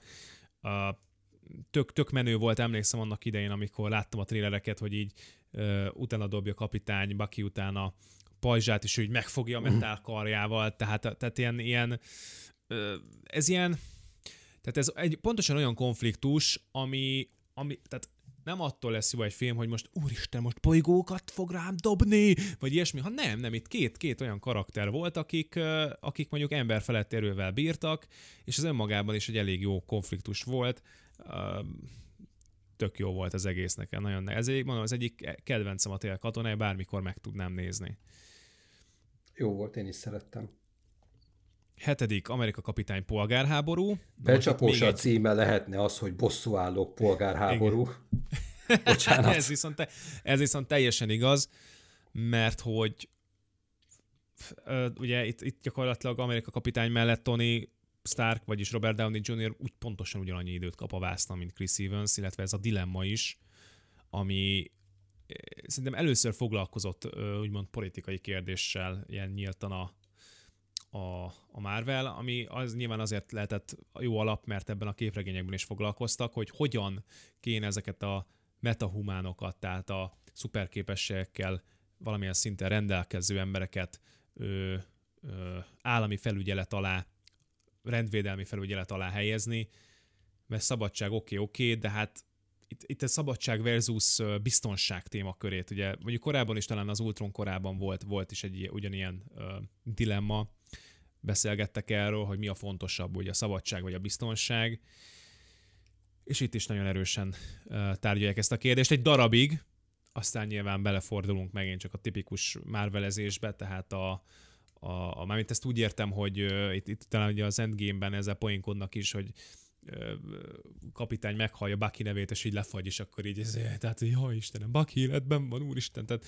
Tök, tök menő volt, emlékszem annak idején, amikor láttam a trélereket, hogy így uh, utána dobja kapitány, Baki utána pajzsát, és ő így megfogja a metál karjával, tehát, tehát ilyen, ilyen ez ilyen, tehát ez egy pontosan olyan konfliktus, ami, ami tehát nem attól lesz jó egy film, hogy most úristen, most bolygókat fog rám dobni, vagy ilyesmi, ha nem, nem, itt két, két olyan karakter volt, akik, akik mondjuk ember felett erővel bírtak, és az önmagában is egy elég jó konfliktus volt. Tök jó volt az egész nekem, nagyon ez egy, mondom, az egyik kedvencem a tél katonája, bármikor meg tudnám nézni. Jó volt, én is szerettem. Hetedik Amerika kapitány polgárháború. Becsapós a címe egy... lehetne az, hogy bosszúállók polgárháború. Bocsánat. ez, viszont te, ez viszont teljesen igaz, mert hogy ugye itt, itt gyakorlatilag Amerika kapitány mellett Tony Stark, vagyis Robert Downey Jr. úgy pontosan ugyanannyi időt kap a vászna, mint Chris Evans, illetve ez a dilemma is, ami szerintem először foglalkozott úgymond politikai kérdéssel ilyen nyíltan a, a, a Marvel, ami az nyilván azért lehetett jó alap, mert ebben a képregényekben is foglalkoztak, hogy hogyan kéne ezeket a metahumánokat, tehát a szuperképességekkel valamilyen szinten rendelkező embereket ö, ö, állami felügyelet alá, rendvédelmi felügyelet alá helyezni, mert szabadság oké, okay, oké, okay, de hát itt, itt a szabadság versus biztonság témakörét, ugye mondjuk korábban is talán az Ultron korában volt, volt is egy ugyanilyen ö, dilemma, beszélgettek erről, hogy mi a fontosabb, ugye a szabadság vagy a biztonság. És itt is nagyon erősen uh, tárgyalják ezt a kérdést. Egy darabig, aztán nyilván belefordulunk megint csak a tipikus márvelezésbe, tehát a, a, a mármint ezt úgy értem, hogy uh, itt, itt talán ugye az Endgame-ben ezzel poénkodnak is, hogy kapitány meghallja Bucky nevét, és így lefagy, és akkor így, ez, tehát, jó Istenem, Bucky életben van, úristen, tehát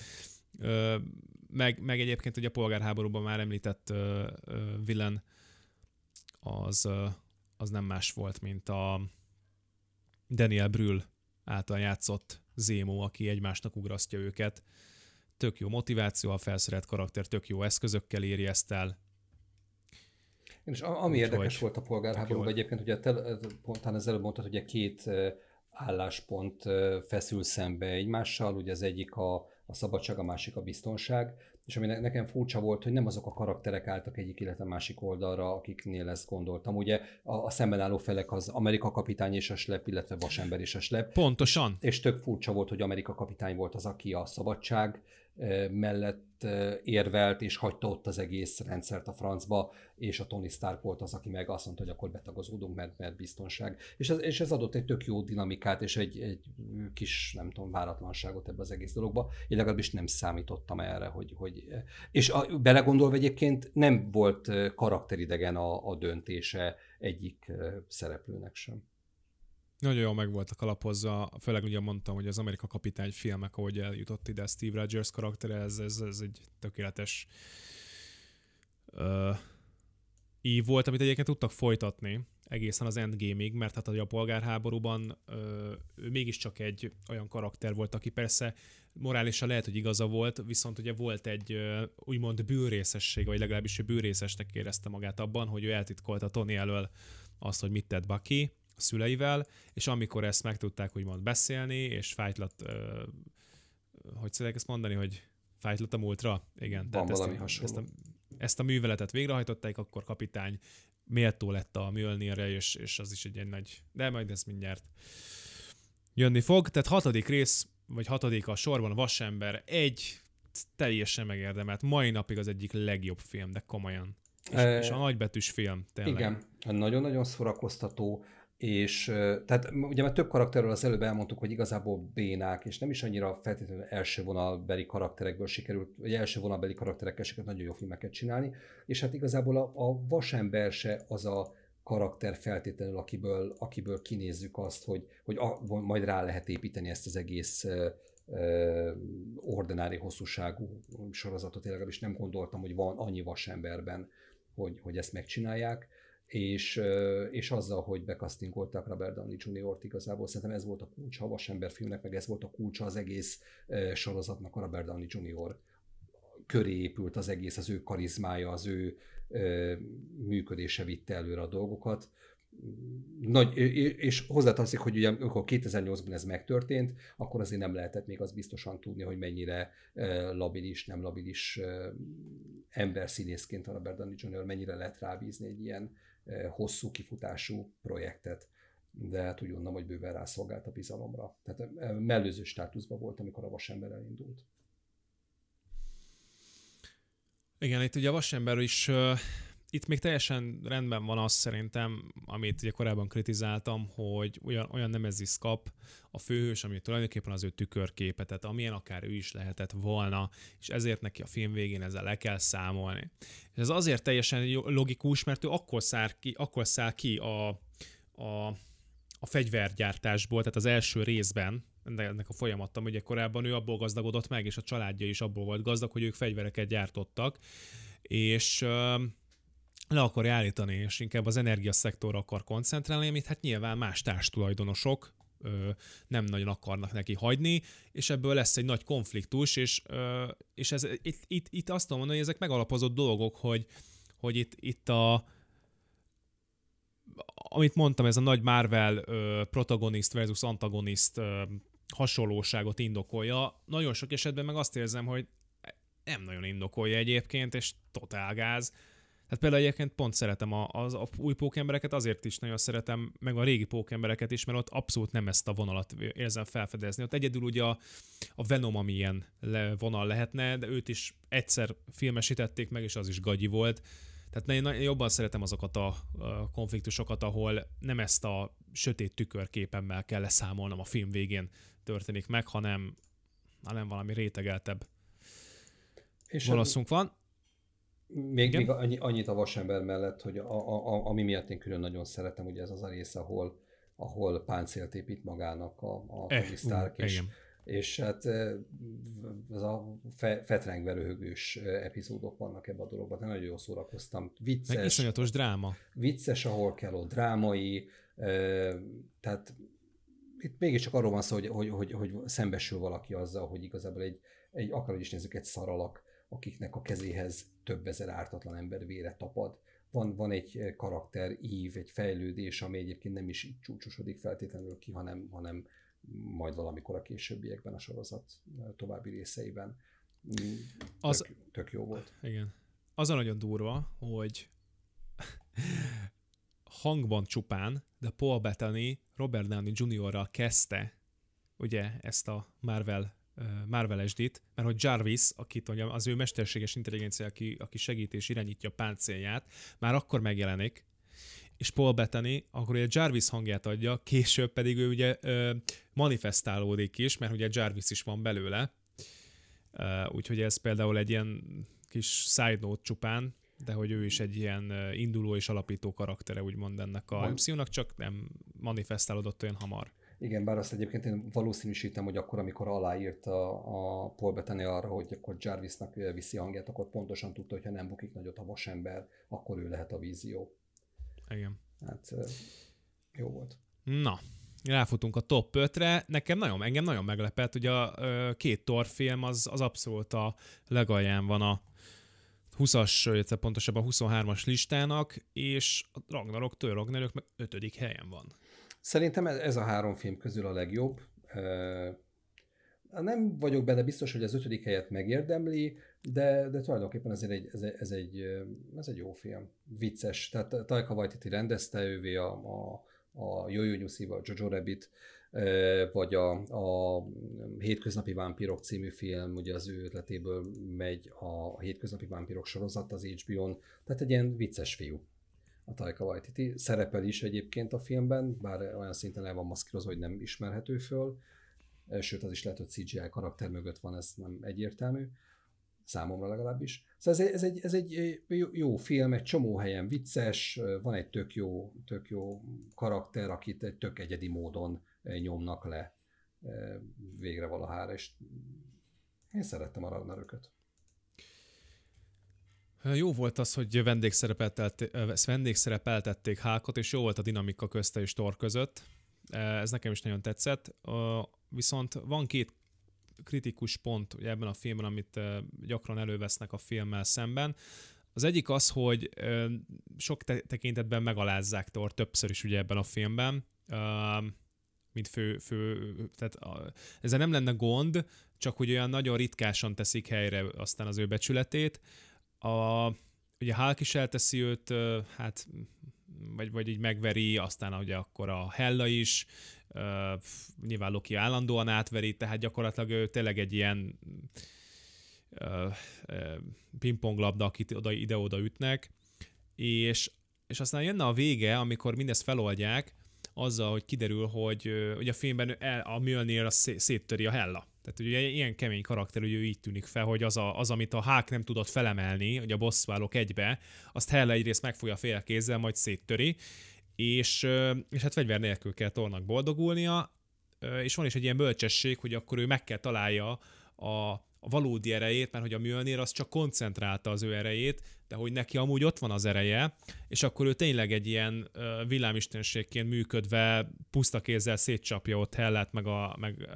meg, meg egyébként ugye a polgárháborúban már említett villain az, az nem más volt, mint a Daniel Brühl által játszott Zémó, aki egymásnak ugrasztja őket. Tök jó motiváció, a felszerelt karakter tök jó eszközökkel éri ezt el. És ami Úgy érdekes volt a polgárháborúban egyébként, ugye te, pontán az előbb mondtad, hogy két álláspont feszül szembe egymással, ugye az egyik a, a szabadság, a másik a biztonság, és ami nekem furcsa volt, hogy nem azok a karakterek álltak egyik, illetve másik oldalra, akiknél ezt gondoltam. Ugye a, a szemben álló felek az Amerika kapitány és a slep, illetve Vasember és a slep. Pontosan. És tök furcsa volt, hogy Amerika kapitány volt az, aki a szabadság mellett érvelt, és hagyta ott az egész rendszert a francba, és a Tony Stark volt az, aki meg azt mondta, hogy akkor betagozódunk, mert, mert biztonság. És ez, és ez adott egy tök jó dinamikát, és egy, egy kis, nem tudom, váratlanságot ebbe az egész dologba. Én legalábbis nem számítottam erre, hogy... hogy és a, belegondolva egyébként nem volt karakteridegen a, a döntése egyik szereplőnek sem. Nagyon jól meg voltak alapozva, főleg ugye mondtam, hogy az Amerika kapitány filmek, ahogy eljutott ide Steve Rogers karaktere, ez, ez, ez egy tökéletes uh, ív volt, amit egyébként tudtak folytatni egészen az Endgame-ig, mert hát a polgárháborúban uh, ő mégiscsak egy olyan karakter volt, aki persze morálisan lehet, hogy igaza volt, viszont ugye volt egy uh, úgymond bűrészesség, vagy legalábbis ő bűrészesnek érezte magát abban, hogy ő eltitkolta Tony elől azt, hogy mit tett Bucky, a szüleivel, és amikor ezt meg tudták úgymond beszélni, és fájtlat, uh, hogy szeretek ezt mondani, hogy fájtlat a múltra? Igen. Van tehát valami ezt, a, ezt, a, ezt a műveletet végrehajtották, akkor kapitány méltó lett a Mjölnirre, és, és az is egy, egy nagy, de majd ez mindjárt jönni fog. Tehát hatodik rész, vagy hatodik a sorban a Vasember, egy teljesen megérdemelt, mai napig az egyik legjobb film, de komolyan. És, e, és a nagybetűs film, tényleg. Igen, nagyon-nagyon szórakoztató, és tehát ugye már több karakterről az előbb elmondtuk, hogy igazából bénák, és nem is annyira feltétlenül első vonalbeli karakterekből sikerült, vagy első vonalbeli karakterekkel sikerült nagyon jó filmeket csinálni, és hát igazából a, a vasember se az a karakter feltétlenül, akiből, akiből kinézzük azt, hogy, hogy a, majd rá lehet építeni ezt az egész uh, ordinári hosszúságú sorozatot. Én legalábbis nem gondoltam, hogy van annyi vasemberben, hogy, hogy ezt megcsinálják és, és azzal, hogy bekasztingolták Robert Downey Jr.-t igazából, szerintem ez volt a kulcsa a Vasember filmnek, meg ez volt a kulcsa az egész sorozatnak a Robert Downey Jr. köré épült az egész, az ő karizmája, az ő működése vitte előre a dolgokat. Nagy, és hozzátartozik, hogy ugye amikor 2008-ban ez megtörtént, akkor azért nem lehetett még az biztosan tudni, hogy mennyire labilis, nem labilis ember színészként a Robert Downey Jr. mennyire lehet rábízni egy ilyen hosszú kifutású projektet, de hát úgy gondolom, hogy bőven rászolgált a bizalomra. Tehát mellőző státuszban volt, amikor a vasember elindult. Igen, itt ugye a vasember is itt még teljesen rendben van az szerintem, amit ugye korábban kritizáltam, hogy olyan, olyan nemezis kap a főhős, ami tulajdonképpen az ő tükörképe, tehát amilyen akár ő is lehetett volna, és ezért neki a film végén ezzel le kell számolni. És ez azért teljesen logikus, mert ő akkor száll ki, akkor száll ki a, a, a fegyvergyártásból, tehát az első részben, ennek a folyamattam, ugye korábban ő abból gazdagodott meg, és a családja is abból volt gazdag, hogy ők fegyvereket gyártottak, és le akarja állítani, és inkább az energiaszektorra akar koncentrálni, amit hát nyilván más társtulajdonosok ö, nem nagyon akarnak neki hagyni, és ebből lesz egy nagy konfliktus, és, ö, és ez, itt, itt, itt azt mondom, hogy ezek megalapozott dolgok, hogy, hogy itt, itt a amit mondtam, ez a nagy Marvel ö, protagonist versus antagonist ö, hasonlóságot indokolja. Nagyon sok esetben meg azt érzem, hogy nem nagyon indokolja egyébként, és totál gáz. Hát például egyébként pont szeretem a, az a új pókembereket, azért is nagyon szeretem, meg a régi pókembereket is, mert ott abszolút nem ezt a vonalat érzem felfedezni. Ott egyedül ugye a, a Venom, ami ilyen le, vonal lehetne, de őt is egyszer filmesítették meg, és az is gagyi volt. Tehát én jobban szeretem azokat a, a konfliktusokat, ahol nem ezt a sötét tükörképemmel kell leszámolnom a film végén történik meg, hanem, hanem valami rétegeltebb és válaszunk van még, még annyi, annyit a vasember mellett, hogy a, a, a, ami miatt én külön nagyon szeretem, ugye ez az a rész, ahol, ahol páncélt épít magának a, a eh, Tony Stark, és, igen. és hát ez a fe, fetrengve röhögős epizódok vannak ebben a dologban, de nagyon jól szórakoztam. Vicces. Meg iszonyatos dráma. Vicces, ahol kell, ott drámai, tehát itt mégiscsak arról van szó, hogy, hogy, hogy, hogy szembesül valaki azzal, hogy igazából egy, egy akárhogy is nézzük, egy szaralak, akiknek a kezéhez több ezer ártatlan ember vére tapad. Van, van egy karakter ív, egy fejlődés, ami egyébként nem is így csúcsosodik feltétlenül ki, hanem, hanem majd valamikor a későbbiekben a sorozat további részeiben. Tök, az, tök jó volt. Igen. Az a nagyon durva, hogy hangban csupán, de Paul Bettany Robert Downey Jr.-ral kezdte ugye ezt a Marvel Marvel SD-t, mert hogy Jarvis, akit mondjam, az ő mesterséges intelligencia, aki, aki segít és irányítja a páncélját, már akkor megjelenik, és Paul Bettany, akkor ugye Jarvis hangját adja, később pedig ő ugye manifestálódik is, mert ugye Jarvis is van belőle, úgyhogy ez például egy ilyen kis side note csupán, de hogy ő is egy ilyen induló és alapító karaktere, úgymond ennek a MCU-nak, csak nem manifestálódott olyan hamar. Igen, bár azt egyébként én valószínűsítem, hogy akkor, amikor aláírt a, a Paul Bettany arra, hogy akkor Jarvisnak viszi hangját, akkor pontosan tudta, hogy ha nem bukik nagyot a vasember, akkor ő lehet a vízió. Igen. Hát jó volt. Na, ráfutunk a top 5-re. Nekem nagyon, engem nagyon meglepett, hogy a két torfilm az, az abszolút a legalján van a 20-as, illetve pontosabban a 23-as listának, és a Ragnarok, Tör Ragnarok meg 5. helyen van. Szerintem ez a három film közül a legjobb. Nem vagyok benne biztos, hogy az ötödik helyet megérdemli, de, de tulajdonképpen azért egy, ez, egy, ez, egy, ez egy jó film. Vicces. Tehát Taika Waititi rendezte, ővé a, a, a Jojo Nyuszi, a Jojo Rabbit, vagy a, a Hétköznapi Vámpírok című film, ugye az ő ötletéből megy a Hétköznapi Vámpírok sorozat az HBO-n, tehát egy ilyen vicces fiú a Taika Waititi. Szerepel is egyébként a filmben, bár olyan szinten el van maszkírozva, hogy nem ismerhető föl, sőt az is lehet, hogy CGI karakter mögött van, ez nem egyértelmű, számomra legalábbis. Szóval ez egy, ez egy, ez egy jó film, egy csomó helyen vicces, van egy tök jó, tök jó karakter, akit egy tök egyedi módon nyomnak le végre valahára, és én szerettem a Ragnarököt. Jó volt az, hogy vendégszerepeltették Hákot, és jó volt a dinamika közte és Tor között. Ez nekem is nagyon tetszett. Viszont van két kritikus pont ugye ebben a filmben, amit gyakran elővesznek a filmmel szemben. Az egyik az, hogy sok tekintetben megalázzák Thor többször is ugye ebben a filmben, mint fő, fő tehát a, ezzel nem lenne gond, csak hogy olyan nagyon ritkásan teszik helyre aztán az ő becsületét. A, ugye Hulk is elteszi őt, hát vagy, vagy így megveri, aztán ugye akkor a Hella is, uh, nyilván Loki állandóan átveri, tehát gyakorlatilag ő tényleg egy ilyen pingponglabda, akit oda, ide-oda ütnek, és, és aztán jönne a vége, amikor mindezt feloldják, azzal, hogy kiderül, hogy ugye a filmben el, a Mjölnir széttöri a Hella. Tehát ugye ilyen kemény karakter, hogy ő így tűnik fel, hogy az, a, az amit a Hák nem tudott felemelni, hogy a bosszválók egybe, azt Hella egyrészt megfogja fél kézzel, majd széttöri, és, és hát fegyver nélkül kell Tornak boldogulnia, és van is egy ilyen bölcsesség, hogy akkor ő meg kell találja a, a valódi erejét, mert hogy a Mjölnir az csak koncentrálta az ő erejét, de hogy neki amúgy ott van az ereje, és akkor ő tényleg egy ilyen villámistenségként működve puszta kézzel szétcsapja ott Hellát, meg a meg,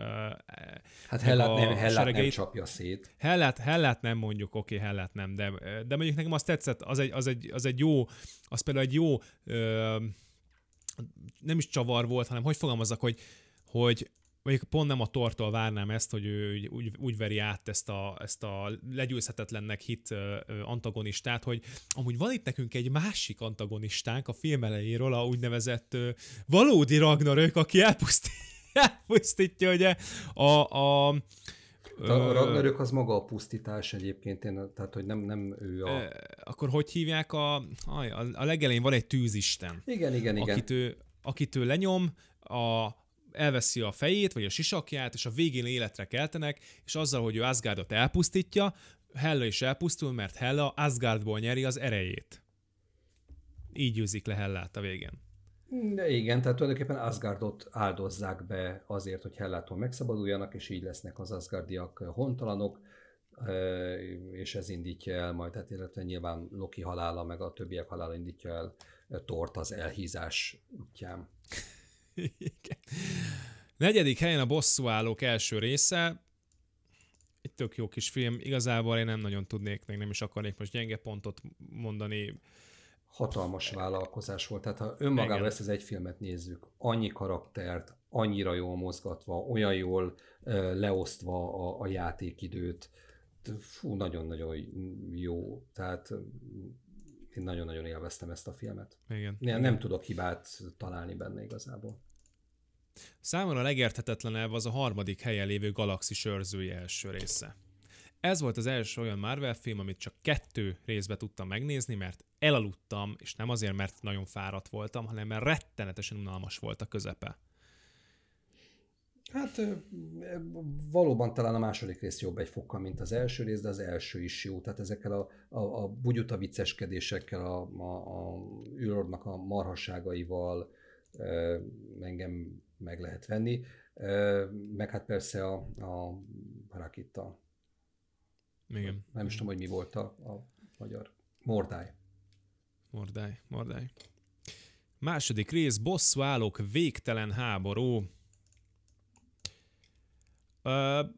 Hát Hellát, nem, Hellát nem csapja szét. Hellát, Hellát nem mondjuk, oké, okay, Hellát nem, de, de mondjuk nekem azt tetszett, az egy, az egy, az egy jó, az például egy jó nem is csavar volt, hanem hogy fogalmazzak, hogy, hogy mondjuk pont nem a tortól várnám ezt, hogy ő úgy, úgy veri át ezt a, ezt a legyőzhetetlennek hit antagonistát, hogy amúgy van itt nekünk egy másik antagonistánk a film elejéről, a úgynevezett valódi Ragnarök, aki elpusztít, elpusztítja ugye a, a a Ragnarök az maga a pusztítás egyébként, én, tehát hogy nem, nem ő a... Akkor hogy hívják a... A, a legelején van egy tűzisten. Igen, igen, igen. Akit ő, akit ő lenyom, a, elveszi a fejét, vagy a sisakját, és a végén életre keltenek, és azzal, hogy ő Asgardot elpusztítja, Hella is elpusztul, mert Hella Asgardból nyeri az erejét. Így győzik le Hellát a végén. De igen, tehát tulajdonképpen Asgardot áldozzák be azért, hogy Hellától megszabaduljanak, és így lesznek az Asgardiak hontalanok, és ez indítja el majd, tehát illetve nyilván Loki halála, meg a többiek halála indítja el Tort az elhízás útján. Igen. Negyedik helyen a bosszúállók első része. Egy tök jó kis film. Igazából én nem nagyon tudnék, meg nem is akarnék most gyenge pontot mondani. Hatalmas vállalkozás volt. Tehát ha önmagában ezt az egy filmet nézzük, annyi karaktert, annyira jól mozgatva, olyan jól leosztva a, a játékidőt, fú, nagyon-nagyon jó. Tehát én nagyon-nagyon élveztem ezt a filmet. Igen. Nem, nem tudok hibát találni benne igazából. Számomra legérthetetlenebb az a harmadik helyen lévő Galaxis őrzői első része. Ez volt az első olyan Marvel film, amit csak kettő részbe tudtam megnézni, mert elaludtam, és nem azért, mert nagyon fáradt voltam, hanem mert rettenetesen unalmas volt a közepe. Hát valóban talán a második rész jobb egy fokkal, mint az első rész, de az első is jó. Tehát ezekkel a, a, a bugyuta vicceskedésekkel, a, a, a űrordnak a marhasságaival engem meg lehet venni. Meg hát persze a, a Rakitta. Igen. Nem is tudom, hogy mi volt a, a magyar. Mordály. Mordály, Mordály. Második rész, bosszú állók, végtelen háború. Uh,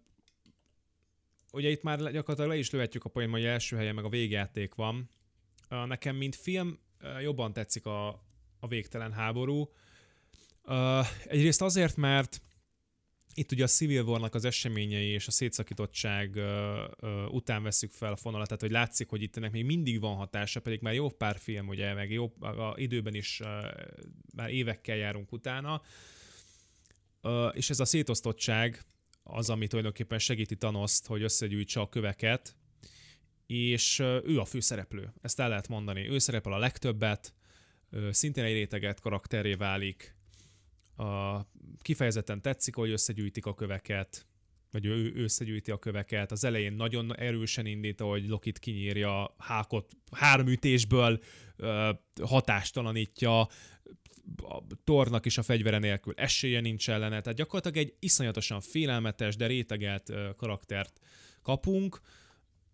ugye itt már gyakorlatilag le is lövetjük a poén, hogy első helyen meg a végjáték van. Uh, nekem, mint film, jobban tetszik a, a végtelen háború. Uh, egyrészt azért, mert itt ugye a Civil War-nak az eseményei és a szétszakítottság uh, uh, után veszük fel a fonalat, tehát hogy látszik, hogy itt ennek még mindig van hatása, pedig már jó pár film, ugye, meg jó a időben is uh, már évekkel járunk utána, uh, és ez a szétosztottság az, ami tulajdonképpen segíti Thanoszt, hogy összegyűjtse a köveket, és ő a főszereplő, ezt el lehet mondani. Ő szerepel a legtöbbet, szintén egy réteget karakteré válik, a, kifejezetten tetszik, hogy összegyűjtik a köveket, vagy ő összegyűjti a köveket. Az elején nagyon erősen indít, hogy Lokit kinyírja, Hákot három ütésből hatástalanítja, a tornak is a fegyvere nélkül esélye nincs ellene, tehát gyakorlatilag egy iszonyatosan félelmetes, de rétegelt karaktert kapunk,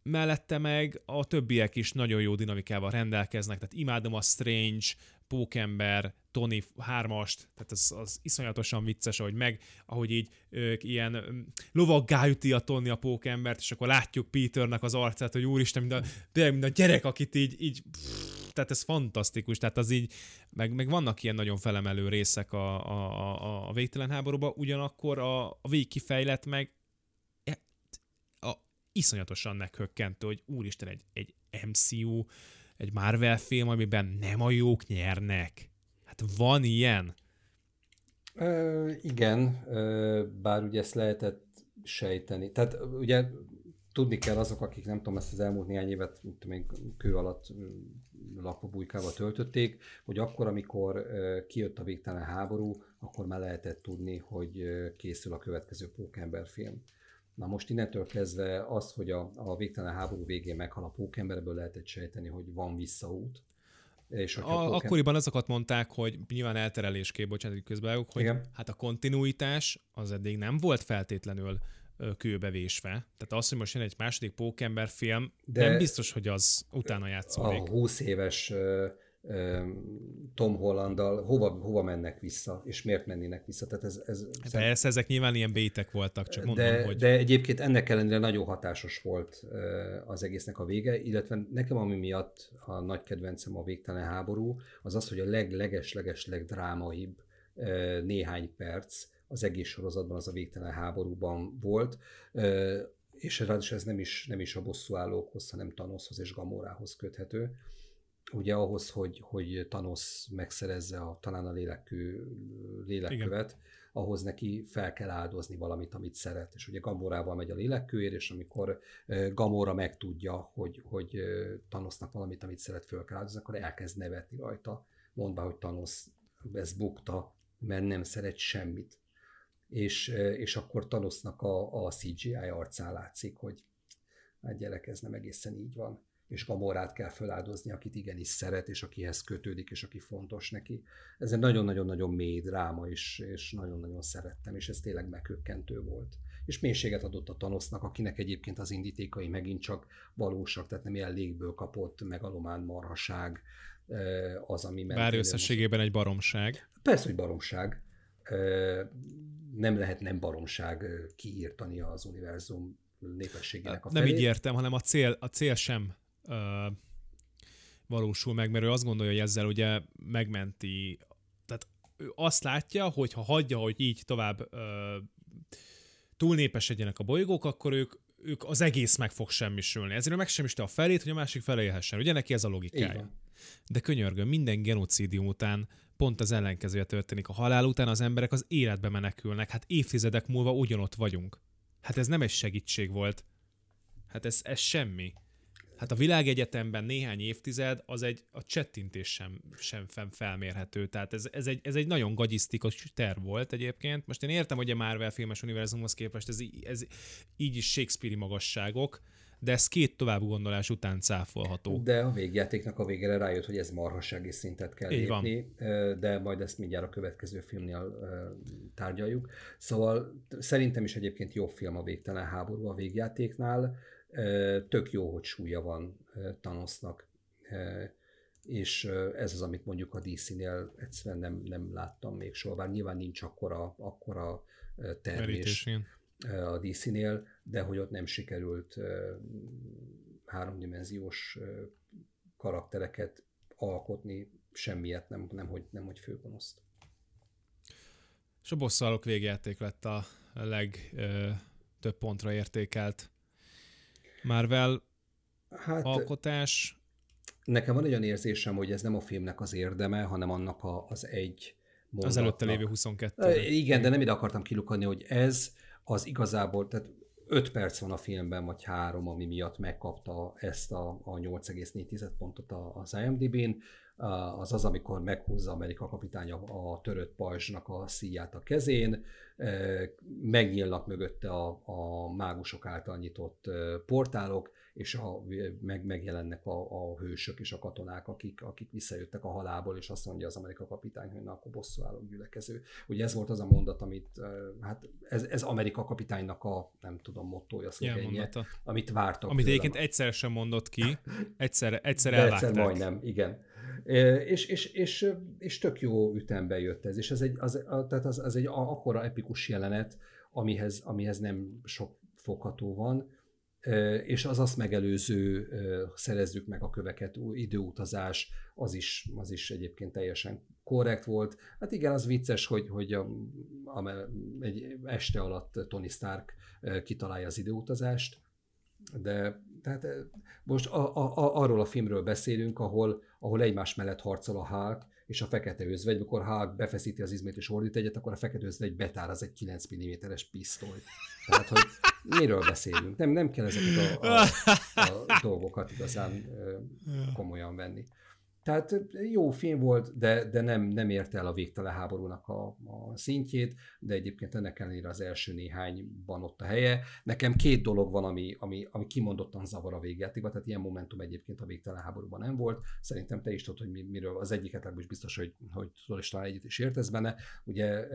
mellette meg a többiek is nagyon jó dinamikával rendelkeznek, tehát imádom a Strange, Pókember, Tony hármast, tehát az, az iszonyatosan vicces, ahogy meg, ahogy így ők ilyen lovaggá üti a Tony a Pókembert, és akkor látjuk Peternek az arcát, hogy úristen, mind a, de mind a gyerek, akit így, így pff, tehát ez fantasztikus, tehát az így, meg, meg vannak ilyen nagyon felemelő részek a, a, a, a végtelen háborúban, ugyanakkor a, a végkifejlet meg e, a, iszonyatosan meghökkentő, hogy úristen, egy, egy MCU egy Marvel film, amiben nem a jók nyernek. Hát van ilyen? Ö, igen, ö, bár ugye ezt lehetett sejteni. Tehát ugye tudni kell azok, akik nem tudom, ezt az elmúlt néhány évet még kő alatt lakva bujkával töltötték, hogy akkor, amikor kijött a végtelen háború, akkor már lehetett tudni, hogy készül a következő Pókember film. Na most innentől kezdve az, hogy a, a végtelen háború végén meghal a pókemberből lehetett sejteni, hogy van visszaút. És a. Akkoriban azokat mondták, hogy nyilván elterelésképp, bocsánat, közben hogy Igen. hát a kontinuitás az eddig nem volt feltétlenül kőbevésve. Tehát az, hogy most jön egy második pókember film, De nem biztos, hogy az utána játszódik. A 20 éves Tom Hollandal, hova, hova mennek vissza, és miért mennének vissza. Tehát ez, ez Persze, ezek nyilván ilyen bétek voltak, csak mondom, de, hogy... De egyébként ennek ellenére nagyon hatásos volt az egésznek a vége, illetve nekem ami miatt a nagy kedvencem a végtelen háború, az az, hogy a leg-leges-leges legdrámaibb néhány perc az egész sorozatban az a végtelen háborúban volt, és ráadásul ez nem is, nem is a bosszúállókhoz, hanem Thanoshoz és Gamorához köthető ugye ahhoz, hogy, hogy Thanos megszerezze a, talán a lélekkő, lélekkövet, Igen. ahhoz neki fel kell áldozni valamit, amit szeret. És ugye Gamorával megy a lélekkőért, és amikor Gamora megtudja, hogy, hogy Thanosnak valamit, amit szeret, fel kell áldozni, akkor elkezd nevetni rajta, mondva, hogy Thanos ez bukta, mert nem szeret semmit. És, és akkor Thanosnak a, a CGI arcán látszik, hogy hát gyerek, ez nem egészen így van és Gamorát kell feláldozni, akit igenis szeret, és akihez kötődik, és aki fontos neki. Ez egy nagyon-nagyon-nagyon mély dráma, és, és nagyon-nagyon szerettem, és ez tényleg megkökkentő volt. És mélységet adott a Tanosznak, akinek egyébként az indítékai megint csak valósak, tehát nem ilyen légből kapott megalomán marhaság, az, ami Bár összességében egy baromság. Persze, hogy baromság. Nem lehet nem baromság kiírtani az univerzum népességének a felét. Nem így értem, hanem a cél, a cél sem uh, valósul meg, mert ő azt gondolja, hogy ezzel ugye megmenti, tehát ő azt látja, hogy ha hagyja, hogy így tovább túlnépesedjenek a bolygók, akkor ők, ők az egész meg fog semmisülni. Ezért meg semmisíti a felét, hogy a másik fele élhessen. Ugye neki ez a logikája. De könyörgöm, minden genocidium után pont az ellenkezője történik. A halál után az emberek az életbe menekülnek. Hát évtizedek múlva ugyanott vagyunk. Hát ez nem egy segítség volt. Hát ez, ez semmi. Hát a világegyetemben néhány évtized az egy a csettintés sem, sem felmérhető. Tehát ez, ez, egy, ez egy nagyon gagyisztikus terv volt egyébként. Most én értem, hogy a Marvel filmes univerzumhoz képest ez, ez így is Shakespeare magasságok, de ez két további gondolás után cáfolható. De a végjátéknak a végére rájött, hogy ez marhassági szintet kell Így lépni, van. de majd ezt mindjárt a következő filmnél tárgyaljuk. Szóval szerintem is egyébként jobb film a Végtelen háború a végjátéknál, Tök jó, hogy súlya van Thanosnak, és ez az, amit mondjuk a DC-nél egyszerűen nem, nem láttam még soha, bár nyilván nincs akkora, akkora termés a DC-nél, de hogy ott nem sikerült háromdimenziós karaktereket alkotni, semmiet, nem, nem, hogy, nem hogy főgonoszt. És a bosszalok végjáték lett a legtöbb pontra értékelt Marvel hát, alkotás. Nekem van egy olyan érzésem, hogy ez nem a filmnek az érdeme, hanem annak a, az egy mondatnak. Az előtte lévő 22. Igen, de nem ide akartam kilukadni, hogy ez az igazából, tehát 5 perc van a filmben, vagy három, ami miatt megkapta ezt a, a 8,4 pontot az IMDb-n, az az, amikor meghúzza Amerika kapitány a törött pajzsnak a szíját a kezén, megnyílnak mögötte a, a mágusok által nyitott portálok, és a, meg, megjelennek a, a hősök és a katonák, akik, akik visszajöttek a halából, és azt mondja az Amerika kapitány, hogy na, akkor bosszú állok gyülekező. Ugye ez volt az a mondat, amit, hát ez, ez Amerika kapitánynak a, nem tudom, mottoja, szlogenje, amit vártak. Amit egyébként egyszer sem mondott ki, egyszer, egyszer elvágták. Egyszer majdnem, igen. És, és, és, és tök jó ütembe jött ez, és ez egy, az, tehát az, az egy akkora epikus jelenet, amihez, amihez nem sok fogható van, és az azt megelőző szerezzük meg a köveket, időutazás, az is, az is egyébként teljesen korrekt volt. Hát igen, az vicces, hogy, hogy a, a, egy este alatt Tony Stark kitalálja az időutazást, de tehát most a, a, a, arról a filmről beszélünk, ahol, ahol egymás mellett harcol a Hulk és a fekete özvegy, amikor Hulk befeszíti az izmét és ordít egyet, akkor a fekete özvegy betár az egy 9 mm-es pisztoly. Tehát, hogy miről beszélünk? Nem, nem kell ezeket a, a, a dolgokat igazán komolyan venni. Tehát jó film volt, de, de nem, nem érte el a végtelen háborúnak a, a szintjét, de egyébként ennek ellenére az első néhányban ott a helye. Nekem két dolog van, ami, ami, ami kimondottan zavar a végjátékban, tehát ilyen momentum egyébként a végtelen háborúban nem volt. Szerintem te is tudod, hogy miről az egyiket legalábbis biztos, hogy, hogy tudod, és talán egyet is értesz benne. Ugye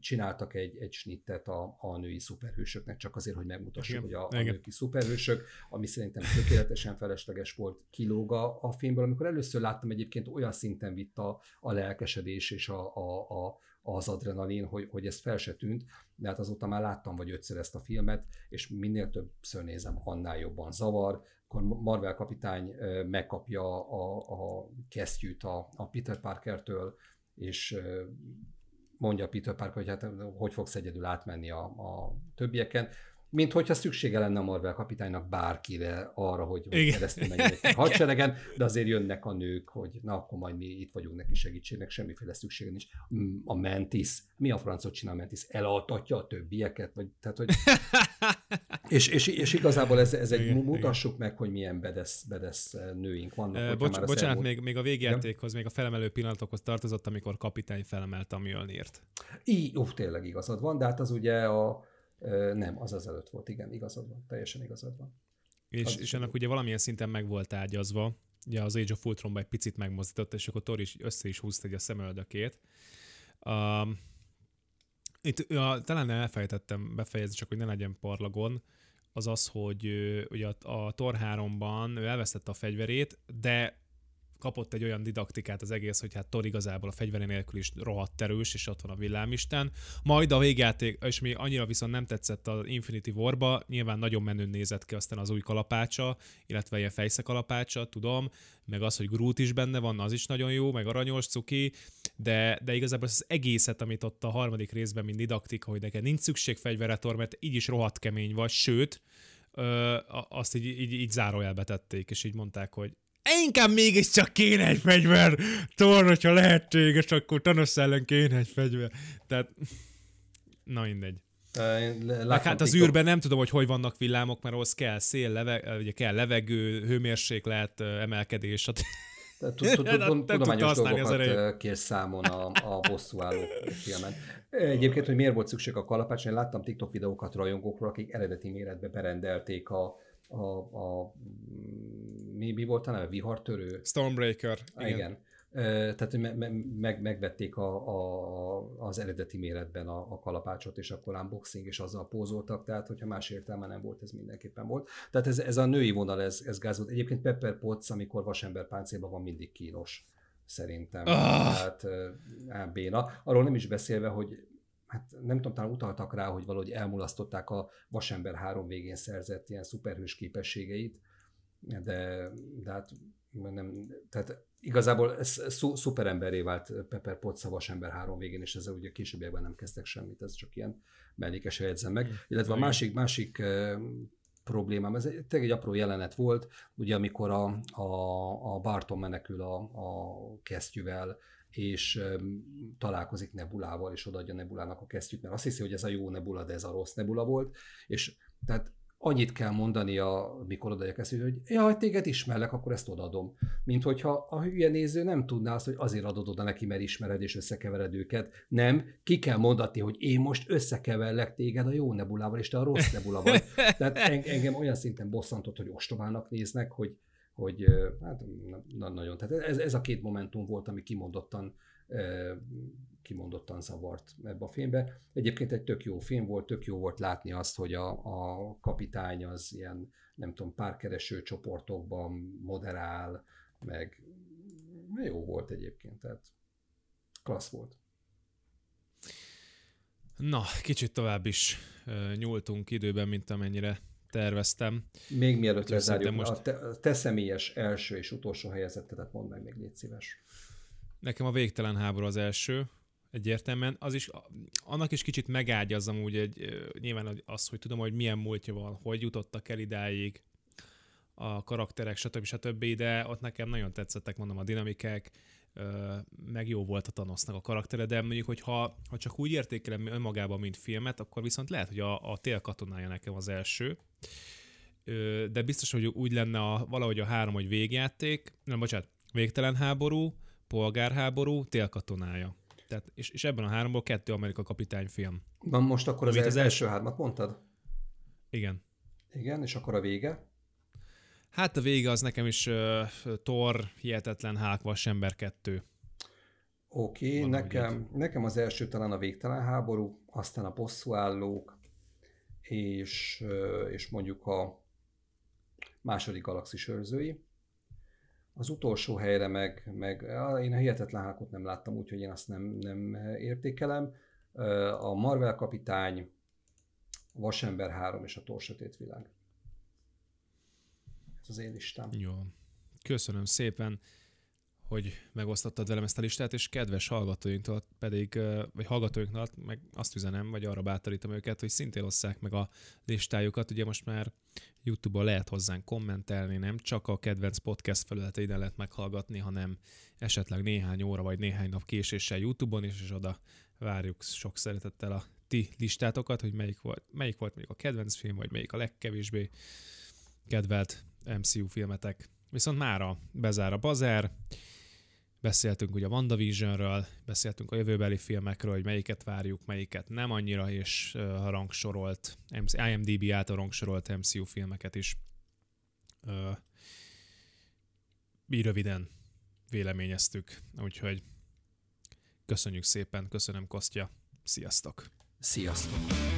csináltak egy, egy snittet a, a női szuperhősöknek, csak azért, hogy megmutassuk, Igen. hogy a, a női szuperhősök, ami szerintem tökéletesen felesleges volt, kilóga a filmből. Amikor először láttam egy egyébként olyan szinten vitt a, a lelkesedés és a, a, a, az adrenalin, hogy, hogy ez fel se tűnt, de hát azóta már láttam vagy ötször ezt a filmet, és minél többször nézem, annál jobban zavar, akkor Marvel kapitány megkapja a, a kesztyűt a, a Peter Parkertől, és mondja Peter Parker, hogy hát hogy fogsz egyedül átmenni a, a többieken mint hogyha szüksége lenne a Marvel kapitánynak bárkire arra, hogy, hogy keresztül menjenek a hadseregen, de azért jönnek a nők, hogy na akkor majd mi itt vagyunk neki segítségnek, semmiféle szüksége nincs. Mm, a Mantis, mi a francot csinál a Mantis? Elaltatja a többieket? Vagy, tehát, hogy... és, és, és, igazából ez, ez egy, igen, mutassuk igen. meg, hogy milyen bedesz, bedesz eh, nőink vannak. Uh, bocs, bocsánat, elmúlt... még, még a végjátékhoz, még a felemelő pillanatokhoz tartozott, amikor kapitány felemelte a Mjölnirt. Így, ó, tényleg igazad van, de hát az ugye a nem, az az előtt volt, igen, igazad van, teljesen igazad van. És, és ennek ugye valamilyen szinten meg volt ágyazva, ugye az Age of ultron egy picit megmozdította, és akkor Thor is össze is húzta egy a szemöldökét. Um, itt a, talán elfejtettem befejezni, csak hogy ne legyen parlagon, az az, hogy ugye a, a Thor 3-ban ő elvesztette a fegyverét, de kapott egy olyan didaktikát az egész, hogy hát Thor igazából a fegyveré nélkül is rohadt erős, és ott van a villámisten. Majd a végjáték, és mi annyira viszont nem tetszett az Infinity War-ba, nyilván nagyon menőn nézett ki aztán az új kalapácsa, illetve ilyen fejszekalapácsa, tudom, meg az, hogy Groot is benne van, az is nagyon jó, meg aranyos, cuki, de, de igazából az egészet, amit ott a harmadik részben, mint didaktika, hogy neked nincs szükség fegyverre, Thor, mert így is rohadt kemény vagy, sőt, ö, azt így, így, így zárójelbe tették, és így mondták, hogy inkább mégiscsak kéne egy fegyver. Thor, hogyha lehetséges, akkor Thanos ellen kéne egy fegyver. Tehát, na mindegy. Meg hát az űrben nem tudom, hogy hogy vannak villámok, mert ahhoz kell szél, leve, ugye kell levegő, hőmérséklet, emelkedés, Tudományos dolgokat kér számon a, a bosszúálló filmen. Egyébként, hogy miért volt szükség a kalapács, én láttam TikTok videókat rajongókról, akik eredeti méretbe berendelték a, a, a mi, mi volt a neve? Vihartörő? Stormbreaker. Igen. igen. Tehát, me, me, meg, megvették a, a, az eredeti méretben a, a kalapácsot, és akkor unboxing, és azzal pózoltak, tehát hogyha más értelme nem volt, ez mindenképpen volt. Tehát ez, ez a női vonal, ez, ez gáz volt. Egyébként Pepper Potts, amikor vasember páncélban van, mindig kínos szerintem. Oh. Tehát á, béna. Arról nem is beszélve, hogy hát nem tudom, talán utaltak rá, hogy valahogy elmulasztották a Vasember három végén szerzett ilyen szuperhős képességeit, de, de hát nem, tehát igazából szu, szuperemberé vált Pepper Potts a Vasember három végén, és ezzel ugye későbbiekben nem kezdtek semmit, ez csak ilyen mellékes jegyzem meg. Illetve a másik, másik problémám, ez egy, egy apró jelenet volt, ugye amikor a, a, a Barton menekül a, a kesztyűvel, és találkozik Nebulával, és odaadja Nebulának a kesztyűt, mert azt hiszi, hogy ez a jó Nebula, de ez a rossz Nebula volt, és tehát annyit kell mondania, mikor odaadják ezt, hogy jaj, téged ismerlek, akkor ezt odaadom. Mint hogyha a hülye néző nem tudná azt, hogy azért adod oda neki, mert ismered és összekevered őket. Nem, ki kell mondatni, hogy én most összekeverlek téged a jó nebulával, és te a rossz nebulával. Tehát engem olyan szinten bosszantott, hogy ostobának néznek, hogy, hogy hát na, nagyon. Tehát ez, ez a két momentum volt, ami kimondottan kimondottan zavart ebbe a filmbe. Egyébként egy tök jó film volt, tök jó volt látni azt, hogy a, a kapitány az ilyen, nem tudom, párkereső csoportokban moderál, meg jó volt egyébként, tehát klassz volt. Na, kicsit tovább is nyúltunk időben, mint amennyire terveztem. Még mielőtt lezárjuk, most... a, te, a te személyes első és utolsó helyezettedet mondd meg még, légy szíves. Nekem a végtelen háború az első, egyértelműen. Az is, annak is kicsit megágyazom úgy egy, nyilván az, hogy tudom, hogy milyen múltja van, hogy jutottak el idáig a karakterek, stb. stb. De ott nekem nagyon tetszettek, mondom, a dinamikák, meg jó volt a Thanosnak a karaktere, de mondjuk, hogy ha, ha csak úgy értékelem önmagában, mint filmet, akkor viszont lehet, hogy a, a tél katonája nekem az első. De biztos, hogy úgy lenne a, valahogy a három, hogy végjáték, nem, bocsánat, végtelen háború, polgárháború, télkatonája. Tehát, és, és ebben a háromból kettő Amerika kapitány film. Na most akkor az, az első hármat mondtad? Igen. Igen, és akkor a vége? Hát a vége az nekem is uh, Thor, Hihetetlen Hulk, Vasember 2. Oké, okay, nekem, nekem az első talán a Végtelen háború, aztán a bosszúállók, és, és mondjuk a második galaxis őrzői. Az utolsó helyre meg, meg én a hihetetlen hákot nem láttam, úgyhogy én azt nem, nem értékelem. A Marvel kapitány, a Vasember 3 és a Torsötét világ. Az én listám. Jó. Köszönöm szépen hogy megosztottad velem ezt a listát, és kedves hallgatóinktól pedig, vagy hallgatóinknak meg azt üzenem, vagy arra bátorítom őket, hogy szintén osszák meg a listájukat. Ugye most már YouTube-on lehet hozzánk kommentelni, nem csak a kedvenc podcast felületeiden lehet meghallgatni, hanem esetleg néhány óra vagy néhány nap késéssel YouTube-on is, és oda várjuk sok szeretettel a ti listátokat, hogy melyik volt, melyik volt még a kedvenc film, vagy melyik a legkevésbé kedvelt MCU filmetek. Viszont mára bezár a bazár, Beszéltünk ugye a WandaVisionről, beszéltünk a jövőbeli filmekről, hogy melyiket várjuk, melyiket nem annyira, és rangsorolt, IMDB által rangsorolt MCU filmeket is így röviden véleményeztük. Úgyhogy köszönjük szépen, köszönöm Kostya, sziasztok! Sziasztok!